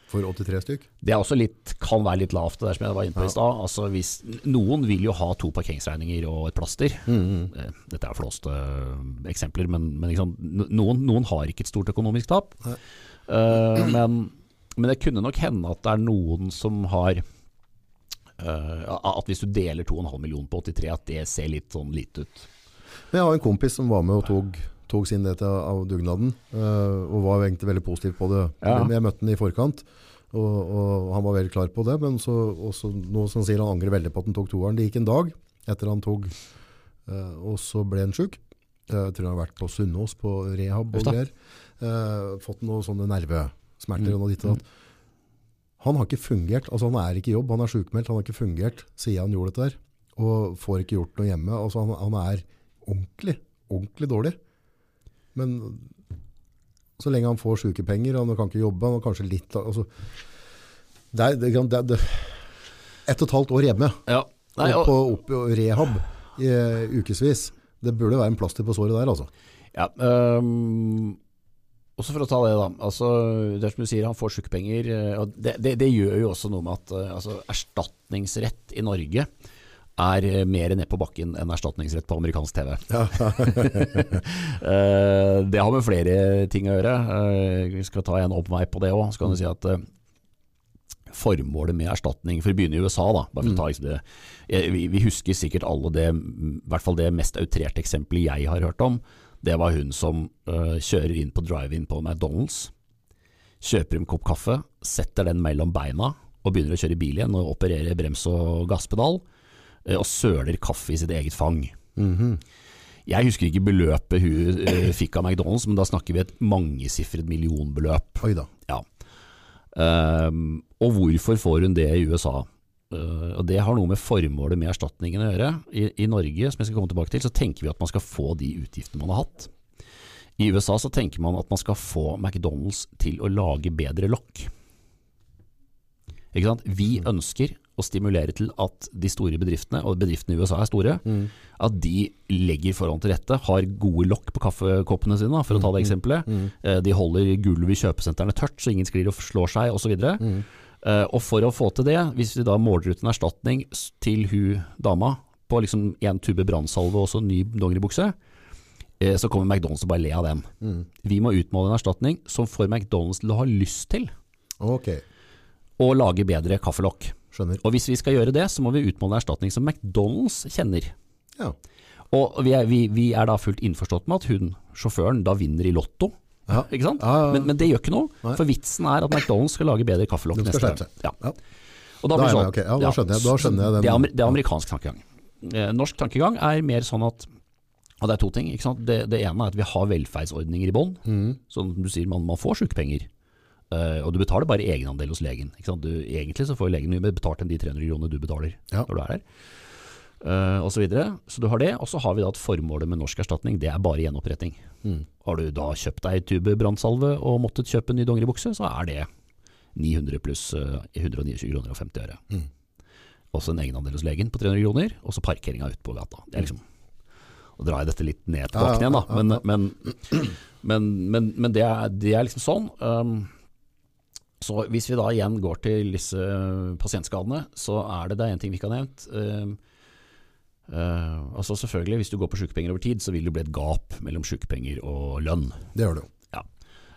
For 83 stykk. Det er også litt, kan være litt lavt, det der som jeg var inne på i stad. Altså hvis- noen vil jo ha to parkeringsregninger og et plaster. Mm. Dette er flåste eh, eksempler, men, men liksom, noen, noen har ikke et stort økonomisk tap. Eh, men, men det kunne nok hende at det er noen som har uh, At hvis du deler 2,5 millioner på 83, at det ser litt sånn lite ut. Men jeg har en kompis som var med og tok tok sin del av dugnaden, eh, og var egentlig veldig positiv på det. Ja. Jeg møtte han i forkant, og, og han var veldig klar på det, men så, også, nå som han sier han angrer veldig på at han tok toeren. Det gikk en dag etter han tok, eh, og så ble han syk. Eh, Jeg tror han har vært på Sunnås på rehab og greier. Eh, fått noen sånne nervesmerter Mm. og noe ditt og datt. Han har ikke fungert, altså han er ikke i jobb, han er sykemeldt, han har ikke fungert siden han gjorde dette der, og får ikke gjort noe hjemme. Altså han, han er ordentlig, ordentlig dårlig. Men så lenge han får sykepenger, han kan ikke jobbe, han har kanskje litt, altså, det er, det, det, ett og et halvt år hjemme, Ja. Nei, opp, og, opp og rehab i uh, ukevis. Det burde være en plaster på såret der, altså. ja, um, også for å ta det, da. Altså, det er som du sier, han får sykepenger. øh, og det, det, gjør jo også noe med at øh, altså, erstatningsrett i Norge er øh, mer ned på bakken enn erstatningsrett på amerikansk TV. Ja. det har med flere ting å gjøre. Eh, vi skal ta en oppvei på det òg. Så kan du si at eh, formålet med erstatning For å begynne i USA, da. Bare for å ta liksom det. eh, Vi, husker sikkert alle det, i hvert fall det mest outrerte eksempelet jeg har hørt om. Det var hun som eh, kjører inn på drive-in på McDonald's, kjøper en kopp kaffe, setter den mellom beina og begynner å kjøre bil igjen og opererer brems og gasspedal, eh, og søler kaffe i sitt eget fang. Jeg husker ikke beløpet hun uh, fikk av McDonald's, men da snakker vi et mangesifret millionbeløp. Oi da. Ja. Um, og hvorfor får hun det i USA? Uh, og Det har noe med formålet med erstatningen å gjøre. I, I Norge som jeg skal komme tilbake til, så tenker vi at man skal få de utgiftene man har hatt. I USA så tenker man at man skal få McDonald's til å lage bedre lokk. Ikke sant? Vi ønsker å stimulere til at de store bedriftene, og bedriftene i USA er store, at de legger forholdene til rette, har gode lokk på kaffekoppene sine, for å ta det eksempelet. Eh, De holder gulvet i kjøpesentrene tørt, så ingen sklir og slår seg osv. Mm. Og for å få til det, hvis vi da måler ut en erstatning til hun dama på liksom én tube brannsalve og så ny dongeribukse, eh, så kommer McDonald's og bare le av den. Vi må utmåle en erstatning som får McDonald's til å ha lyst til okay. å lage bedre kaffelokk. Skjønner. Og hvis vi skal gjøre det, så må vi utmåle erstatning som McDonald's kjenner. Ja. Og vi er, vi, vi er da fullt innforstått med at hun, sjåføren, da vinner i lotto. Ja. Ikke sant? Ja. Men, men det gjør ikke noe, Nei. for vitsen er at McDonald's skal lage bedre kaffelokk neste gang. Ja. Og Da blir er sånn- okay. Ja, da skjønner jeg- da skjønner jeg den- Det er, det er amerikansk tankegang. Eh, norsk tankegang er mer sånn at og det er to ting. Det, det ene er at vi har velferdsordninger i bånn. Mm. Som du sier, man, man får sykepenger. Eh, og du betaler bare egenandel hos legen. Du, egentlig så får legen mye mer betalt enn de 300 kronene du betaler Ja. når du er her. Uh, og så videre. Så du har det. Og så har vi da at formålet med norsk erstatning, det er bare gjenoppretting. Mm. Har du da kjøpt deg tube brannsalve og måttet kjøpe en ny dongeribukse, så er det 900 pluss uh, 129 kroner og 50 øre. Mm. Også en egenandel hos legen på 300 kroner, og så parkeringa ute på gata. Det er liksom Nå drar jeg dette litt ned til Ja, bakken igjen, da. ja, ja, Men, ja. men, men, men, men det, er, det er liksom sånn. Um, så hvis vi da igjen går til disse pasientskadene, så er det det en ting vi ikke har nevnt. Uh, altså selvfølgelig, Hvis du går på sykepenger over tid, så vil det bli et gap mellom sykepenger og lønn. Det gjør det jo. Ja.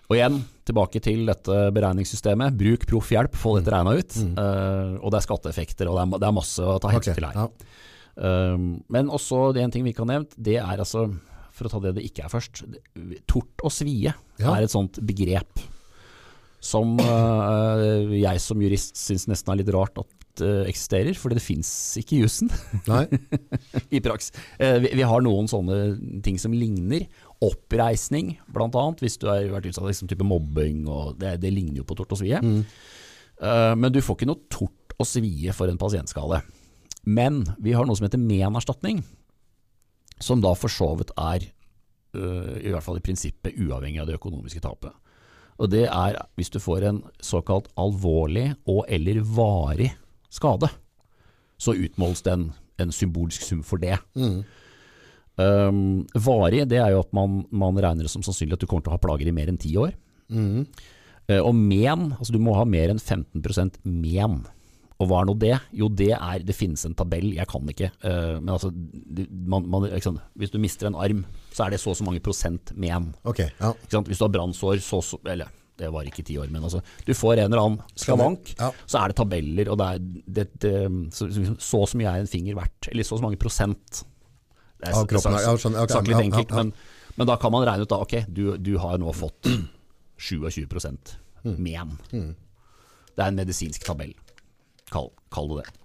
Og igjen, tilbake til dette beregningssystemet. Bruk proff hjelp, få dette regna ut. Uh, og det er skatteeffekter, og det er, det er masse å ta hensyn okay, til her. ja. Uh, men også det en ting vi ikke har nevnt, det er altså, for å ta det det ikke er først, tort og svie Ja. er et sånt begrep som uh, jeg som jurist syns nesten er litt rart at uh, eksisterer, fordi det fins ikke i jussen i praks. Uh, vi, vi har noen sånne ting som ligner. Oppreisning, annet, hvis du har vært utsatt for liksom type mobbing, og det, det ligner jo på tort og svie. Eh, men du får ikke noe tort og svie for en pasientskade. Men vi har noe som heter menerstatning, som da for så vidt er, i hvert fall i prinsippet, uavhengig av det økonomiske tapet. Og det er hvis du får en såkalt alvorlig og eller varig skade, så utmåles det en, en symbolsk sum for det. Um, varig, det er jo at man, man regner det som sannsynlig at du kommer til å ha plager i mer enn ti år. Mm. Uh, Og men, altså du må ha mer enn 15% men. Og hva er nå det? Jo, det er Det finnes en tabell, jeg kan ikke. Uh, men altså, man, man, sant? hvis du mister en arm, så er det så og så mange prosent med en. Okay, Ja. Hvis du har brannsår, så så Eller, det var ikke ti år, men altså Du får en eller annen skavank, Ja. så er det tabeller, og det er det, det, så, så så mye er en finger verdt. Eller så og så mange prosent. Det er, Av kroppen, det er ja, skjønner, ok, sagt litt ja, ja, enkelt, ja. men Men da kan man regne ut da, ok, du, du har nå fått 27% men. Det er en medisinsk tabell. Kall, kall det det.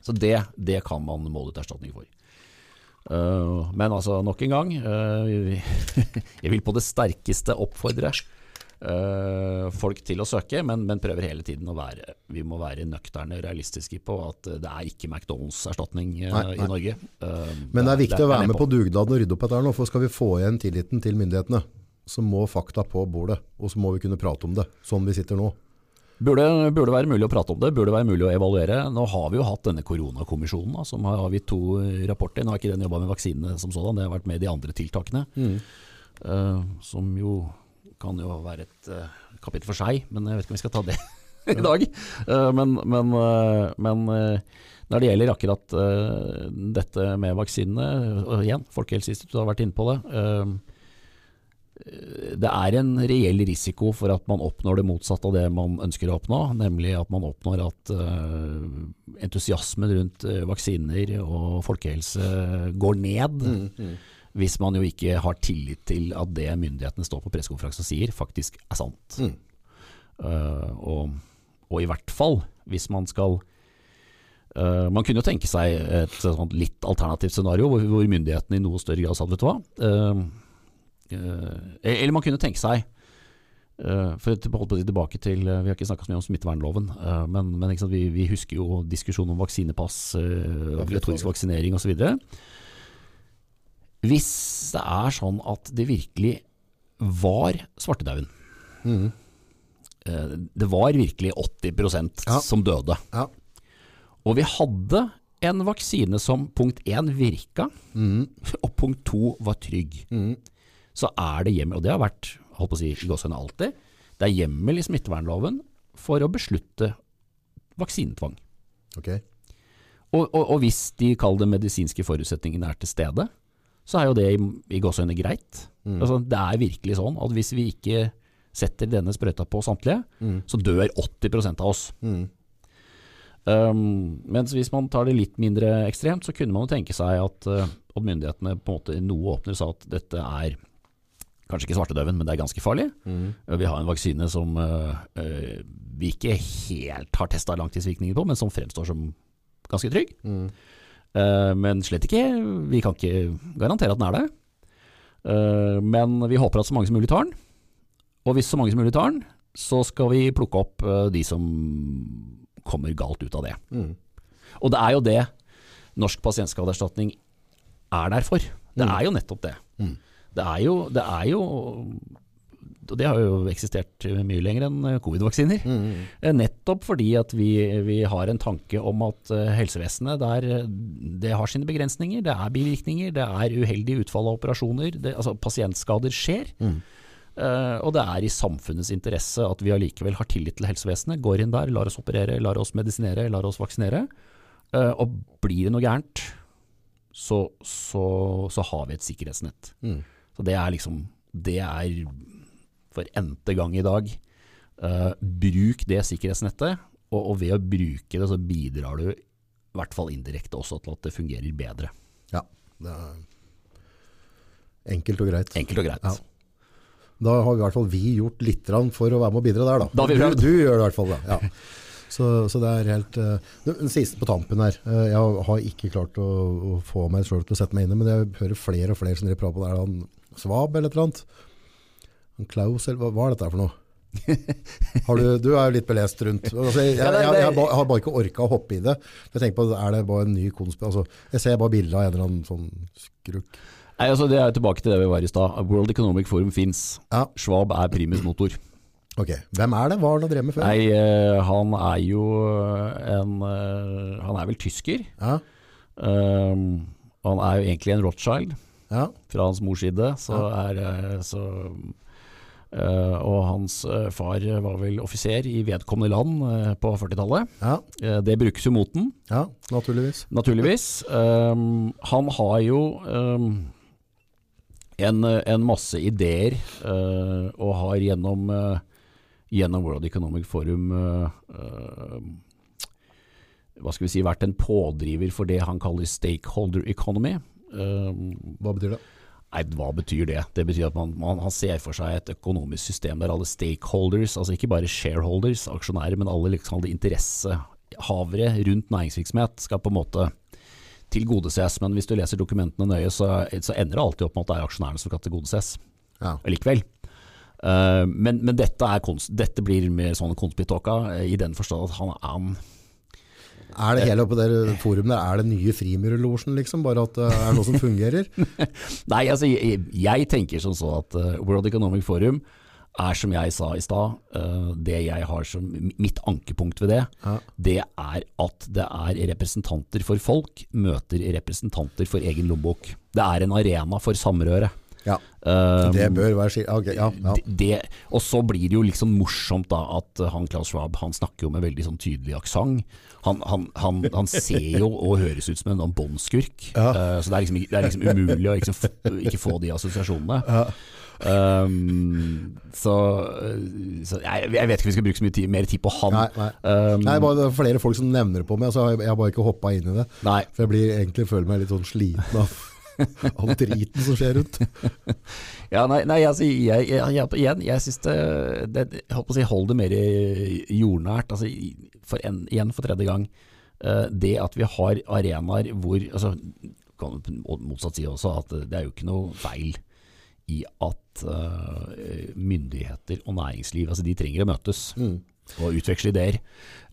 Så det, det kan man måle ut erstatning for. Uh, men altså, nok en gang, uh, jeg vil på det sterkeste oppfordre uh, folk til å søke, men, men, prøver hele tiden å være Vi må være nøkterne realistiske på at det er ikke McDonald's-erstatning i Norge. men det er viktig det å være med på, på dugnaden og rydde opp etter nå, for skal vi få igjen tilliten til myndighetene, så må fakta på bordet, og så må vi kunne prate om det, sånn vi sitter nå. Burde, burde, være mulig å prate om det, burde være mulig å evaluere. Nå har vi jo hatt denne koronakommisjonen da, som har avgitt to rapporter. Nå har ikke den jobba med vaksinene som sådan, det har vært med de andre tiltakene. Mm. Uh, som jo kan jo være et uh, kapittel for seg, men jeg vet ikke om vi skal ta det i dag. Uh, men, men, men når det gjelder akkurat dette med vaksinene, og igjen, Folkehelseinstituttet har vært inne på det det er en reell risiko for at man oppnår det motsatte av det man ønsker å oppnå, nemlig at man oppnår at uh, entusiasmen rundt uh, vaksiner og folkehelse går ned. Mm, mm. Hvis man jo ikke har tillit til at det myndighetene står på pressekonferanse og sier, faktisk er sant. Mm. Uh, og, og, i hvert fall hvis man skal Man kunne jo tenke seg et sånt litt alternativt scenario hvor, hvor myndighetene i noe større grad sa vet du hva Eh, eller man kunne tenke seg for Uh, for tilbake til, uh, Vi har ikke snakka så mye om smittevernloven, men, men, sant, vi, vi, husker jo diskusjonen om vaksinepass, obligatorisk vaksinering osv. Hvis det er sånn at det virkelig var svartedauden mm. Det var virkelig 80 ja. som døde. Ja. Og vi hadde en vaksine som punkt én virka, mm. og punkt to var trygg. Mm så er det hjemmel, og det har vært holdt på å si, i gåsehudene alltid, det er hjemmel i smittevernloven for å beslutte vaksinetvang. Okay. Og, og, og, hvis de kaller det medisinske forutsetningene er til stede, så er jo det i, i gåsehudene greit. Mm. Altså, det er virkelig sånn at hvis vi ikke setter denne sprøyta på samtlige, mm. så dør 80 av oss. Mm. Um, mens hvis man tar det litt mindre ekstremt, så kunne man jo tenke seg at, uh, at myndighetene på en måte noe åpner sa at dette er Kanskje ikke svartedauden, men det er ganske farlig. Mm. Vi har en vaksine som uh, vi ikke helt har testa langtidsvirkninger på, men som fremstår som ganske trygg. Mm. Uh, men slett ikke. Vi kan ikke garantere at den er det. Men vi håper at så mange som mulig tar den. Og hvis så mange som mulig tar den, så skal vi plukke opp de som kommer galt ut av det. Mm. Og det er jo det Norsk pasientskadeerstatning er der for. Det mm. er jo nettopp det. Mm. Det er jo, det er jo og det har jo eksistert mye lenger enn covid-vaksiner. Mm. Nettopp fordi at vi, vi, har en tanke om at eh, helsevesenet der, det har sine begrensninger. Det er bivirkninger, det er uheldige utfall av operasjoner. Det, altså Pasientskader skjer. Mm. Uh, og det er i samfunnets interesse at vi allikevel har tillit til helsevesenet. Går inn der, lar oss operere, lar oss medisinere, lar oss vaksinere. Uh, og blir det noe gærent, så, så, så har vi et sikkerhetsnett. Mm. Så det er liksom Det er for n-te gang i dag. Uh, bruk det sikkerhetsnettet, og, og, ved å bruke det, så bidrar du i hvert fall indirekte også til at det fungerer bedre. Ja, det er enkelt og greit. Enkelt og greit. Ja. Da har i hvert fall vi gjort litt for å være med og bidra der, da. da du, du, gjør det i hvert fall, da. Ja. Så, så, det er helt uh, Den siste på tampen her. Uh, jeg har ikke klart å, å få meg sjøl til å sette meg inn i men jeg hører flere og flere som driver prater på det. Svab eller et eller annet. Klaus, eller hva, er dette for noe? du, du, er jo litt belest rundt. Altså, jeg, jeg, jeg, jeg, har bare ikke orka å hoppe i det. Jeg tenker på, Er det bare en ny konsp... Altså, jeg ser bare bilder av en eller annen sånn skrukk. Nei, altså, det er tilbake til det vi var i stad. World Economic Forum fins. Ja. Schwab er primus motor. Ok, Hvem er det? Hva har han drevet med før? Nei, uh, Han er jo en uh, Han er vel tysker. Ja. Um, han er jo egentlig en Rothschild ja. fra hans mors side. Så er, eh, så, uh, og hans uh, far var vel offiser i vedkommende land uh, på 40-tallet. Ja. det brukes jo mot den. Ja, naturligvis. Naturligvis. Um, han har jo um, en, en, masse ideer, og har gjennom, gjennom World Economic Forum hva skal vi si, vært en pådriver for det han kaller stakeholder economy. Um, Hva betyr det? Nei, hva betyr det? Det betyr at man, man, ser for seg et økonomisk system der alle stakeholders, altså ikke bare shareholders, aksjonærer, men alle liksom, alle interessehavere rundt næringsvirksomhet skal på en måte tilgodeses. Men hvis du leser dokumentene nøye, så, så ender det alltid opp med at det er aksjonærene som skal tilgodeses Ja. likevel. Uh, men, men dette, er konst, dette blir mer sånn konspitåka, eh, i den forstand at han er han Er det hele oppe der forumet der, er det nye Frimurlosjen, liksom? Bare at det er noe som fungerer? Nei, altså jeg, jeg tenker som så at eh, World Economic Forum er som jeg sa i stad, eh, det jeg har som mitt ankepunkt ved det, Ja. det er at det er representanter for folk møter representanter for egen lommebok. Det er en arena for samrøre. Ja. Um, Det bør være skilt. Okay, ja, ja. det, og så blir det jo liksom morsomt da at han Klaus Schwab han snakker jo med veldig sånn tydelig aksent. Han, han, han, han ser jo og høres ut som en sånn båndskurk, Ja. Uh, så det er, liksom, det er liksom umulig å liksom, ikke få de assosiasjonene. Um, så, så jeg, jeg vet ikke om vi skal bruke så mye tid, mer tid på han. Nei, nei. Um, Nei, bare, det er flere folk som nevner det på meg, så jeg, jeg har bare ikke hoppa inn i det. nei. For jeg blir egentlig føler meg litt sånn sliten av all driten som skjer rundt. Ja, nei, nei altså, jeg, jeg, jeg, igjen, jeg synes det, det jeg holdt på å si, Hold det mer jordnært. Altså, for en, igjen for tredje gang. Eh, det at vi har arenaer hvor altså, kan Motsatt si også at det er jo ikke noe feil i at eh, myndigheter og næringsliv altså de trenger å møtes og utveksle ideer.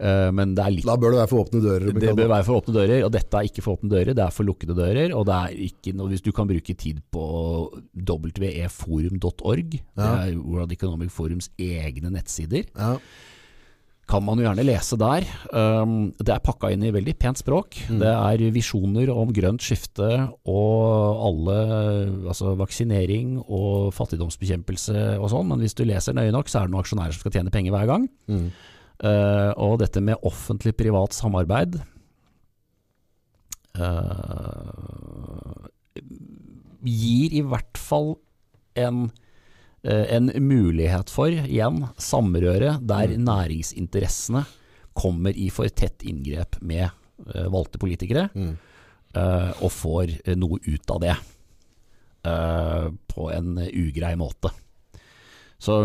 Eh, men det er litt Da bør det være for åpne dører. det bør være for åpne dører, og dette er ikke for åpne dører, det er for lukkede dører. Og det er ikke noe, hvis du kan bruke tid på weforum.org, det Ja. er World Economic Forums egne nettsider, Ja. Kan man jo gjerne lese der. Um, det er pakka inn i veldig pent språk. Det er visjoner om grønt skifte og alle, altså vaksinering og fattigdomsbekjempelse og sånn, men hvis du leser nøye nok, så er det noen aksjonærer som skal tjene penger hver gang. Mm. Uh, og dette med offentlig-privat samarbeid uh, gir i hvert fall en, en mulighet for, igjen, samrøre der næringsinteressene kommer i for tett inngrep med eh, valgte politikere, Mm. eh, og får eh, noe ut av det eh, på en ugrei måte. Så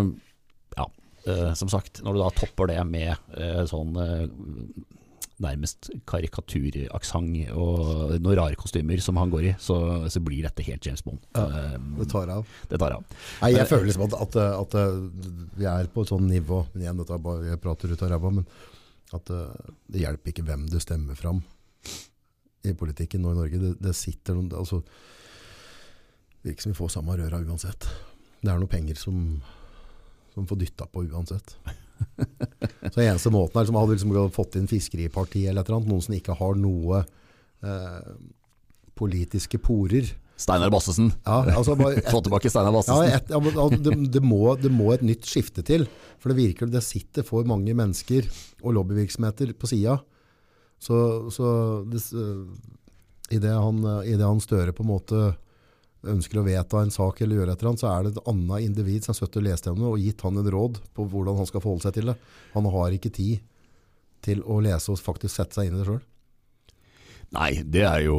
ja, eh, som sagt, når du da topper det med eh, sånn eh, nærmest karikaturaksent og noen rare kostymer som han går i, så, så blir dette helt James Bond. Ja, Det tar av. det tar av. Nei, jeg føler liksom at, at, at vi er på et sånn nivå men igjen, dette er bare, Jeg prater ut av ræva, men at eh, det hjelper ikke hvem du stemmer fram i politikken nå i Norge. Det, det sitter noen altså, virker som vi får samme røra uansett. Det er noen penger som, som får dytta på uansett. Så eneste måten er liksom, Hadde vi liksom fått inn Fiskeripartiet eller et eller annet, noen som ikke har noe eh, politiske porer. Steinar Bassesen. Ja, altså bare, Få tilbake Steinar Bassesen. et, ja, men, al- det, det, må, det må et nytt skifte til. For det virker det sitter for mange mennesker og lobbyvirksomheter på sida. Så, så idet det han, i det han Støre på en måte ønsker å vedta en sak eller gjøre et eller annet, så er det et annet individ som har sittet og lest gjennom det og gitt han en råd på hvordan han skal forholde seg til det. Han har ikke tid til å lese og faktisk sette seg inn i det sjøl. Nei, det er jo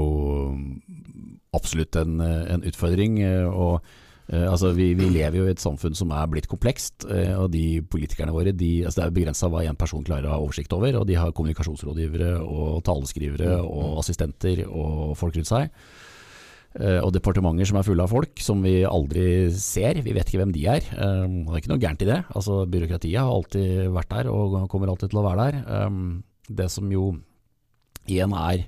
absolutt en, en utfordring. eh, og eh, altså, vi, vi lever jo i et samfunn som er blitt komplekst, eh, og de politikerne våre de, altså, Det er begrensa hva én person klarer å ha oversikt over, og de har kommunikasjonsrådgivere og taleskrivere og assistenter og folk rundt seg. Eh, Og departementer som er fulle av folk som vi aldri ser. Vi vet ikke hvem de er. Eh, Det er ikke noe gærent i det. Altså Byråkratiet har alltid vært der og kommer alltid til å være der. Eh, Det som jo igjen er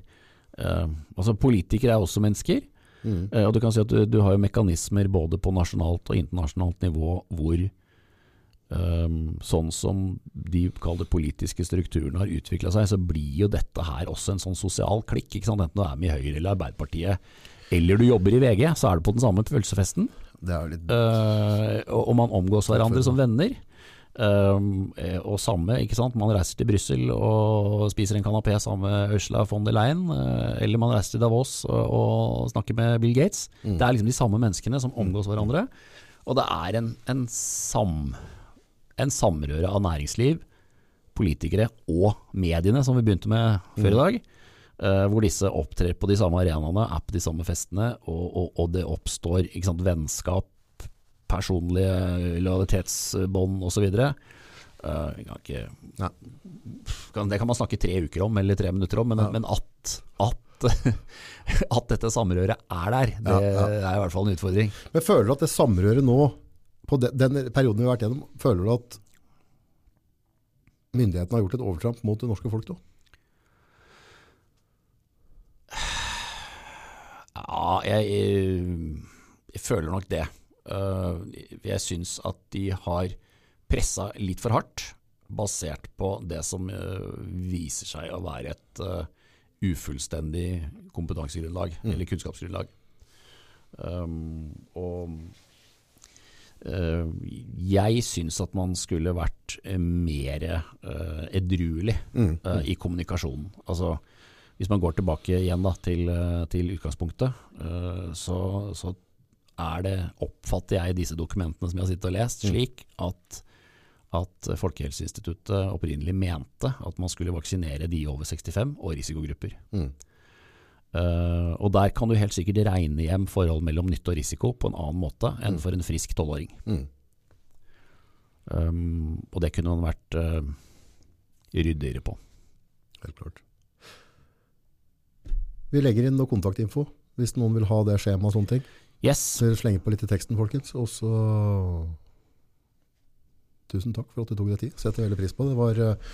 Altså Politikere er også mennesker. Mm. Og du kan si at du, du har jo mekanismer både på nasjonalt og internasjonalt nivå hvor Um, sånn som de kaller politiske strukturene har utvikla seg, så blir jo dette her også en sånn sosial klikk. Enten du er med i Høyre eller Arbeiderpartiet, eller du jobber i VG, så er du på den samme pølsefesten. Litt Uh, og, man omgås hverandre som venner. Um, og samme, ikke sant. Man reiser til Brussel og spiser en kanapé sammen med Ursula von der Leyen. eh, eller man reiser til Davos og, og snakker med Bill Gates. Det er liksom de samme menneskene som omgås hverandre. Og det er en, en, sam, en samrøre av næringsliv, politikere og mediene, som vi begynte med før i dag. Eh, hvor disse opptrer på de samme arenaene, er på de samme festene, og, og, og det oppstår sant, vennskap, personlige lojalitetsbånd osv. Uh, Ja. kan, det kan man snakke tre uker om, eller tre minutter om, men, Ja. men at, at, at dette samrøret er der, det ja. er i hvert fall en utfordring. Men føler du at det samrøret nå, på den, den perioden vi har vært gjennom, føler du at myndighetene har gjort et overtramp mot det norske folk da? Ja, jeg, jeg føler nok det. Uh, Jeg syns at de har pressa litt for hardt, basert på det som uh, viser seg å være et ufullstendig kompetansegrunnlag, eller kunnskapsgrunnlag. Um, og uh, jeg syns at man skulle vært mer uh, edruelig uh, i kommunikasjonen. Altså, hvis man går tilbake igjen da, til, uh, til utgangspunktet, uh, så, så er det, oppfatter jeg disse dokumentene som jeg har sittet og lest, slik at, at Folkehelseinstituttet opprinnelig mente at man skulle vaksinere de over 65 og risikogrupper. Mm. Uh, og der kan du helt sikkert regne hjem forhold mellom nytte og risiko på en annen måte enn for en frisk tolvåring. Mm. Um, og det kunne man vært uh, ryddigere på. Helt klart. Vi legger inn noe kontaktinfo, hvis noen vil ha det skjema og sånne ting. Yes, Så slenger på litt i teksten, folkens. Og så Tusen takk for at du tok deg tid. Setter veldig pris på det. Det var eh,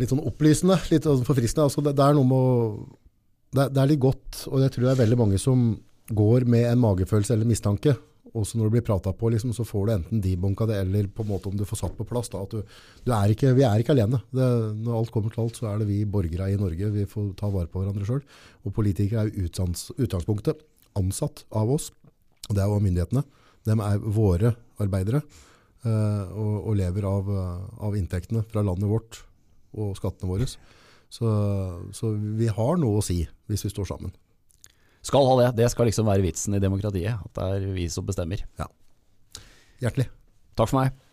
litt sånn opplysende, litt sånn forfriskende. Altså, det, det er noe med å det, er- det er litt godt, og jeg tror det er veldig mange som går med en magefølelse eller mistanke. Og så når det blir prata på, liksom, så får du enten debunka det, eller på en måte om du får satt på plass. Da, du, du er ikke, vi er ikke alene. Det, når alt kommer til alt, så er det vi borgere i Norge. Vi får ta vare på hverandre sjøl. Og politikere er utgangs- utgangspunktet ansatt av oss. Det er jo myndighetene. De er våre arbeidere eh, og, og lever av, eh, av inntektene fra landet vårt og skattene våre. Så, så vi har noe å si hvis vi står sammen. Skal ha det. Det skal liksom være vitsen i demokratiet. At det er vi som bestemmer. Hjertelig. Takk for meg.